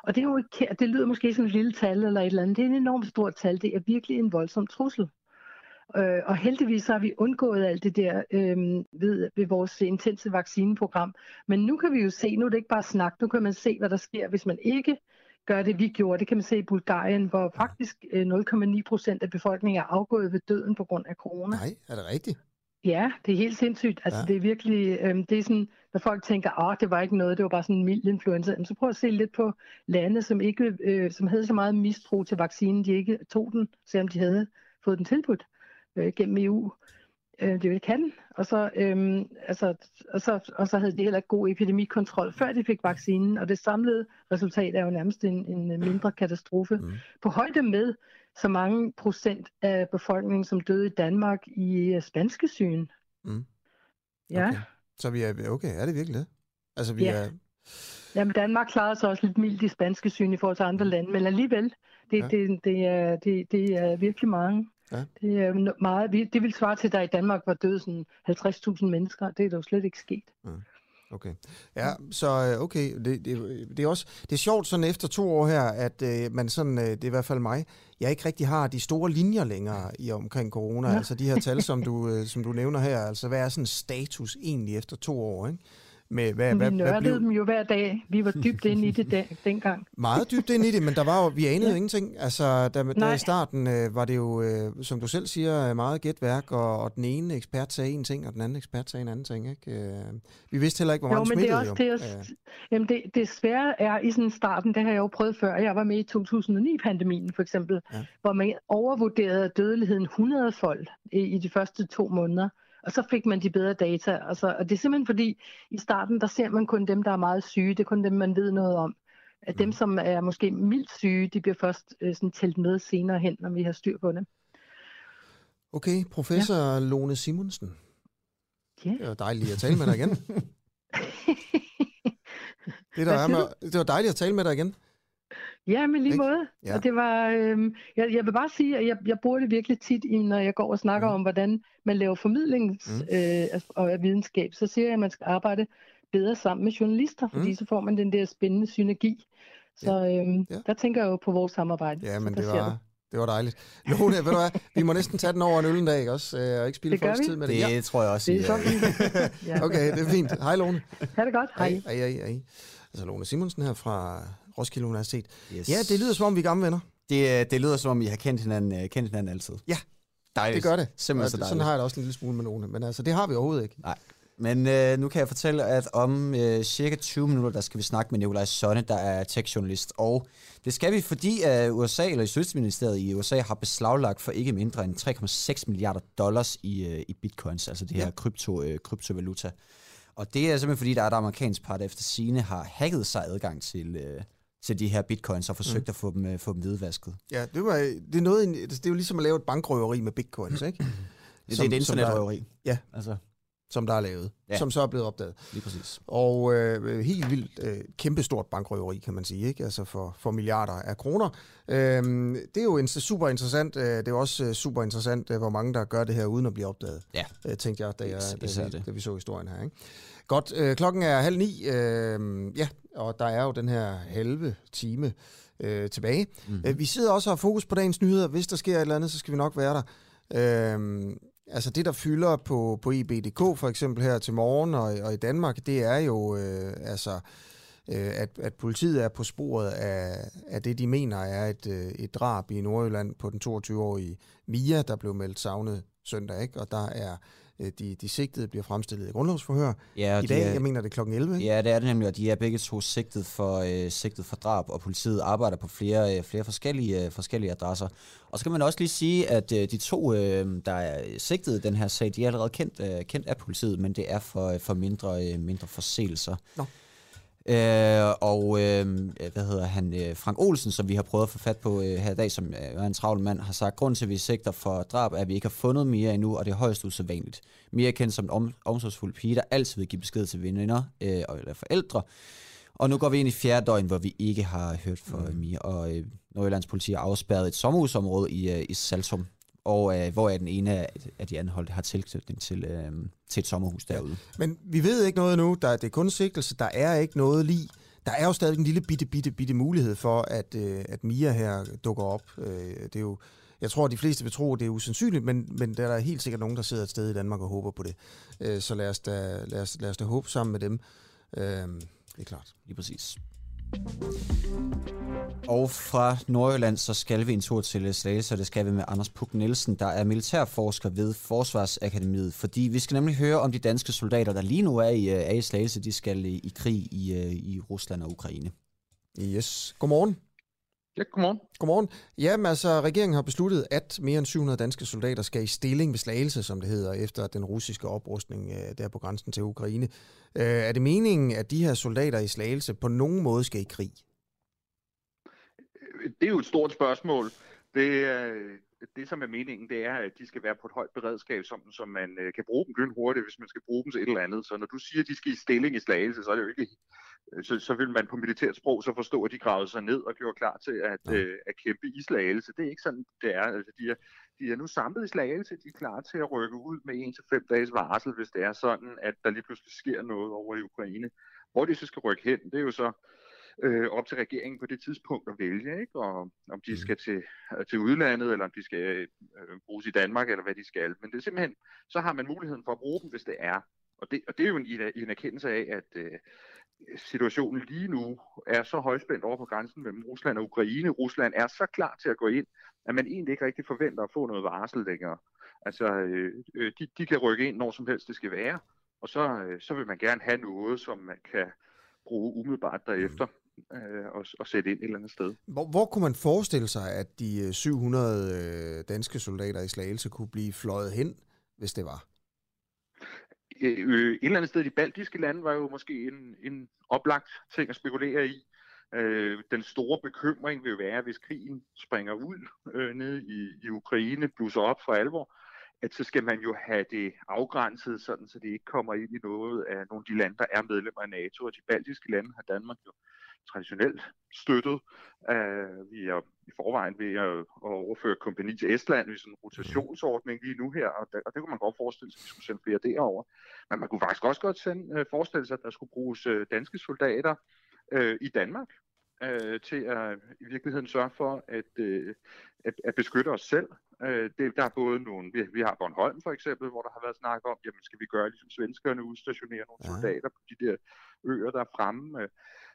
Og det, er jo ikke, det lyder måske som et lille tal eller et eller andet. Det er en enormt stort tal. Det er virkelig en voldsom trussel. Øh, og heldigvis har vi undgået alt det der øh, ved, ved vores intense vaccineprogram. Men nu kan vi jo se, nu er det ikke bare snak, nu kan man se, hvad der sker, hvis man ikke gør det, vi gjorde. Det kan man se i Bulgarien, hvor faktisk øh, 0,9 procent af befolkningen er afgået ved døden på grund af corona. Nej, er det rigtigt? Ja, det er helt sindssygt. Altså, ja. det er virkelig, øh, det er sådan, når folk tænker, at det var ikke noget, det var bare sådan en mild influenza. så prøv at se lidt på lande, som, ikke, øh, som havde så meget mistro til vaccinen, de ikke tog den, selvom de havde fået den tilbudt øh, gennem EU. Øh, det kan. Og så, øh, altså, og, så, og så havde de heller ikke god epidemikontrol, før de fik vaccinen. Og det samlede resultat er jo nærmest en, en mindre katastrofe. Mm. På højde med så mange procent af befolkningen, som døde i Danmark i uh, spanske syn. Mm. Ja. Okay. Så vi er, okay, er det virkelig det? Altså, vi ja. er... Jamen, Danmark klarede sig også lidt mildt i spanske syn i forhold til andre lande, men alligevel, det, ja. det, det, er, det, det er virkelig mange. Ja. Det er meget, det vil svare til, at der i Danmark var døde sådan 50.000 mennesker. Det er jo slet ikke sket. Ja. Okay. Ja, så øh, okay, det, det, det er også det er sjovt sådan efter to år her, at øh, man sådan, øh, det er i hvert fald mig, jeg ikke rigtig har de store linjer længere i omkring corona, ja. altså de her tal, som du, øh, som du nævner her, altså hvad er sådan status egentlig efter to år, ikke? Med, hvad, vi hvad, nørdede hvad blev... dem jo hver dag. Vi var <laughs> dybt inde i det den, dengang. Meget dybt inde i det, men der var jo, vi anede ja. jo ingenting. Altså, da, da i starten øh, var det jo, øh, som du selv siger, meget gætværk, og, og den ene ekspert sagde en ting, og den anden ekspert sagde en anden ting. Ikke? Øh, vi vidste heller ikke, hvor meget smittede. Jo, men det er også, det, jamen det, det svære er i sådan starten, det har jeg jo prøvet før. Jeg var med i 2009-pandemien for eksempel, ja. hvor man overvurderede dødeligheden 100-fold i, i de første to måneder. Og så fik man de bedre data. Altså, og det er simpelthen fordi, i starten, der ser man kun dem, der er meget syge. Det er kun dem, man ved noget om. At dem, mm. som er måske mildt syge, de bliver først øh, sådan tælt med senere hen, når vi har styr på det. Okay, professor ja. Lone Simonsen. Ja. Det var dejligt at tale med dig igen. <laughs> det, der er med, det var dejligt at tale med dig igen. Ja, men lige måde. Ja. Og det var, øh, jeg, jeg vil bare sige, at jeg, jeg bruger det virkelig tit, når jeg går og snakker mm. om, hvordan man laver formidling mm. øh, og videnskab. Så siger jeg, at man skal arbejde bedre sammen med journalister, fordi mm. så får man den der spændende synergi. Så øh, ja. der tænker jeg jo på vores samarbejde. Ja, men det var, Det var dejligt. Lone, ved du hvad, vi må næsten tage den over en øl en dag, ikke også? Øh, og ikke spille folks tid med det. Det ja. tror jeg også. Det er sådan. <laughs> ja. Okay, det er fint. Hej Lone. Ha' det godt. Hej. Hej, hej, hej. Altså Lone Simonsen her fra Roskilde Universitet. Yes. Ja, det lyder som om, vi er gamle venner. Det, det lyder som om, I har kendt hinanden, kendt hinanden altid. Ja, dejligt. det gør det. Simpelthen så dejligt. Sådan har jeg det også en lille smule med Lone. Men altså, det har vi overhovedet ikke. Nej. Men øh, nu kan jeg fortælle, at om øh, cirka 20 minutter, der skal vi snakke med Nikolaj Sonne, der er tech-journalist. Og det skal vi, fordi at USA, eller Justitsministeriet i USA, har beslaglagt for ikke mindre end 3,6 milliarder dollars i, øh, i bitcoins, altså det her ja. krypto, øh, kryptovaluta. Og det er simpelthen fordi, der er et amerikansk part, der efter sine har hacket sig adgang til, øh, til de her bitcoins og forsøgt mm. at få dem, øh, få dem hvidvasket. Ja, det, var, det, er noget, det er jo ligesom at lave et bankrøveri med bitcoins, ikke? <clears throat> det er et internetrøveri. Ja, altså som der er lavet, ja. som så er blevet opdaget. Lige præcis. Og øh, helt vildt øh, kæmpestort bankrøveri, kan man sige, ikke? Altså for, for milliarder af kroner. Øh, det er jo en, super interessant. Øh, det er også øh, super interessant, øh, hvor mange der gør det her uden at blive opdaget. Ja. Øh, tænkte jeg, da, jeg, da, da, vi, da vi så historien her. Ikke? Godt, øh, klokken er halv ni. Øh, ja, og der er jo den her halve time øh, tilbage. Mm-hmm. Vi sidder også og har fokus på dagens nyheder. Hvis der sker et eller andet, så skal vi nok være der. Øh, Altså det, der fylder på, på IBDK for eksempel her til morgen og, og i Danmark, det er jo øh, altså, øh, at, at politiet er på sporet af, af det, de mener er et, øh, et drab i Nordjylland på den 22-årige Mia, der blev meldt savnet søndag, ikke? og der er de, de sigtede bliver fremstillet i grundlovsforhør. Ja, I dag, er, jeg mener det er klokken 11, ikke? Ja, det er det nemlig, og de er begge to sigtet for, øh, sigtet for drab, og politiet arbejder på flere, øh, flere forskellige, øh, forskellige adresser. Og så kan man også lige sige, at øh, de to, øh, der er sigtet i den her sag, de er allerede kendt, øh, kendt af politiet, men det er for, for mindre, øh, mindre forseelser. Nå. Øh, og øh, hvad hedder han, øh, Frank Olsen, som vi har prøvet at få fat på øh, her i dag, som øh, er en travl mand, har sagt, grund til, at vi sigter for drab, er, at vi ikke har fundet Mia endnu, og det er højst usædvanligt. Mia er kendt som en om, omsorgsfuld pige, der altid vil give besked til veninder øh, eller forældre. Og nu går vi ind i fjerde døgn, hvor vi ikke har hørt fra mm. Mia, og øh, Nordjyllands politi har afspærret et sommerhusområde i, øh, i Saltum, og øh, hvor er den ene af de anholdte har tilknytning til, øh, til et sommerhus derude. Ja. Men vi ved ikke noget nu. Der, det er kun sigtelse. Der er ikke noget lige. Der er jo stadig en lille bitte, bitte, bitte mulighed for, at, øh, at Mia her dukker op. Øh, det er jo, jeg tror, at de fleste vil tro, at det er usandsynligt, men, men der er helt sikkert nogen, der sidder et sted i Danmark og håber på det. Øh, så lad os, da, lad, os, lad os da håbe sammen med dem. Øh, det er klart. Lige præcis. Og fra Nordjylland, så skal vi en tur til Slagelse, og det skal vi med Anders Puk Nielsen, der er militærforsker ved Forsvarsakademiet. Fordi vi skal nemlig høre om de danske soldater, der lige nu er i, øh, er i Slagelse, de skal i, i krig i, øh, i Rusland og Ukraine. Yes. Godmorgen. Ja, godmorgen. Godmorgen. Jamen altså, regeringen har besluttet, at mere end 700 danske soldater skal i stilling ved slagelse, som det hedder, efter den russiske oprustning øh, der på grænsen til Ukraine. Øh, er det meningen, at de her soldater i slagelse på nogen måde skal i krig? Det er jo et stort spørgsmål. Det, det, som er meningen, det er, at de skal være på et højt beredskab, som, som man øh, kan bruge dem lynhurtigt, hvis man skal bruge dem til et eller andet. Så når du siger, at de skal i stilling i slagelse, så er det jo ikke Øh, så, så vil man på militært sprog så forstå, at de gravede sig ned og gjorde klar til at, øh, at kæmpe i slagelse. Det er ikke sådan, det er. Altså, de, er de er nu samlet i slagelse. De er klar til at rykke ud med en til fem dages varsel, hvis det er sådan, at der lige pludselig sker noget over i Ukraine. Hvor de så skal rykke hen, det er jo så øh, op til regeringen på det tidspunkt at vælge, ikke? Og om de mm. skal til, øh, til udlandet, eller om de skal øh, bruges i Danmark, eller hvad de skal. Men det er simpelthen, så har man muligheden for at bruge dem, hvis det er. Og det, og det er jo en, en erkendelse af, at, øh, situationen lige nu er så højspændt over på grænsen mellem Rusland og Ukraine. Rusland er så klar til at gå ind, at man egentlig ikke rigtig forventer at få noget varsel længere. Altså, øh, øh, de, de kan rykke ind, når som helst det skal være, og så, øh, så vil man gerne have noget, som man kan bruge umiddelbart derefter øh, og, og sætte ind et eller andet sted. Hvor, hvor kunne man forestille sig, at de 700 øh, danske soldater i Slagelse kunne blive fløjet hen, hvis det var? øh, et eller andet sted i de baltiske lande var jo måske en, en oplagt ting at spekulere i. Øh, den store bekymring vil være, hvis krigen springer ud øh, nede i, i Ukraine, blusser op for alvor, at så skal man jo have det afgrænset, sådan så det ikke kommer ind i noget af nogle af de lande, der er medlemmer af NATO. Og de baltiske lande har Danmark jo traditionelt støttet. Uh, vi er i forvejen ved at, at overføre kompani til Estland i sådan en rotationsordning lige nu her, og, det, og det kunne man godt forestille sig, at vi skulle sende flere derover. Men man kunne faktisk også godt sende, uh, forestille sig, at der skulle bruges uh, danske soldater uh, i Danmark. øh, til at i virkeligheden sørge for at, øh, at, at beskytte os selv. Øh, det, der er både nogle, vi, vi har Bornholm for eksempel, hvor der har været snak om, jamen skal vi gøre ligesom svenskerne, udstationere nogle soldater på de der øer, der er fremme. Øh,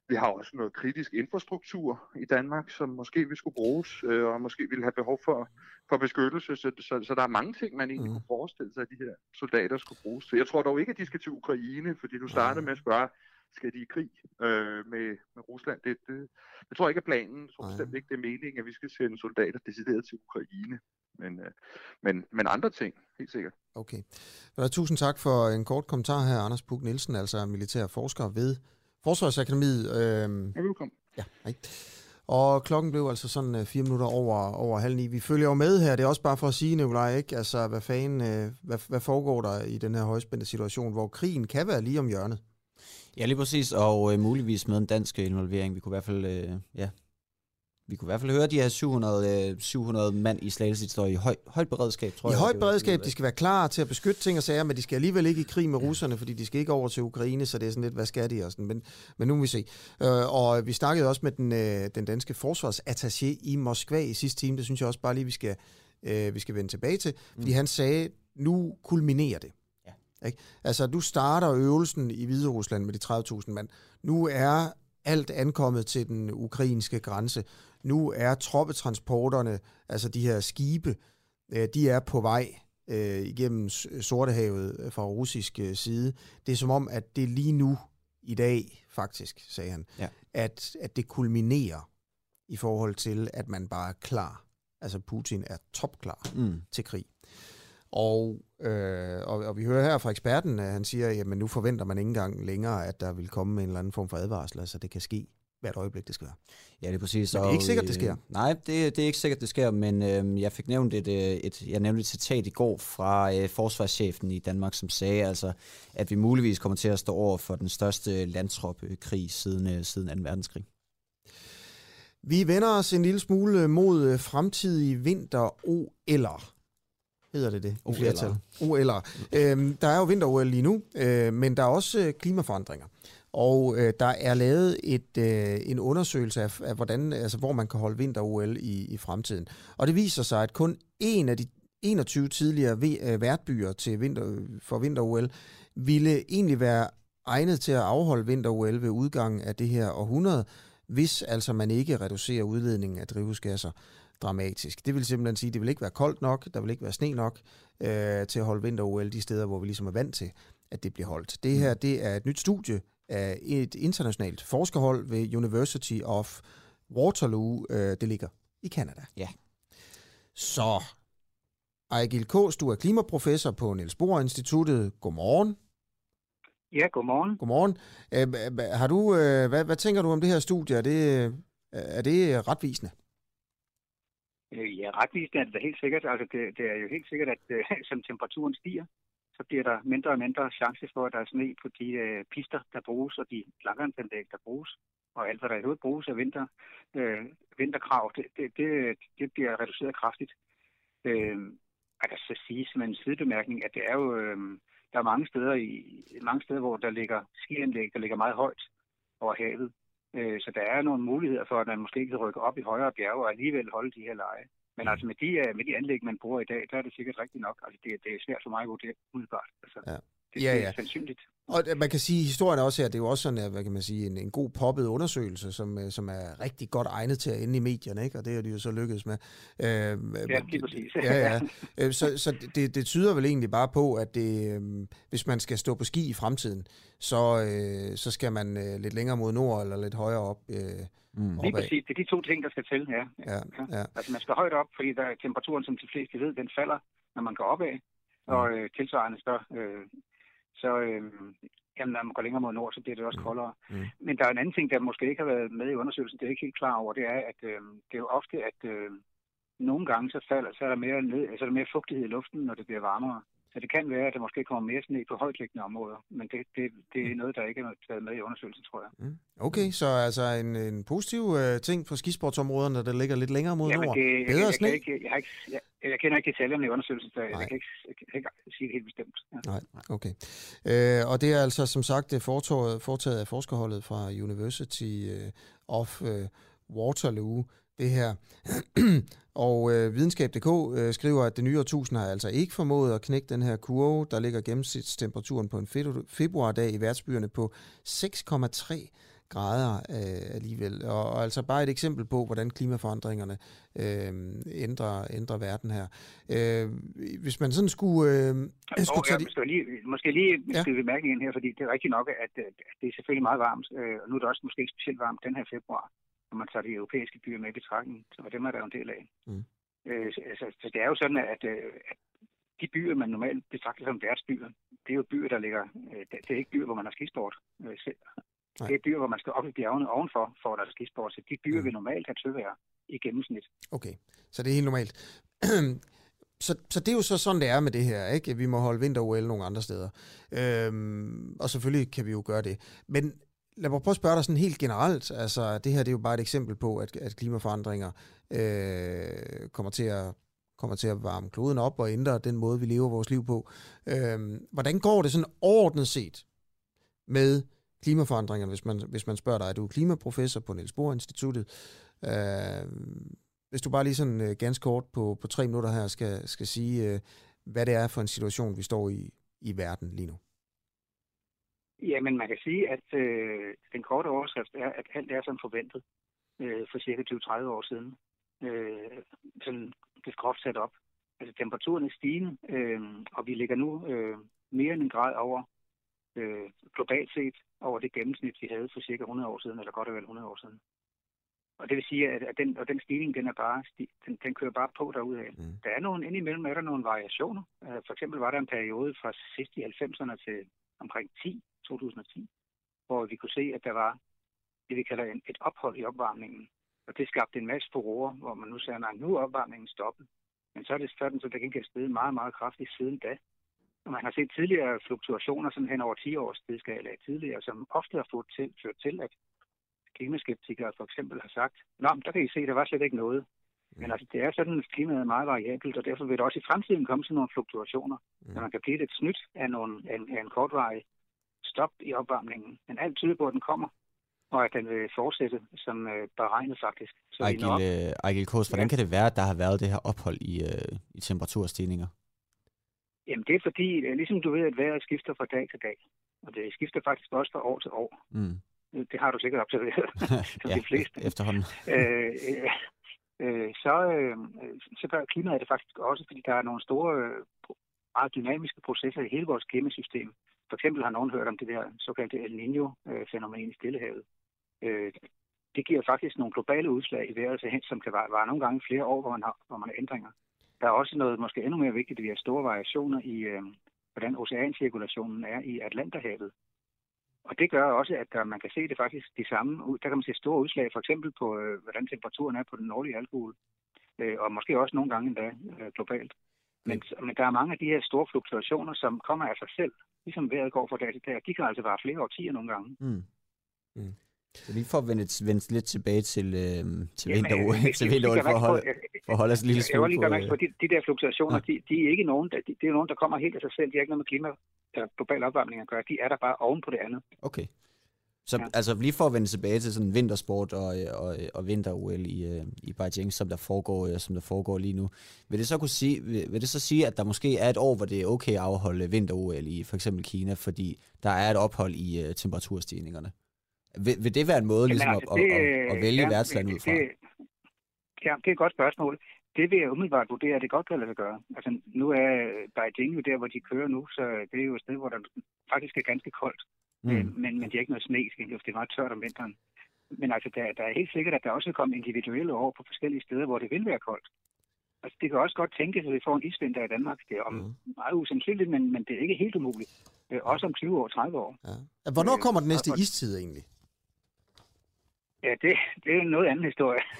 Vi har også noget kritisk infrastruktur i Danmark, som måske vil skulle bruges, øh, og måske vil have behov for, for beskyttelse. Så, så, så der er mange ting, man egentlig mm. kunne forestille sig, at de her soldater skulle bruges til. Jeg tror dog ikke, at de skal til Ukraine, fordi du startede med at spørge, skal de i krig øh, med, med Rusland? Det, det, jeg tror ikke, at planen, jeg tror bestemt ikke, det er meningen, at vi skal sende soldater decideret til Ukraine. Men, øh, men, men andre ting, helt sikkert. Okay. Tusind tak for en kort kommentar her, Anders Puk Nielsen, altså militær forsker ved Forsvarsakademiet. Ja, velkommen. Ja, hej. Og klokken blev altså sådan øh, fire minutter over, over halv ni. Vi følger jo med her. Det er også bare for at sige, Nicolaj, ikke? Altså, hvad fanden, øh, hvad, hvad foregår der i den her højspændte situation, hvor krigen kan være lige om hjørnet? Ja, lige præcis, og øh, muligvis med en dansk involvering. Vi kunne i hvert fald, øh, ja, vi kunne i hvert fald høre de her 700, øh, 700 mand i Slagelse, de står i høj, højt beredskab, tror I jeg. højt det var- beredskab, de skal være klar til at beskytte ting og sager, men de skal alligevel ikke i krig med russerne, fordi de skal ikke over til Ukraine, så det er sådan lidt, hvad skal de? Og sådan. Men, men nu må vi se. Øh, og vi snakkede også med den, øh, den danske forsvarsattaché i Moskva i sidste time. Det synes jeg også bare lige, vi skal, øh, vi skal vende tilbage til. Fordi Mm. han sagde, nu kulminerer det. Ja. Ikke? Altså, du starter øvelsen i Hvide Rusland med de 30.000 mand. Nu er alt ankommet til den ukrainske grænse. Nu er troppetransporterne, altså de her skibe, øh, de er på vej øh, igennem Sortehavet øh, fra russisk side. Det er som om, at det lige nu, i dag faktisk, sagde han, Ja. at, at det kulminerer i forhold til, at man bare er klar. Altså Putin er topklar Mm. til krig. Og, øh, og, og vi hører her fra eksperten, at han siger, at nu forventer man ikke engang længere, at der vil komme en eller anden form for advarsel, altså det kan ske hvert øjeblik, det skal være. Ja, det er præcis. Men det er ikke sikkert, det øh, sker. Nej, det, det er ikke sikkert, det sker, men øh, jeg fik nævnt et, øh, et, jeg nævnte et citat i går fra øh, forsvarschefen i Danmark, som sagde altså, at vi muligvis kommer til at stå over for den største landtropkrig siden, øh, siden 2. verdenskrig. Vi vender os en lille smule mod øh, fremtidige vinter-OL'er. Hedder det det? OL'er. OL'er. Øhm, der er jo vinter-OL lige nu, øh, men der er også klimaforandringer. Og øh, der er lavet et, øh, en undersøgelse af, af hvordan, altså, hvor man kan holde vinter-OL i, i fremtiden. Og det viser sig, at kun en af de 21 tidligere øh, værtbyer til vinter, for vinter-OL ville egentlig være egnet til at afholde vinter-OL ved udgangen af det her århundrede, hvis altså man ikke reducerer udledningen af drivhusgasser dramatisk. Det vil simpelthen sige, at det vil ikke være koldt nok, der vil ikke være sne nok øh, til at holde vinter-OL de steder, hvor vi ligesom er vant til, at det bliver holdt. Det her det er et nyt studie af et internationalt forskerhold ved University of Waterloo. Øh, det ligger i Canada. Ja. Så, Ejgil Kås, du er klimaprofessor på Niels Bohr Instituttet. Godmorgen. Ja, godmorgen. Godmorgen. Øh, har du, øh, hvad, hvad tænker du om det her studie? Er det, er det retvisende? Øh, Ja, retvisende er det da helt sikkert. Altså, det, det er jo helt sikkert, at øh, <laughs> som temperaturen stiger, så bliver der mindre og mindre chance for, at der er sne på de øh, pister, der bruges, og de langrensanlæg, der bruges. Og alt, hvad der i øvrigt bruges af vinter, øh, vinterkrav, det, det, det, det bliver reduceret kraftigt. Øh, jeg kan så sige som en sidebemærkning, at det er jo, øh, der er mange steder, i, mange steder, hvor der ligger skianlæg, der ligger meget højt over havet. Øh, Så der er nogle muligheder for, at man måske kan rykke op i højere bjerge og alligevel holde de her leje. Men altså med de, øh, med de anlæg, man bruger i dag, der er det sikkert rigtigt nok. Altså det, det er svært for mig at vurdere umiddelbart. Altså, Ja. det, Ja, det ja. er sandsynligt. Og øh, man kan sige, at historien også her, det er jo også sådan, at, hvad kan man sige, en, en god poppet undersøgelse, som, øh, som er rigtig godt egnet til at ende i medierne, ikke? og det har de jo så lykkedes med. Øh, Ja, lige præcis. ja, ja. <laughs> Så, så det, det tyder vel egentlig bare på, at det, hvis man skal stå på ski i fremtiden, så, øh, så skal man øh, lidt længere mod nord eller lidt højere op. Øh, mm. Lige præcis. Det er de to ting, der skal til, ja. Ja, ja. Altså man skal højt op, fordi der er temperaturen, som de fleste ved, den falder, når man går opad. Og øh, tilsvarende så, øh, så øh, jamen, når man går længere mod nord, så bliver det også koldere. Mm. Men der er en anden ting, der måske ikke har været med i undersøgelsen, det er jeg ikke helt klar over, det er, at øh, det er jo ofte, at øh, nogle gange så falder, så er der mere, ned, så er der mere fugtighed i luften, når det bliver varmere. Så det kan være, at der måske kommer mere sne på højtliggende områder, men det, det, det er noget, der ikke er taget med i undersøgelsen, tror jeg. Mm. Okay, så altså en, en positiv uh, ting på skisportsområderne, der ligger lidt længere mod nord. det, Bedre jeg, sne? jeg, jeg, jeg, har ikke, jeg, jeg kender ikke detaljerne i undersøgelsen, så jeg, jeg, kan ikke, jeg kan ikke sige det helt bestemt. Ja. Nej, okay. Øh, og det er altså som sagt det foretaget, foretaget af forskerholdet fra University øh, of øh, Waterloo, det her. <clears throat> og øh, videnskab.dk øh, skriver, at det nye årtusind har altså ikke formået at knække den her kurve. Der ligger gennemsnitstemperaturen på en februardag i værtsbyerne på 6,3 grader øh, alligevel. Og, og altså bare et eksempel på, hvordan klimaforandringerne øh, ændrer, ændrer verden her. Øh, hvis man sådan skulle... Øh, skulle tage skal lige, måske lige ja. skrive bemærkning ind her, fordi det er rigtigt nok, at, at det er selvfølgelig meget varmt, øh, og nu er det også måske ikke specielt varmt den her februar, når man tager de europæiske byer med i betragtning, og dem er der jo en del af. Mm. Øh, så, altså, så det er jo sådan, at, øh, at de byer, man normalt betragter som værtsbyer, det er jo byer, der ligger... Øh, det, det er ikke byer, hvor man har skisport øh, selv. Nej. Det er byer, hvor man skal op i bjergene ovenfor, for at der er skisport. Så de byer mm. vil normalt have tøvejr i gennemsnit. Okay, så det er helt normalt. <clears throat> så, så det er jo så sådan, det er med det her, ikke? Vi må holde vinter-OL nogle andre steder. Øhm, og selvfølgelig kan vi jo gøre det. Men lad mig prøve at spørge dig sådan helt generelt. Altså, det her det er jo bare et eksempel på, at, at klimaforandringer øh, kommer til at kommer til at varme kloden op og ændre den måde, vi lever vores liv på. Øh, hvordan går det sådan ordnet set med klimaforandringerne, hvis man, hvis man spørger dig, er du klimaprofessor på Niels Bohr Instituttet? Øh, hvis du bare lige sådan øh, ganske kort på, på tre minutter her skal, skal sige, øh, hvad det er for en situation, vi står i i verden lige nu. Jamen, man kan sige, at øh, den korte overskrift er, at alt er som forventet øh, for cirka 20-30 år siden. Øh, sådan det skråt sat op. Altså temperaturen er stigende, øh, og vi ligger nu øh, mere end en grad over øh, globalt set over det gennemsnit, vi havde for cirka 100 år siden, eller godt og vel 100 år siden. Og det vil sige, at, at den, og den stigning, den, er bare, den, den kører bare på derudaf. Mm. Der er nogle, indimellem er der nogle variationer. Uh, for eksempel var der en periode fra sidst i 90'erne til omkring 10, 2010, hvor vi kunne se, at der var det, vi kalder en, et ophold i opvarmningen. Og det skabte en masse furore, hvor man nu siger, at nu er opvarmningen stoppet. Men så er det sådan, så der kan stedet meget, meget kraftigt siden da. Og man har set tidligere fluktuationer sådan hen over 10 års tidsskala tidligere, som ofte har fået til, ført til, at klimaskeptikere for eksempel har sagt, Nå, der kan I se, der var slet ikke noget. Mm. Men altså, det er sådan, at klimaet er meget variabelt, og derfor vil der også i fremtiden komme sådan nogle fluktuationer, mm. så man kan blive lidt snydt af, nogle, af, en, af en kortvarig stop i opvarmningen. Men alt tyder på, at den kommer, og at den vil fortsætte som øh, beregnet faktisk. Så Ejgil, øh, Ejgil Kås, hvordan ja. kan det være, at der har været det her ophold i, øh, i temperaturstigninger? Jamen det er fordi, øh, ligesom du ved, at vejret skifter fra dag til dag. Og det skifter faktisk også fra år til år. Mm. Det har du sikkert observeret, <laughs> <laughs> som ja, de fleste. efterhånden. <laughs> øh, øh, så, øh, så gør klimaet det faktisk også, fordi der er nogle store, meget dynamiske processer i hele vores klimasystem. For eksempel har nogen hørt om det der såkaldte El Niño-fænomen i Stillehavet. Øh, det giver faktisk nogle globale udslag i vejret, som kan vare, vare nogle gange flere år, hvor man har, hvor man har ændringer. Der er også noget måske endnu mere vigtigt, at vi har store variationer i, øh, hvordan oceancirkulationen er i Atlanterhavet. Og det gør også, at der, man kan se det faktisk de samme, der kan man se store udslag, for eksempel på, øh, hvordan temperaturen er på den nordlige alkohol, øh, og måske også nogle gange endda øh, globalt. Men, men der er mange af de her store fluktuationer, som kommer af sig selv, ligesom vejret går fra dag til dag. De kan altså være flere årtier nogle gange. Mm. Mm. Så lige for at vende, vende lidt tilbage til, øh, til vinter øh, <laughs> til vinter for at holde, for at holde os en lille smule Jeg vil lige gøre på, de, de der fluktuationer, de, de er ikke nogen, de, det er nogen, der kommer helt af sig selv. De er ikke noget med klima eller global opvarmning at gøre. De er der bare oven på det andet. Okay. Så ja. altså lige for at vende tilbage til sådan vintersport og, og, og vinter-OL i, øh, i Beijing, som der, foregår, øh, som der foregår lige nu, vil det så kunne sige, vil, vil det så sige, at der måske er et år, hvor det er okay at afholde vinter-OL i for eksempel Kina, fordi der er et ophold i uh, temperaturstigningerne? Vil, vil det være en måde ligesom, altså, det, at, at, at vælge ja, værtsland ud fra? Det, ja, det er et godt spørgsmål. Det vil jeg umiddelbart vurdere, at det godt kan lade sig gøre. Altså, nu er Beijing jo der, hvor de kører nu, så det er jo et sted, hvor der faktisk er ganske koldt. Mm. Øh, men, men de er ikke noget sne, det er meget tørt om vinteren. Men altså, der, der er helt sikkert, at der også vil komme individuelle år på forskellige steder, hvor det vil være koldt. Altså, det kan også godt tænkes, at vi får en isvinter i Danmark. Det er om mm. meget usandsynligt, men, men det er ikke helt umuligt. Øh, også om 20 år, 30 år. Ja. Hvornår kommer den næste istid egentlig? Ja, det, det er en noget anden historie. <laughs>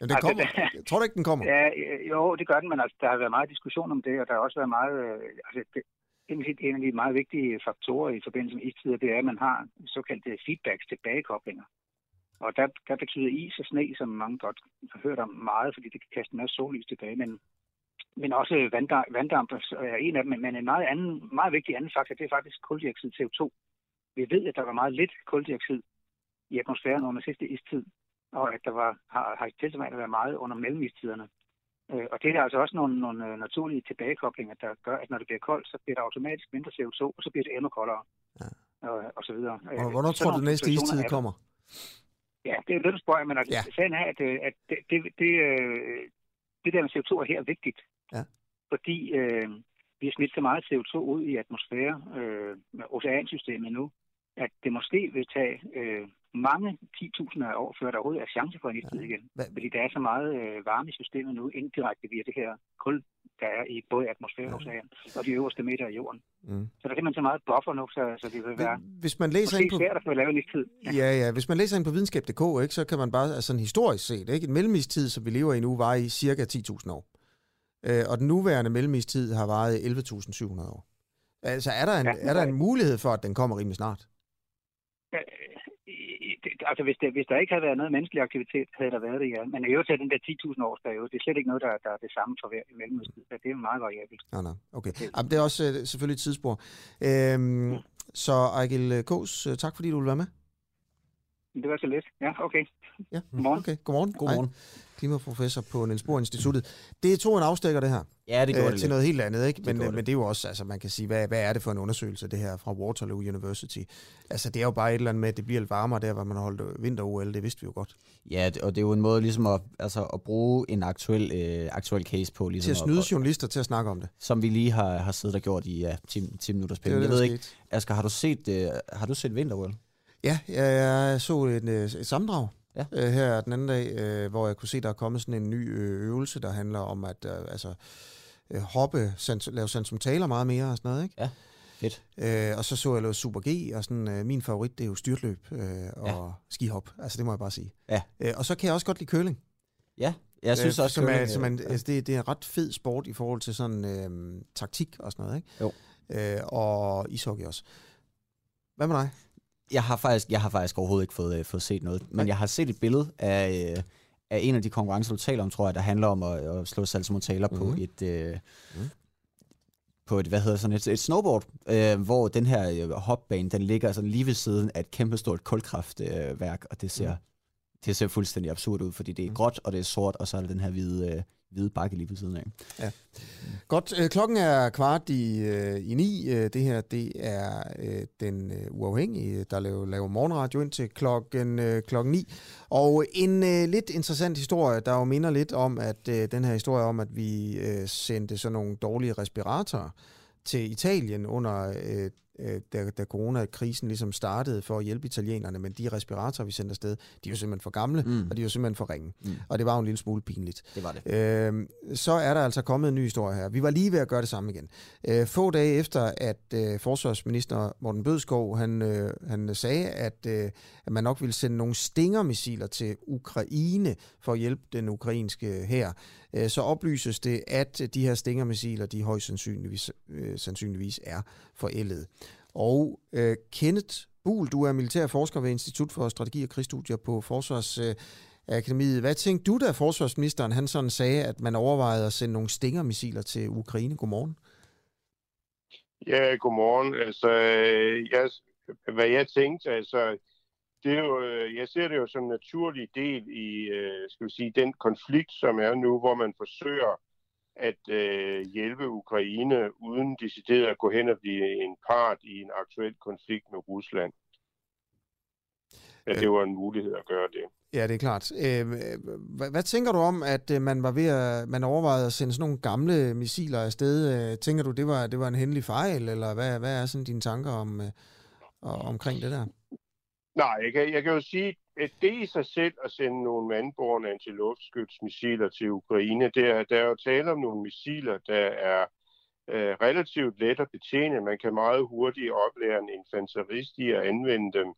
Men det kommer. Jeg tror du ikke, den kommer? Ja, øh, jo, det gør den, men altså, der har været meget diskussion om det, og der har også været meget... Øh, altså, det, en af de meget vigtige faktorer i forbindelse med istider, det er, at man har såkaldte feedbacks, tilbagekoblinger. Og der, der betyder is og sne, som mange godt har hørt om meget, fordi det kan kaste en masse sollys tilbage, men, men også vanddamp, vanddamp er en af dem. Men en meget, anden, meget vigtig anden faktor, det er faktisk koldioxid CO2. Vi ved, at der var meget lidt koldioxid i atmosfæren under sidste istid, og at der var, har, har tilsvarende været meget under mellemistiderne. Øh, og det er altså også nogle, nogle øh, naturlige tilbagekoblinger, der gør, at når det bliver koldt, så bliver der automatisk mindre CO2, og så bliver det endnu koldere. Ja. Og, og så videre. Og hvornår tror du, næste istid kommer? Ja, det er lidt spørg, men altså, ja. sagen er, at, at det, det, det, det der med CO2 er her vigtigt. Ja. Fordi øh, vi har smidt så meget CO2 ud i atmosfæren, øh, med oceansystemet nu, at det måske vil tage øh, mange 10.000 af år, før der overhovedet er chance for en istid igen. Hva? Fordi der er så meget øh, varme i systemet nu, indirekte via det her kul, der er i både atmosfæren og de øverste meter af jorden. Mm. Så der kan man så meget buffer nu, så, så det vil være hvis man læser ind på... svært at få lavet en istid. Ja. ja, ja. Hvis man læser ind på videnskab.dk, ikke, så kan man bare, altså en historisk set, ikke? en mellemistid, som vi lever i nu, var i cirka 10.000 år. Øh, og den nuværende mellemistid har varet 11.700 år. Altså er der, en, ja, er der en mulighed for, at den kommer rimelig snart? Altså hvis, det, hvis der ikke havde været noget menneskelig aktivitet, havde der været det, ja. Men i øvrigt til den der 10.000 års periode, det er slet ikke noget, der, der er det samme for hver mellemøstid. Det er meget variabelt. Nej, nej. Okay. Jamen, det er også uh, selvfølgelig et tidsspor. Øhm, ja. Så Ejgil Kås, øh, tak fordi du vil være med. Det var så lidt. Ja, okay. Ja, <laughs> Godmorgen. Okay, godmorgen. Godmorgen. Hej klimaprofessor på Niels Bohr Instituttet. Det tog en afstikker, det her. Ja, det gjorde øh, det Til noget helt andet, ikke? Men, det men det er jo også, altså man kan sige, hvad, hvad er det for en undersøgelse, det her fra Waterloo University? Altså det er jo bare et eller andet med, at det bliver lidt varmere der, hvor man har holdt vinter-OL, det vidste vi jo godt. Ja, og det er jo en måde ligesom at, altså, at bruge en aktuel, øh, aktuel case på. Ligesom til at snyde at, journalister til at snakke om det. Som vi lige har, har siddet og gjort i ja, 10, 10 minutter spil. Jeg ved ikke, Asger, har du set, øh, har du set vinter-OL? Ja, jeg, jeg så et, et sammendrag ja. øh, her den anden dag, øh, hvor jeg kunne se, der er kommet sådan en ny øh, øvelse, der handler om at øh, altså, øh, hoppe, sans, lave taler meget mere og sådan noget, ikke? Ja, fedt. Øh, og så så jeg noget Super G, og sådan, øh, min favorit, det er jo styrtløb øh, og ja. skihop. Altså, det må jeg bare sige. Ja. Øh, og så kan jeg også godt lide køling. Ja, jeg synes øh, også, som er, som er, altså, det, det er en ret fed sport i forhold til sådan øh, taktik og sådan noget, ikke? Jo. Øh, og ishockey også. Hvad med dig? Jeg har faktisk, jeg har faktisk overhovedet ikke fået, øh, fået set noget, men Nej. jeg har set et billede af, øh, af en af de konkurrencer, du taler om, tror jeg, der handler om at, at slå saltomortaler mm-hmm. på mhm. et... Øh, mm. på et, hvad hedder sådan et, et snowboard, øh, hvor den her øh, hopbane, den ligger sådan lige ved siden af et kæmpestort kulkraftværk, øh, og det ser, mm. det ser fuldstændig absurd ud, fordi det er mm. gråt, og det er sort, og så er der den her hvide, øh, hvide bakke lige ved siden af. Ja. Godt. Øh, klokken er kvart i, øh, i ni. Øh, det her det er øh, den øh, uafhængige, der laver, laver morgenradio ind til klokken, klokken ni. Og en lidt interessant historie, der jo minder lidt om, at den her historie om, at vi sendte sådan nogle dårlige respiratorer til Italien under øh, da, da coronakrisen ligesom startede for at hjælpe italienerne, men de respiratorer, vi sendte afsted, de er jo simpelthen for gamle, mm. og de er jo simpelthen for ringe. Mm. Og det var jo en lille smule pinligt. Det var det. Øh, så er der altså kommet en ny historie her. Vi var lige ved at gøre det samme igen. Øh, få dage efter, at øh, forsvarsminister Morten Bødskov, han, øh, han sagde, at, øh, at man nok ville sende nogle stingermissiler til Ukraine for at hjælpe den ukrainske her, øh, så oplyses det, at øh, de her stingermissiler, de højst sandsynligvis, øh, sandsynligvis er forældet. Og øh, Kenneth Buhl, du er militærforsker ved Institut for Strategi og Krigsstudier på Forsvarsakademiet. Øh, hvad tænkte du, da forsvarsministeren han sådan sagde, at man overvejede at sende nogle stingermissiler til Ukraine? Godmorgen. Ja, godmorgen. Altså, øh, jeg, hvad jeg tænkte, altså, det er jo, jeg ser det jo som en naturlig del i, øh, skal vi sige, den konflikt, som er nu, hvor man forsøger at øh, hjælpe Ukraine uden decideret at gå hen og blive en part i en aktuel konflikt med Rusland. At det var en mulighed at gøre det. Ja, det er klart. Øh, hvad, hvad tænker du om, at øh, man var ved at man overvejede at sende sådan nogle gamle missiler afsted? Øh, tænker du, det var, det var en hændelig fejl, eller hvad, hvad er sådan dine tanker om, øh, omkring det der? Nej, jeg kan, jeg kan jo sige, at det i sig selv at sende nogle mandborne antiluftskytsmissiler til Ukraine, det er, der er jo tale om nogle missiler, der er øh, relativt let at betjene. Man kan meget hurtigt oplære en infanterist i at anvende dem.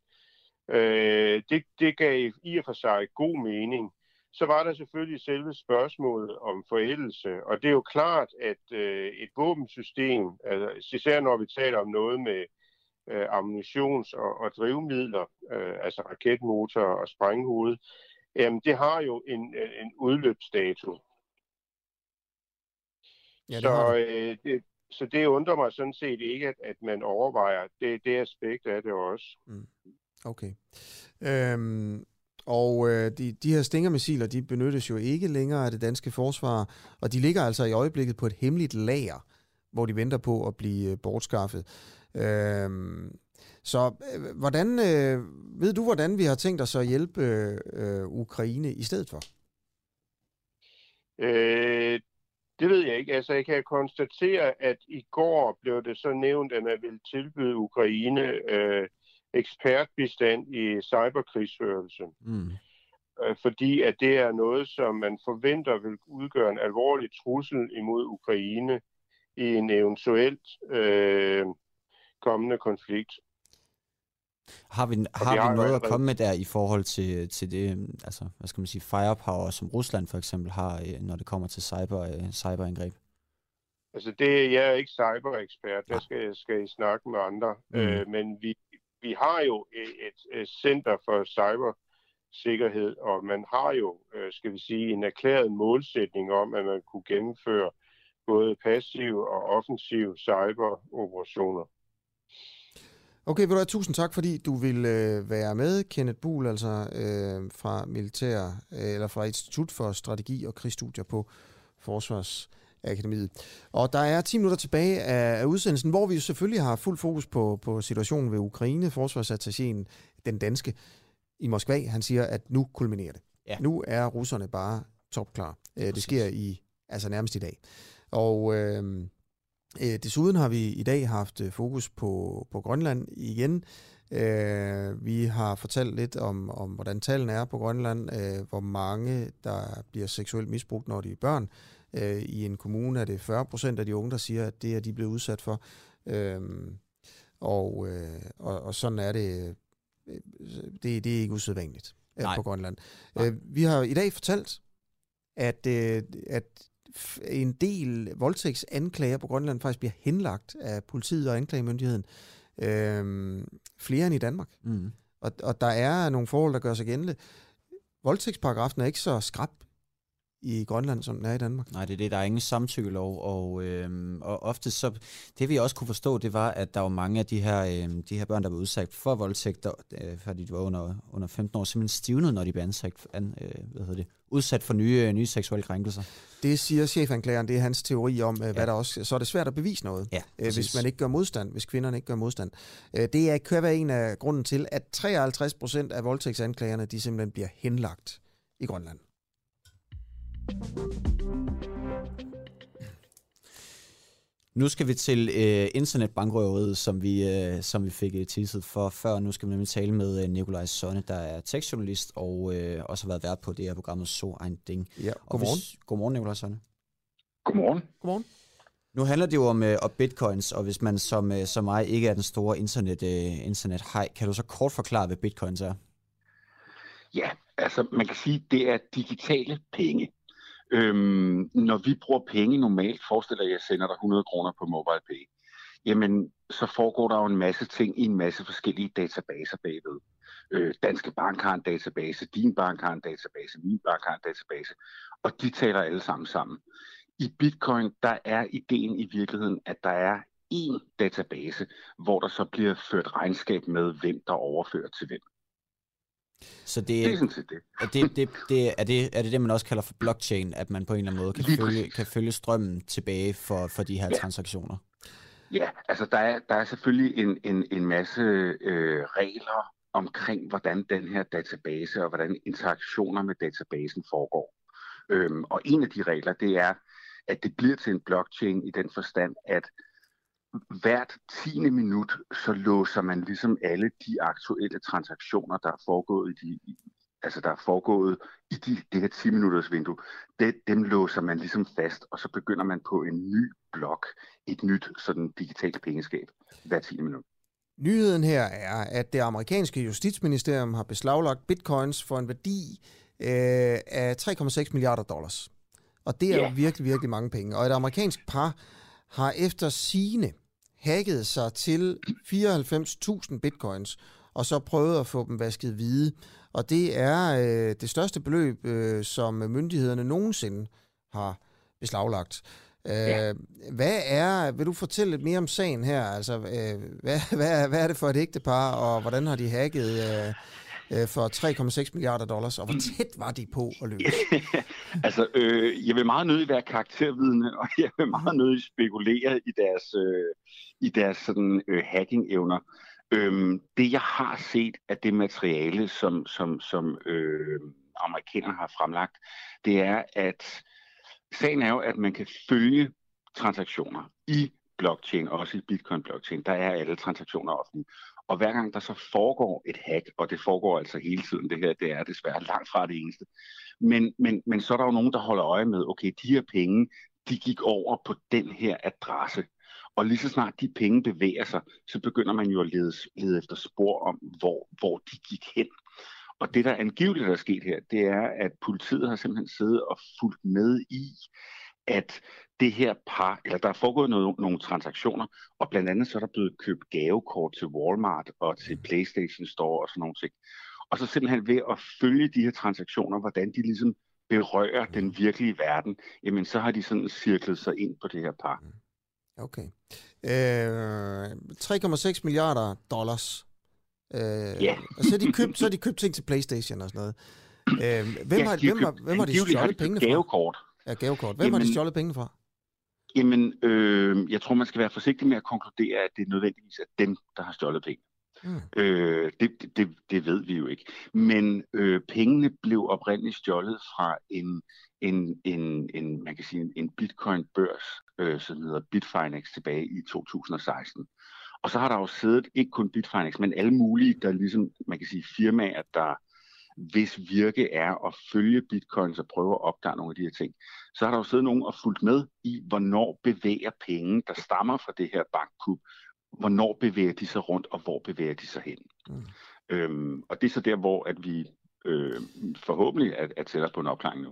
Øh, det, det gav i og for sig god mening. Så var der selvfølgelig selve spørgsmålet om forældelse, og det er jo klart, at øh, et våbensystem, altså, især når vi taler om noget med øh, ammunitions- og, og drivmidler, øh, altså raketmotorer og sprænghoved, øh, det har jo en, en udløbsdato. Ja, det så, øh, det, så det undrer mig sådan set ikke, at, at man overvejer det, det aspekt af det også. Okay. Øhm, og øh, de, de her Stinger-missiler, de benyttes jo ikke længere af det danske forsvar, og de ligger altså i øjeblikket på et hemmeligt lager, hvor de venter på at blive øh, bortskaffet. Øhm, så øh, hvordan, øh, ved du, hvordan vi har tænkt os at hjælpe øh, Ukraine i stedet for? Øh, det ved jeg ikke. Altså, jeg kan konstatere, at i går blev det så nævnt, at man vil tilbyde Ukraine øh, ekspertbistand i cyberkrigsførelse. Mm. Øh, fordi at det er noget, som man forventer vil udgøre en alvorlig trussel imod Ukraine i en eventuelt øh, kommende konflikt. Har vi, har vi har noget at komme med der i forhold til, til det, altså, hvad skal man sige, firepower, som Rusland for eksempel har, øh, når det kommer til cyber, øh, cyberangreb? Altså, det, jeg er ikke cyberekspert, der skal, skal I snakke med andre. Mm. Øh, men vi, vi har jo et, et, et center for cybersikkerhed, og man har jo, øh, skal vi sige, en erklæret målsætning om, at man kunne gennemføre både passive og offensive cyberoperationer. Okay, vil du have tusind tak, fordi du vil øh, være med, Kenneth Buhl, altså øh, fra Militær, øh, eller fra Institut for Strategi og Krigsstudier på Forsvarsakademiet. Og der er 10 minutter tilbage af, af udsendelsen, hvor vi jo selvfølgelig har fuld fokus på, på situationen ved Ukraine. Forsvarsattachéen, den danske, i Moskva, han siger, at nu kulminerer det. Ja. Nu er russerne bare topklar. Øh, det sker i, altså nærmest i dag. Og øh, øh, desuden har vi i dag haft øh, fokus på, på Grønland igen. Øh, vi har fortalt lidt om, om, hvordan tallene er på Grønland, øh, hvor mange, der bliver seksuelt misbrugt, når de er børn. Øh, I en kommune er det 40 procent af de unge, der siger, at det er de blevet udsat for. Øh, og, øh, og, og sådan er det. øh, Det, det er ikke usædvanligt Nej. på Grønland. Øh, vi har i dag fortalt, at, øh, at en del voldtægtsanklager på Grønland faktisk bliver henlagt af politiet og anklagemyndigheden. Øh, flere end i Danmark. Mm. Og, og der er nogle forhold, der gør sig gældende. Voldtægtsparagrafen er ikke så skrab i Grønland, som den er i Danmark. Nej, det er det. Der er ingen samtykkelov, og, øhm, og ofte så, det vi også kunne forstå, det var, at der var mange af de her, øhm, de her børn, der var udsat for voldtægter, øh, fordi de var under, under 15 år, simpelthen stivnede, når de blev ansat, an, øh, hvad hedder det, udsat for nye, nye seksuelle krænkelser. Det siger chefanklageren, det er hans teori om, ja. hvad der også... Så er det svært at bevise noget, Ja, øh, hvis man ikke gør modstand, hvis kvinderne ikke gør modstand. Øh, det er, kan være en af grunden til, at 53 procent af voldtægtsanklagerne, de simpelthen bliver henlagt i Grønland. Nu skal vi til øh, internetbankrøveriet, som vi, øh, som vi fik øh, teaset for før. Nu skal vi nemlig tale med øh, Nikolaj Sonne, der er tekstjournalist og øh, også har været vært på det her programmet So Ein Ding. Ja, Og godmorgen. Hvis, godmorgen, Nikolaj Sonne. Godmorgen. Godmorgen. Nu handler det jo om, øh, om bitcoins, og hvis man som, øh, som mig ikke er den store internet, øh, internet hej, kan du så kort forklare, hvad bitcoins er? Ja, altså man kan sige, det er digitale penge. Øhm, når vi bruger penge normalt, forestiller jeg, at jeg sender dig 100 kroner på MobilePay, jamen så foregår der jo en masse ting i en masse forskellige databaser bagved. Øh, Danske Bank har en database, din bank har en database, min bank har en database, og de taler alle sammen sammen. I Bitcoin, der er ideen i virkeligheden, at der er én database, hvor der så bliver ført regnskab med, hvem der overfører til hvem. Så det, Det er sådan set det. Er det, det, det, er, det, er det det, man også kalder for blockchain, at man på en eller anden måde kan, Lige følge, præcis. kan følge strømmen tilbage for, for de her Ja. transaktioner? Ja, altså der er, der er selvfølgelig en, en, en masse øh, regler omkring, hvordan den her database og hvordan interaktioner med databasen foregår. Øhm, og en af de regler, det er, at det bliver til en blockchain i den forstand, at hvert tiende minut, så låser man ligesom alle de aktuelle transaktioner, der er foregået i de, altså der er foregået i de, det her 10 minutters vindue, det, dem låser man ligesom fast, og så begynder man på en ny blok, et nyt sådan digitalt pengeskab hver 10 minut. Nyheden her er, at det amerikanske justitsministerium har beslaglagt bitcoins for en værdi øh, af 3,6 milliarder dollars. Og det er Ja. jo virkelig, virkelig mange penge. Og et amerikansk par har efter sine hacket sig til 94.000 bitcoins, og så prøvet at få dem vasket hvide. Og det er øh, det største beløb, øh, som myndighederne nogensinde har beslaglagt. Øh, Ja. Hvad er, vil du fortælle lidt mere om sagen her? Altså, øh, hvad, <laughs> hvad, er- hvad er det for et ægtepar, og hvordan har de hacket øh, øh, for 3,6 milliarder dollars, og hvor tæt var de på at løse? <laughs> altså, øh, jeg vil meget nødig være karaktervidende, og <laughs> jeg vil meget nødig spekulere i deres, øh, i deres sådan, øh, hacking-evner. Øhm, det, jeg har set af det materiale, som, som, som øh, amerikanerne har fremlagt, det er, at sagen er jo, at man kan følge transaktioner i blockchain, også i bitcoin-blockchain. Der er alle transaktioner offentlige. Og hver gang der så foregår et hack, og det foregår altså hele tiden, det her, det er desværre langt fra det eneste, men, men, men så er der jo nogen, der holder øje med, okay, de her penge, de gik over på den her adresse. Og lige så snart de penge bevæger sig, så begynder man jo at lede, lede efter spor om, hvor, hvor de gik hen. Og det, der angiveligt er sket her, det er, at politiet har simpelthen siddet og fulgt med i, at det her par, eller der er foregået noget, nogle transaktioner, og blandt andet så er der blevet købt gavekort til Walmart og til PlayStation Store og sådan nogle ting. Og så simpelthen ved at følge de her transaktioner, hvordan de ligesom berører den virkelige verden, jamen så har de sådan cirklet sig ind på det her par. Okay. Øh, 3,6 milliarder dollars. Øh, Ja. Og så har, de købt, så har de købt ting til Playstation og sådan noget. Øh, hvem, Ja, har, de hvem, har, købt- hvem har de stjålet pengene fra? gavekort. Ja, gavekort. Hvem har de Jamen- stjålet pengene fra? Jamen, øh, jeg tror, man skal være forsigtig med at konkludere, at det nødvendigvis er dem, der har stjålet penge. Mm. Øh, det, det, det ved vi jo ikke. Men øh, pengene blev oprindeligt stjålet fra en, en, en, en man kan sige, en, bitcoin-børs, øh, som hedder Bitfinex tilbage i 2016. Og så har der jo siddet ikke kun Bitfinex, men alle mulige, der ligesom, man kan sige, firmaer, der hvis virke er at følge bitcoins og prøve at opdage nogle af de her ting, så har der jo siddet nogen og fulgt med i, hvornår bevæger penge, der stammer fra det her bankkup, hvornår bevæger de sig rundt, og hvor bevæger de sig hen. Mm. Øhm, og det er så der, hvor at vi øh, forhåbentlig er, er tættere på en opklaring nu.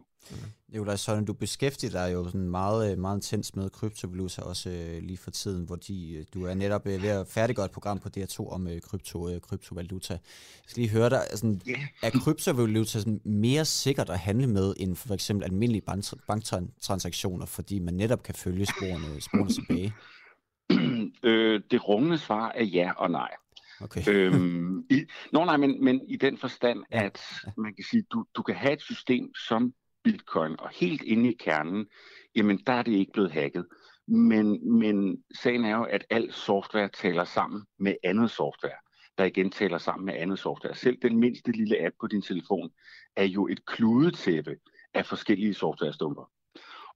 Nikolaj Søren, du beskæftiger dig jo sådan meget, øh, meget intens med kryptovaluta også øh, lige for tiden, hvor de, øh, du er netop øh, ved at færdiggøre et program på DR2 om øh, krypto, øh, kryptovaluta. Jeg skal lige høre dig, altså, yeah. er kryptovaluta sådan mere sikkert at handle med end for eksempel almindelige bank- banktransaktioner, fordi man netop kan følge sporene, sporene tilbage? <clears throat> øh, det rungende svar er ja og nej. Okay. <laughs> øhm, i, nå nej, men, men i den forstand, at man kan sige, du, du kan have et system som Bitcoin, og helt inde i kernen, jamen der er det ikke blevet hacket. Men, men sagen er jo, at al software taler sammen med andet software, der igen taler sammen med andet software. Selv den mindste lille app på din telefon er jo et kludetæppe af forskellige softwarestumper.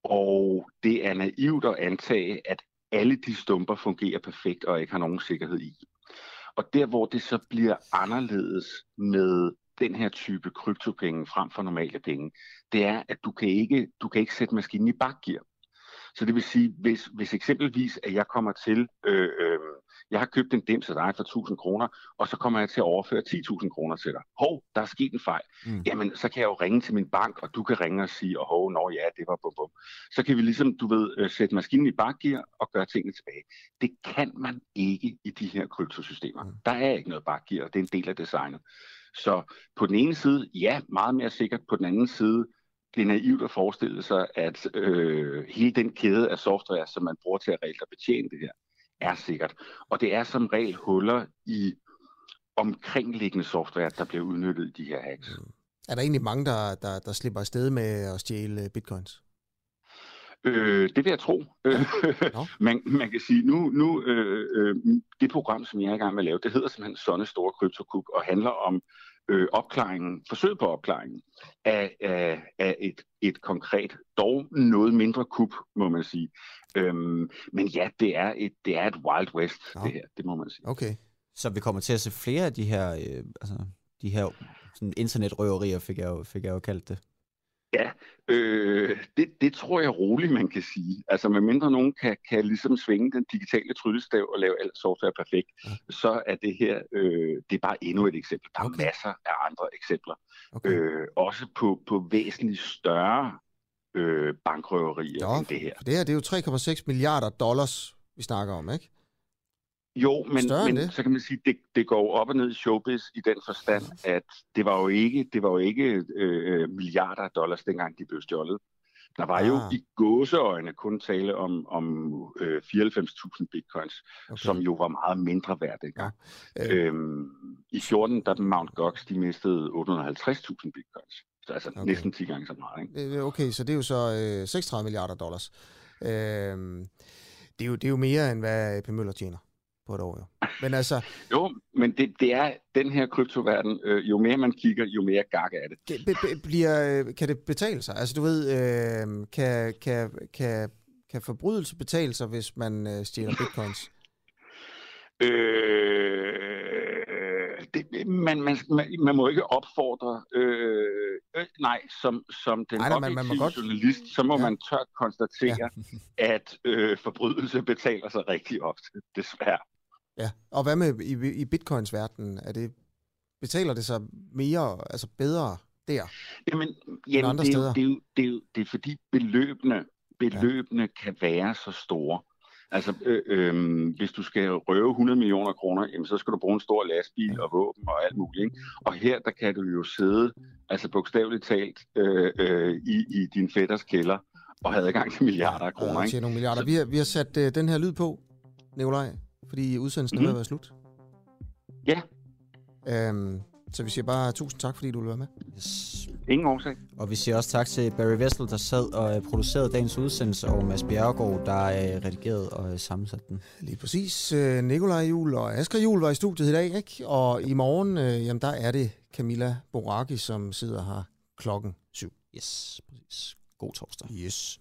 Og det er naivt at antage, at alle de stumper fungerer perfekt og ikke har nogen sikkerhed i. Og der, hvor det så bliver anderledes med den her type kryptopenge frem for normale penge, det er, at du kan ikke, du kan ikke sætte maskinen i bakgear. Så det vil sige, hvis, hvis eksempelvis, at jeg kommer til, øh, øh, jeg har købt en dims af dig for 1000 kroner, og så kommer jeg til at overføre 10.000 kroner til dig. Hov, der er sket en fejl. Mm. Jamen, så kan jeg jo ringe til min bank, og du kan ringe og sige, og hov, nå ja, det var bum bum. Så kan vi ligesom, du ved, øh, sætte maskinen i bakgear og gøre tingene tilbage. Det kan man ikke i de her kryptosystemer. Mm. Der er ikke noget bakgear, det er en del af designet. Så på den ene side, ja, meget mere sikkert. På den anden side, det er naivt at forestille sig, at øh, hele den kæde af software, som man bruger til at reelt at betjene det her, er sikkert. Og det er som regel huller i omkringliggende software, der bliver udnyttet i de her hacks. Er der egentlig mange, der, der, der slipper afsted med at stjæle øh, bitcoins? Øh, det vil jeg tro. <laughs> No. man, man kan sige, nu, nu øh, øh, det program, som jeg er i gang med at lave, det hedder simpelthen Sonne Store Kryptokub, og handler om øh, opklaringen, forsøg på opklaringen af, af, af et, et konkret, dog noget mindre kub, må man sige. Øhm, men ja, det er et, det er et Wild West, no. det her, det må man sige. Okay. Så vi kommer til at se flere af de her, øh, altså, de her sådan internetrøverier, fik jeg, jo, fik jeg jo kaldt det. Ja, Øh, det, det tror jeg roligt, man kan sige. Altså, medmindre nogen kan, kan ligesom svinge den digitale tryllestav og lave alt software perfekt, ja. så er det her, øh, det er bare endnu et eksempel. Der er okay. masser af andre eksempler. Okay. Øh, også på, på væsentligt større øh, bankrøverier Jo, end det her. For det her, det er jo 3,6 milliarder dollars, vi snakker om, ikke? Jo, men, Større men så kan man sige, det, det går op og ned i showbiz i den forstand, at det var jo ikke, det var jo ikke øh, milliarder af dollars, dengang de blev stjålet. Der var ah. jo i gåseøjne kun tale om, om øh, 94.000 bitcoins, okay. som jo var meget mindre værd dengang. Ja. Øh. Øhm, I 14, der Mount Gox, de mistede 850.000 bitcoins. Så altså okay. næsten 10 gange så meget. Ikke? Øh, Okay, så det er jo så øh, 36 milliarder dollars. Øh, det, er jo, det er jo mere, end hvad AP Møller tjener på et år, jo. Men altså, <laughs> Jo, men det, det er den her kryptoverden, øh, jo mere man kigger, jo mere gak er det. det, be, be, bliver, øh, kan det betale sig? Altså, du ved, øh, kan, kan, kan, kan forbrydelse betale sig, hvis man øh, stjæler bitcoins? <laughs> Øh, det, man, man, man, man må ikke opfordre, øh, øh, nej, som, som den nej, men man objektive godt- journalist, så må ja. man tørt konstatere, ja. at øh, forbrydelse betaler sig rigtig ofte, desværre. Ja, og hvad med i, i bitcoins verden? Er det, betaler det sig mere, altså bedre der? Jamen, jamen andre det, er steder? det, er jo, det, er jo, det er fordi beløbene, beløbene ja. kan være så store. Altså, øh, øh, hvis du skal røve 100 millioner kroner, jamen, så skal du bruge en stor lastbil og våben og alt muligt. Ikke? Og her, der kan du jo sidde, altså bogstaveligt talt, øh, øh, i, i din fætters kælder og have adgang til milliarder af kroner. Og Ikke? nogle milliarder. Vi har, vi har sat øh, den her lyd på, Nikolaj, fordi udsendelsen mm. er ved at være slut. Ja. Øhm, så vi siger bare tusind tak, fordi du ville være med. Yes. Ingen årsag. Og vi siger også tak til Barry Vessel, der sad og øh, producerede dagens udsendelse, og Mads Bjerregaard, der øh, redigerede og øh, sammensatte den. Lige præcis. Øh, Nikolaj Jul og Asger Jul var i studiet i dag, ikke? Og i morgen, øh, jamen der er det Camilla Boraki, som sidder her klokken syv. Yes, præcis. God torsdag. Yes.